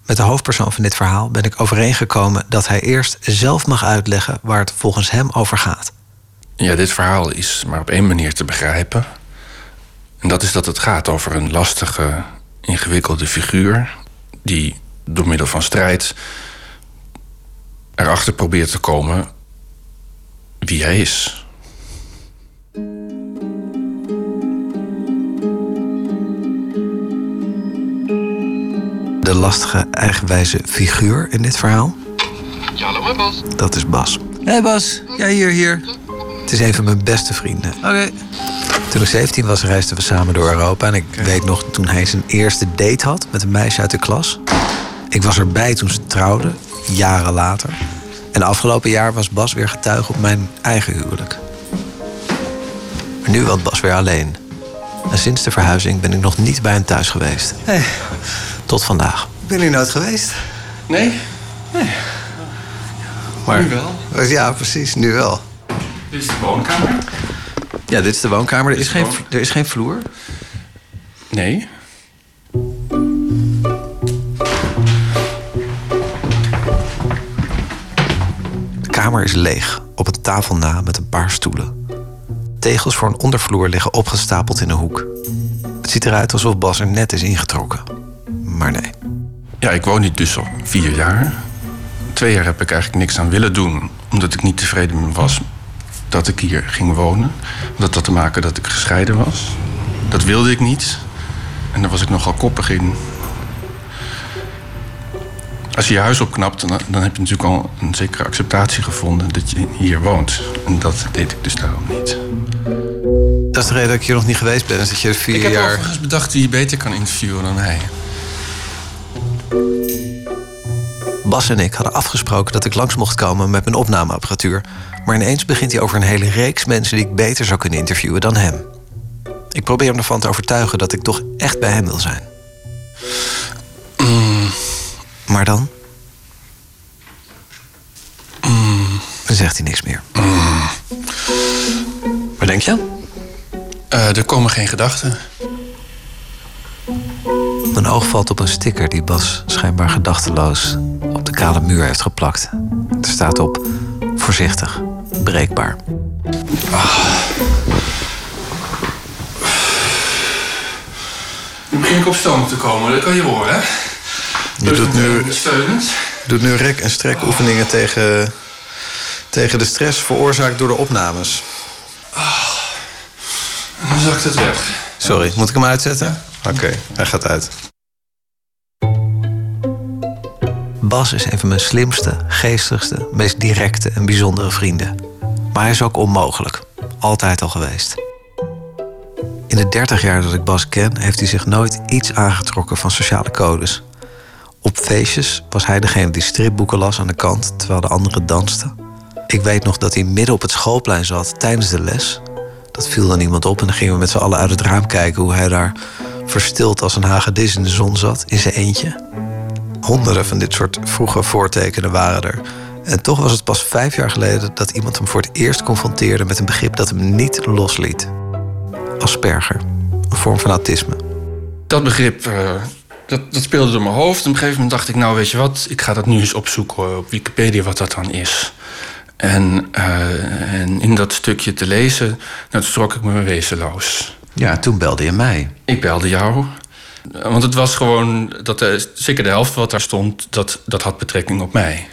Met de hoofdpersoon van dit verhaal ben ik overeengekomen dat hij eerst zelf mag uitleggen waar het volgens hem over gaat. Ja, dit verhaal is maar op één manier te begrijpen. En dat is dat het gaat over een lastige, ingewikkelde figuur... die door middel van strijd erachter probeert te komen wie hij is. De lastige, eigenwijze figuur in dit verhaal, Ja, hallo maar Bas. dat is Bas. Hé hey Bas, ja hier, hier. Het is een van mijn beste vrienden. Oké. Toen ik 17 was, reisden we samen door Europa. En ik weet nog toen hij zijn eerste date had met een meisje uit de klas. Ik was erbij toen ze trouwden, jaren later. En afgelopen jaar was Bas weer getuige op mijn eigen huwelijk. Maar nu woont Bas weer alleen. En sinds de verhuizing ben ik nog niet bij hem thuis geweest. Hey, Tot vandaag. ben je nooit geweest? Nee? Maar, Nu wel. Ja, precies, nu wel. Dit is de woonkamer. Ja, dit is de woonkamer. Er is geen, er is geen vloer. Nee. De kamer is leeg, op een tafel na met een paar stoelen. Tegels voor een ondervloer liggen opgestapeld in een hoek. Het ziet eruit alsof Bas er net is ingetrokken. Maar nee. Ja, ik woon hier dus al vier jaar. Twee jaar heb ik eigenlijk niks aan willen doen, omdat ik niet tevreden was dat ik hier ging wonen. Dat had te maken dat ik gescheiden was. Dat wilde ik niet. En daar was ik nogal koppig in. Als je je huis opknapt, dan, dan heb je natuurlijk al een zekere acceptatie gevonden dat je hier woont. En dat deed ik dus daarom niet. Dat is de reden dat ik hier nog niet geweest ben. Is dat je er vier ik heb jaar... overigens bedacht wie je beter kan interviewen dan hij. Bas en ik hadden afgesproken dat ik langs mocht komen met mijn opnameapparatuur. Maar ineens begint hij over een hele reeks mensen die ik beter zou kunnen interviewen dan hem. Ik probeer hem ervan te overtuigen dat ik toch echt bij hem wil zijn. Maar dan? Dan zegt hij niks meer. Wat denk je? Eh, er komen geen gedachten. Mijn oog valt op een sticker die Bas schijnbaar gedachteloos kale muur heeft geplakt. Er staat op: voorzichtig, breekbaar. Nu begin ik op stoom te komen, dat kan je horen, hè? Je doet nu, Steunend. doet nu rek- en strek oefeningen tegen, tegen de stress veroorzaakt door de opnames. En dan zakt het weg. Sorry, moet ik hem uitzetten? Oké, hij gaat uit. Bas is een van mijn slimste, geestigste, meest directe en bijzondere vrienden. Maar hij is ook onmogelijk. Altijd al geweest. In de 30 jaar dat ik Bas ken, heeft hij zich nooit iets aangetrokken van sociale codes. Op feestjes was hij degene die stripboeken las aan de kant terwijl de anderen dansten. Ik weet nog dat hij midden op het schoolplein zat tijdens de les. Dat viel dan iemand op en dan gingen we met z'n allen uit het raam kijken hoe hij daar verstild als een hagedis in de zon zat, in zijn eentje. Honderden van dit soort vroege voortekenen waren er. En toch was het pas vijf jaar geleden dat iemand hem voor het eerst confronteerde met een begrip dat hem niet losliet. Asperger, een vorm van autisme. Dat begrip, eh, dat, dat speelde door mijn hoofd. En op een gegeven moment dacht ik, nou weet je wat, ik ga dat nu eens opzoeken op Wikipedia wat dat dan is. En, eh, en in dat stukje te lezen, nou, toen trok ik me wezenloos. Ja, toen belde je mij. Ik belde jou. Want het was gewoon, dat de, zeker de helft wat daar stond, dat, dat had betrekking op mij.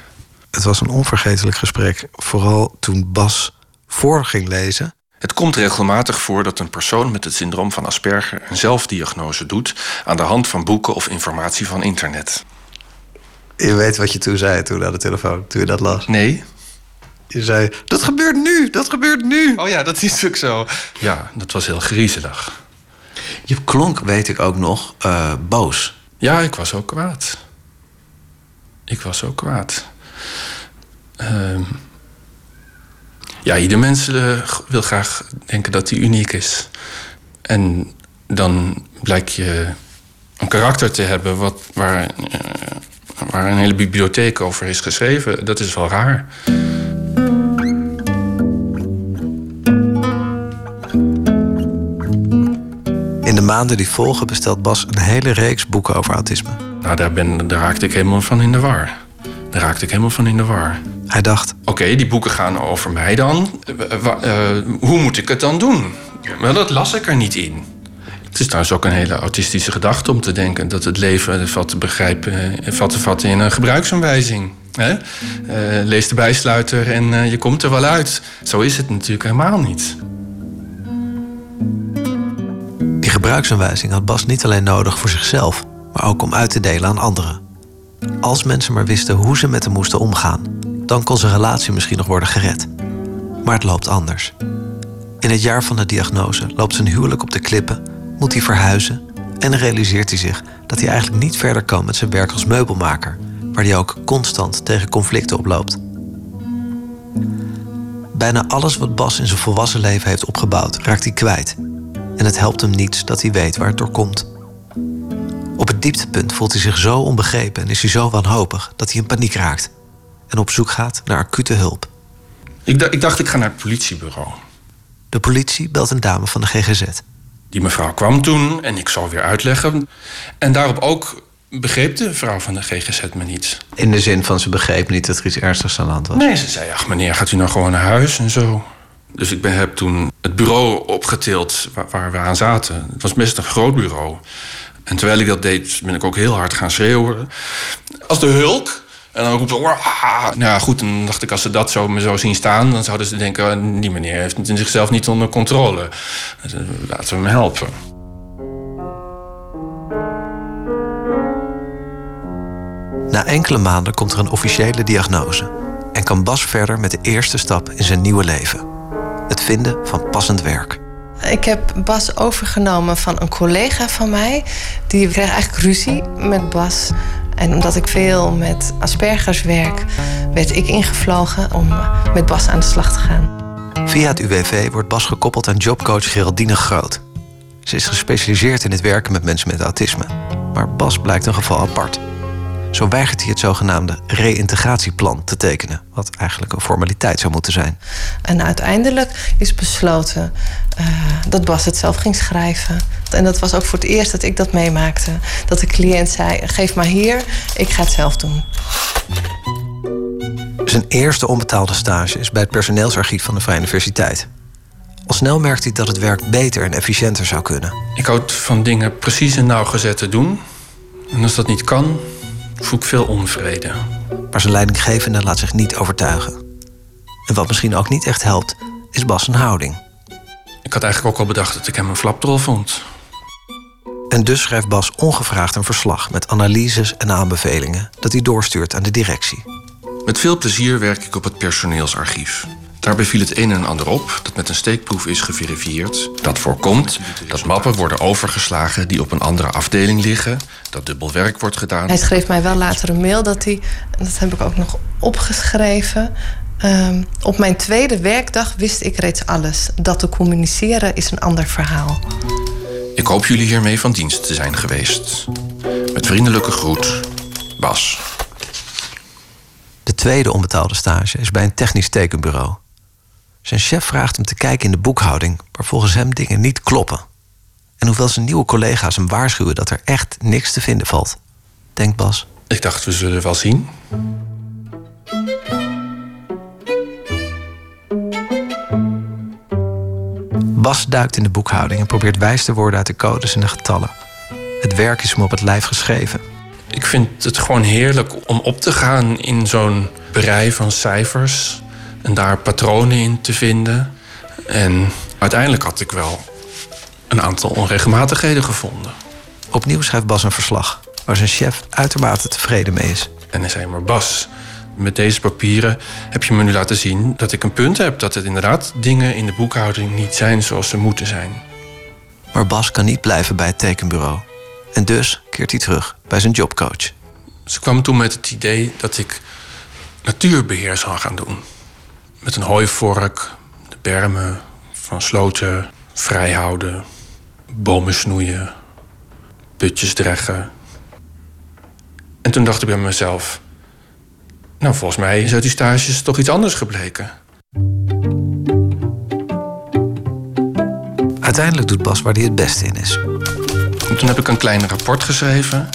Het was een onvergetelijk gesprek, vooral toen Bas voor ging lezen. Het komt regelmatig voor dat een persoon met het syndroom van Asperger een zelfdiagnose doet aan de hand van boeken of informatie van internet. Je weet wat je toen zei toen aan de telefoon, toen je dat las. Nee. Je zei, dat gebeurt nu, dat gebeurt nu. Oh ja, dat is ook zo. Ja, dat was heel griezelig. Je klonk, weet ik ook nog, eh, boos. Ja, ik was ook kwaad. Ik was ook kwaad. Ehm, ja, ieder mens eh, wil graag denken dat hij uniek is. En dan blijkt je een karakter te hebben wat, eh, waar een hele bibliotheek over is geschreven. Dat is wel raar. De maanden die volgen bestelt Bas een hele reeks boeken over autisme. Nou, daar, ben, daar raakte ik helemaal van in de war. Daar raakte ik helemaal van in de war. Hij dacht... Oké, die boeken gaan over mij dan. Eh, eh, hoe moet ik het dan doen? Maar dat las ik er niet in. Het is trouwens ook een hele autistische gedachte om te denken... dat het leven valt te begrijpen, eh, valt te vatten in een gebruiksaanwijzing. Hè? Eh, lees de bijsluiter en eh, je komt er wel uit. Zo is het natuurlijk helemaal niet. Gebruiksaanwijzing had Bas niet alleen nodig voor zichzelf, maar ook om uit te delen aan anderen. Als mensen maar wisten hoe ze met hem moesten omgaan, dan kon zijn relatie misschien nog worden gered. Maar het loopt anders. In het jaar van de diagnose loopt zijn huwelijk op de klippen, moet hij verhuizen en realiseert hij zich dat hij eigenlijk niet verder kan met zijn werk als meubelmaker, waar hij ook constant tegen conflicten oploopt. Bijna alles wat Bas in zijn volwassen leven heeft opgebouwd, raakt hij kwijt. En het helpt hem niets dat hij weet waar het door komt. Op het dieptepunt voelt hij zich zo onbegrepen en is hij zo wanhopig dat hij in paniek raakt en op zoek gaat naar acute hulp. Ik, dacht- ik dacht, ik ga naar het politiebureau. De politie belt een dame van de GGZ. Die mevrouw kwam toen en ik zal weer uitleggen. En daarop ook begreep de vrouw van de GGZ me niet. In de zin van ze begreep niet dat er iets ernstigs aan de hand was. Nee, ze zei, ach meneer, gaat u nou gewoon naar huis en zo. Dus ik ben, heb toen het bureau opgetild waar, we aan zaten. Het was best een groot bureau. En terwijl ik dat deed, ben ik ook heel hard gaan schreeuwen. Als de hulk. En dan roept ze... Nou ja, goed, dan dacht ik, als ze dat zo, me zo zien staan... dan zouden ze denken, die meneer heeft het in zichzelf niet onder controle. Dus, eh, Laten we hem helpen. Na enkele maanden komt er een officiële diagnose en kan Bas verder met de eerste stap in zijn nieuwe leven: het vinden van passend werk. Ik heb Bas overgenomen van een collega van mij. Die kreeg eigenlijk ruzie met Bas. En omdat ik veel met Aspergers werk, werd ik ingevlogen om met Bas aan de slag te gaan. Via het UWV wordt Bas gekoppeld aan jobcoach Geraldine Groot. Ze is gespecialiseerd in het werken met mensen met autisme. Maar Bas blijkt een geval apart. Zo weigert hij het zogenaamde reïntegratieplan te tekenen, wat eigenlijk een formaliteit zou moeten zijn. En uiteindelijk is besloten eh, dat Bas het zelf ging schrijven. En dat was ook voor het eerst dat ik dat meemaakte. Dat de cliënt zei: geef maar hier, ik ga het zelf doen. Zijn eerste onbetaalde stage is bij het personeelsarchief van de Vrije Universiteit. Al snel merkt hij dat het werk beter en efficiënter zou kunnen. Ik houd van dingen precies en nauwgezet te doen. En als dat niet kan, voel ik veel onvrede. Maar zijn leidinggevende laat zich niet overtuigen. En wat misschien ook niet echt helpt, is Bas' zijn houding. Ik had eigenlijk ook al bedacht dat ik hem een flapdrol vond. En dus schrijft Bas ongevraagd een verslag met analyses en aanbevelingen dat hij doorstuurt aan de directie. Met veel plezier werk ik op het personeelsarchief. Daarbij viel het een en ander op dat met een steekproef is geverifieerd. Dat voorkomt dat mappen worden overgeslagen die op een andere afdeling liggen. Dat dubbel werk wordt gedaan. Hij schreef mij wel later een mail dat hij, en dat heb ik ook nog opgeschreven. ehm, op mijn tweede werkdag wist ik reeds alles. Dat te communiceren is een ander verhaal. Ik hoop jullie hiermee van dienst te zijn geweest. Met vriendelijke groet, Bas. De tweede onbetaalde stage is bij een technisch tekenbureau. Zijn chef vraagt hem te kijken in de boekhouding, waar volgens hem dingen niet kloppen. En hoewel zijn nieuwe collega's hem waarschuwen dat er echt niks te vinden valt, denkt Bas. Ik dacht, we zullen wel zien. Bas duikt in de boekhouding en probeert wijs te worden uit de codes en de getallen. Het werk is hem op het lijf geschreven. Ik vind het gewoon heerlijk om op te gaan in zo'n berei van cijfers. En daar patronen in te vinden. En uiteindelijk had ik wel een aantal onregelmatigheden gevonden. Opnieuw schrijft Bas een verslag, waar zijn chef uitermate tevreden mee is. En hij zei maar, Bas, met deze papieren heb je me nu laten zien dat ik een punt heb. Dat het inderdaad dingen in de boekhouding niet zijn zoals ze moeten zijn. Maar Bas kan niet blijven bij het tekenbureau. En dus keert hij terug bij zijn jobcoach. Ze kwam toen met het idee dat ik natuurbeheer zou gaan doen. Met een hooivork, de bermen van sloten vrijhouden, bomen snoeien, putjes dreggen. En toen dacht ik bij mezelf, nou volgens mij is uit die stages toch iets anders gebleken. Uiteindelijk doet Bas waar hij het beste in is. En toen heb ik een klein rapport geschreven.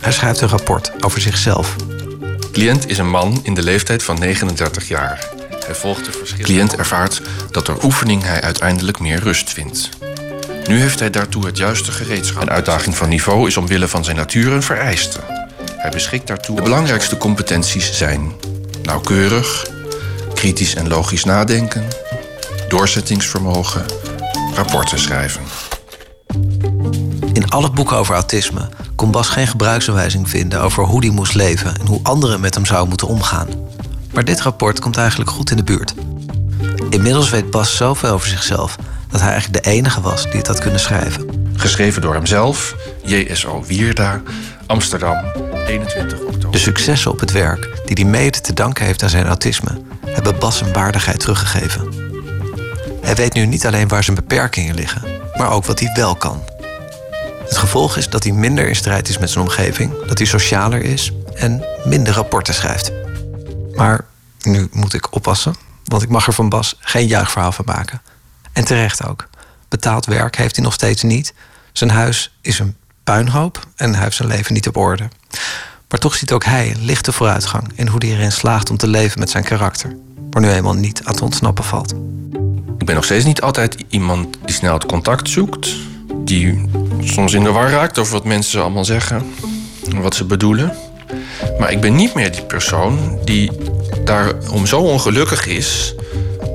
Hij schrijft een rapport over zichzelf. De cliënt is een man in de leeftijd van 39 jaar. Hij volgt de verschillende... cliënt ervaart dat door oefening hij uiteindelijk meer rust vindt. Nu heeft hij daartoe het juiste gereedschap. Een uitdaging van niveau is omwille van zijn natuur een vereiste. Hij beschikt daartoe... De belangrijkste competenties zijn... nauwkeurig, kritisch en logisch nadenken... doorzettingsvermogen, rapporten schrijven. In alle boeken over autisme kon Bas geen gebruiksaanwijzing vinden over hoe hij moest leven en hoe anderen met hem zouden moeten omgaan. Maar dit rapport komt eigenlijk goed in de buurt. Inmiddels weet Bas zoveel over zichzelf dat hij eigenlijk de enige was die het had kunnen schrijven. Geschreven door hemzelf, JSO Wierda, Amsterdam, 21 oktober. De successen op het werk, die hij mede te danken heeft aan zijn autisme, hebben Bas zijn waardigheid teruggegeven. Hij weet nu niet alleen waar zijn beperkingen liggen, maar ook wat hij wel kan. Het gevolg is dat hij minder in strijd is met zijn omgeving, dat hij socialer is en minder rapporten schrijft. Maar nu moet ik oppassen, want ik mag er van Bas geen juichverhaal van maken. En terecht ook. Betaald werk heeft hij nog steeds niet. Zijn huis is een puinhoop en hij heeft zijn leven niet op orde. Maar toch ziet ook hij een lichte vooruitgang in hoe hij erin slaagt om te leven met zijn karakter, waar nu eenmaal niet aan te ontsnappen valt. Ik ben nog steeds niet altijd iemand die snel het contact zoekt. Die soms in de war raakt over wat mensen allemaal zeggen. En wat ze bedoelen. Maar ik ben niet meer die persoon die daarom zo ongelukkig is...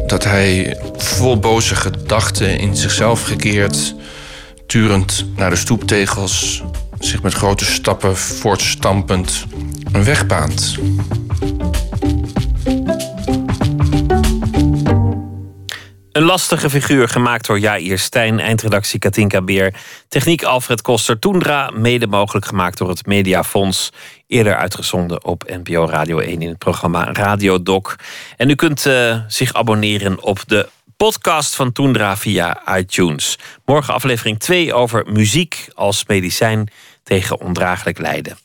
dat hij vol boze gedachten in zichzelf gekeerd... turend naar de stoeptegels... zich met grote stappen voortstampend een weg baant. Een lastige figuur gemaakt door Jair Stijn, eindredactie Katinka Beer, techniek Alfred Koster, Toendra, mede mogelijk gemaakt door het Mediafonds, eerder uitgezonden op NPO Radio 1 in het programma Radio Doc. En u kunt uh, zich abonneren op de podcast van Toendra via iTunes. Morgen aflevering 2 over muziek als medicijn tegen ondraaglijk lijden.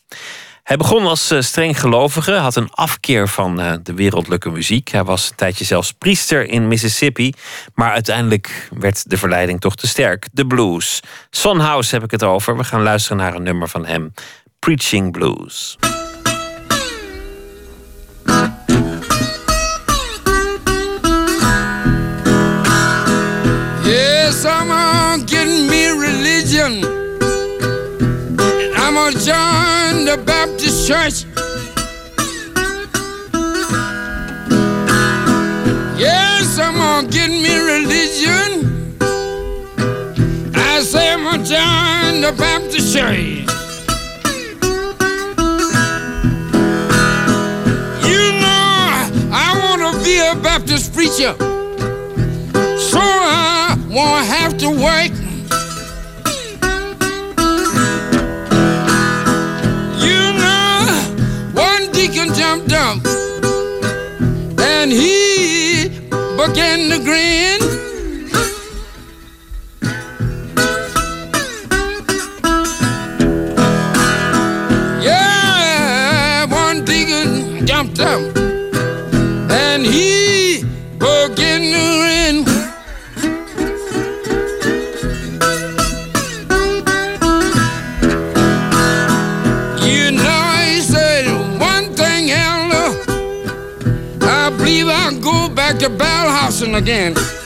Hij begon als eh, streng gelovige, had een afkeer van eh, de wereldlijke muziek. Hij was een tijdje zelfs priester in Mississippi. Maar uiteindelijk werd de verleiding toch te sterk. De blues. Son House heb ik het over. We gaan luisteren naar een nummer van hem: Preaching Blues. gonna join the Baptist Church. Yes, I'm gonna get me religion. I say I'm gonna join the Baptist Church. You know, I wanna be a Baptist preacher, so I won't have to work. stump. And he began to grin. Yeah, one digger jumped up. again.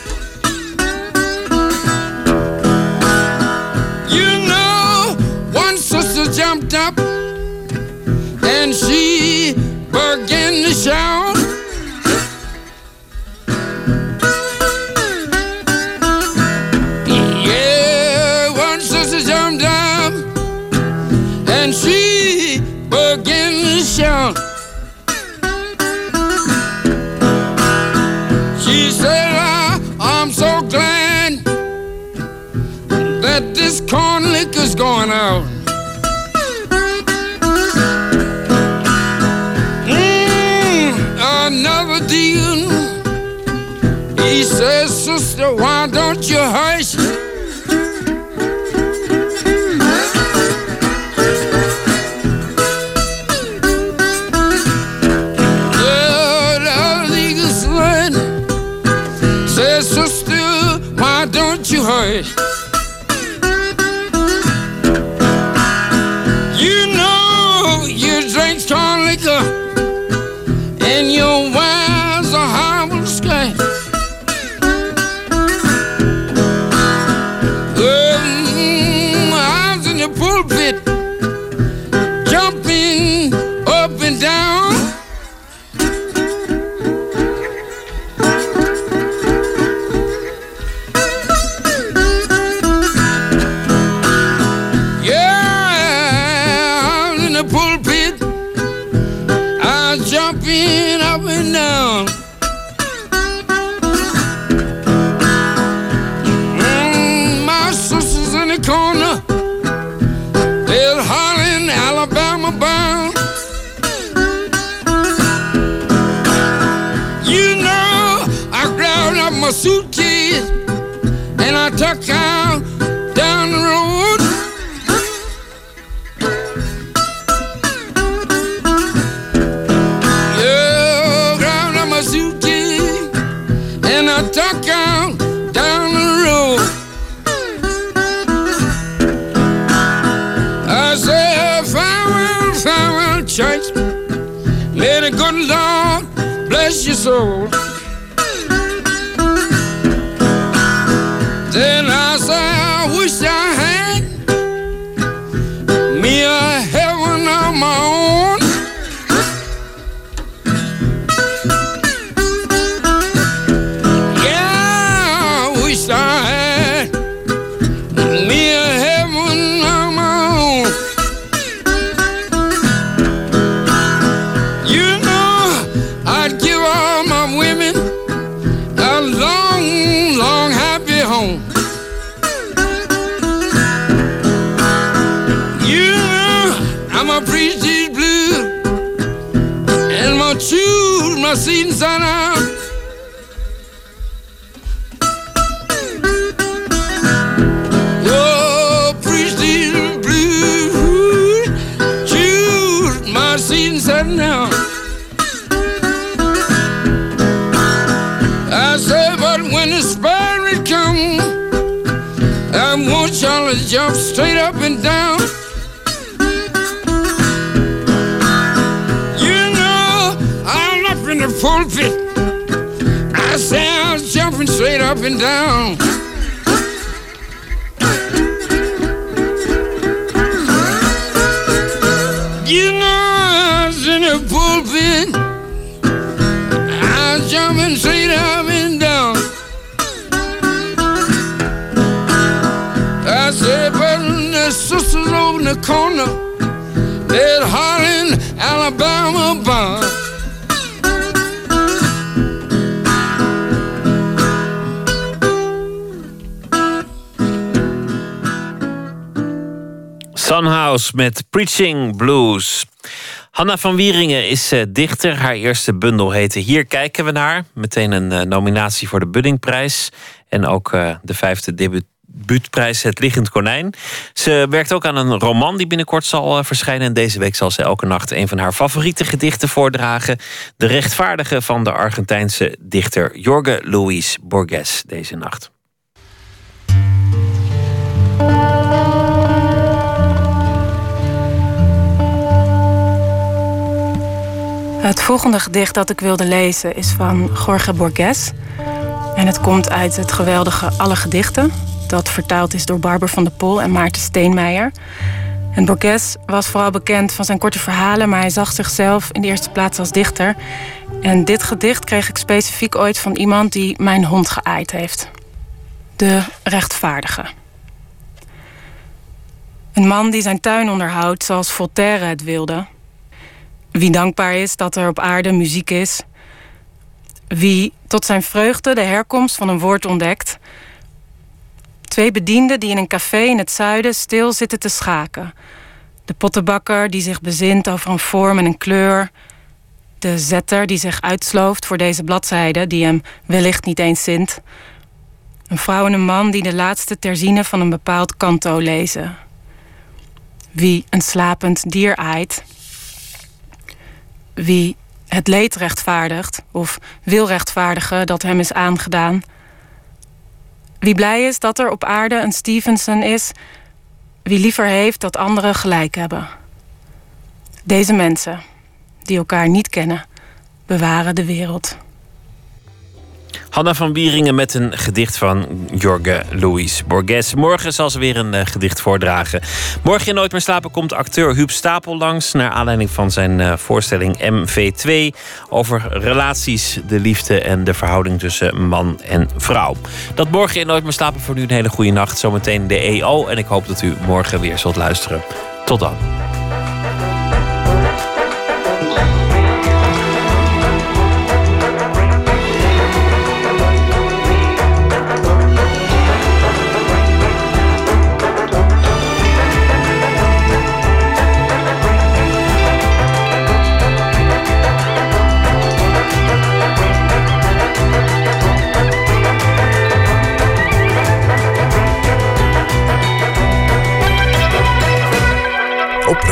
Charlie jumped straight up and down. You know, I'm up in the pulpit. I say I'm jumping straight up and down. You know, I was in the pulpit. I'm jumping straight the corner, they're hollering Alabama bound. Sunhouse met Preaching Blues. Hanna van Wieringen is eh, dichter. Haar eerste bundel heette Hier kijken we naar. Meteen een eh, nominatie voor de Buddingprijs. En ook eh, de vijfde debuutprijs Het Liggend Konijn. Ze werkt ook aan een roman die binnenkort zal verschijnen. En deze week zal ze elke nacht een van haar favoriete gedichten voordragen. De rechtvaardige van de Argentijnse dichter Jorge Luis Borges deze nacht. Het volgende gedicht dat ik wilde lezen is van Jorge Borges. En het komt uit het geweldige Alle Gedichten. Dat vertaald is door Barbara van der Pol en Maarten Steenmeijer. En Borges was vooral bekend van zijn korte verhalen, maar hij zag zichzelf in de eerste plaats als dichter. En dit gedicht kreeg ik specifiek ooit van iemand die mijn hond geaaid heeft. De rechtvaardige. Een man die zijn tuin onderhoudt zoals Voltaire het wilde. Wie dankbaar is dat er op aarde muziek is. Wie tot zijn vreugde de herkomst van een woord ontdekt. Twee bedienden die in een café in het zuiden stil zitten te schaken. De pottenbakker die zich bezint over een vorm en een kleur. De zetter die zich uitslooft voor deze bladzijde die hem wellicht niet eens zint. Een vrouw en een man die de laatste terzine van een bepaald kanto lezen. Wie een slapend dier aait wie het leed rechtvaardigt of wil rechtvaardigen dat hem is aangedaan. Wie blij is dat er op aarde een Stevenson is, wie liever heeft dat anderen gelijk hebben. Deze mensen, die elkaar niet kennen, bewaren de wereld. Hanna van Bieringen met een gedicht van Jorge Luis Borges. Morgen zal ze weer een uh, gedicht voordragen. Morgen in Nooit meer slapen komt acteur Huub Stapel langs... naar aanleiding van zijn uh, voorstelling MV2... over relaties, de liefde en de verhouding tussen man en vrouw. Dat morgen in Nooit meer slapen voor nu een hele goede nacht. Zometeen de EO en ik hoop dat u morgen weer zult luisteren. Tot dan.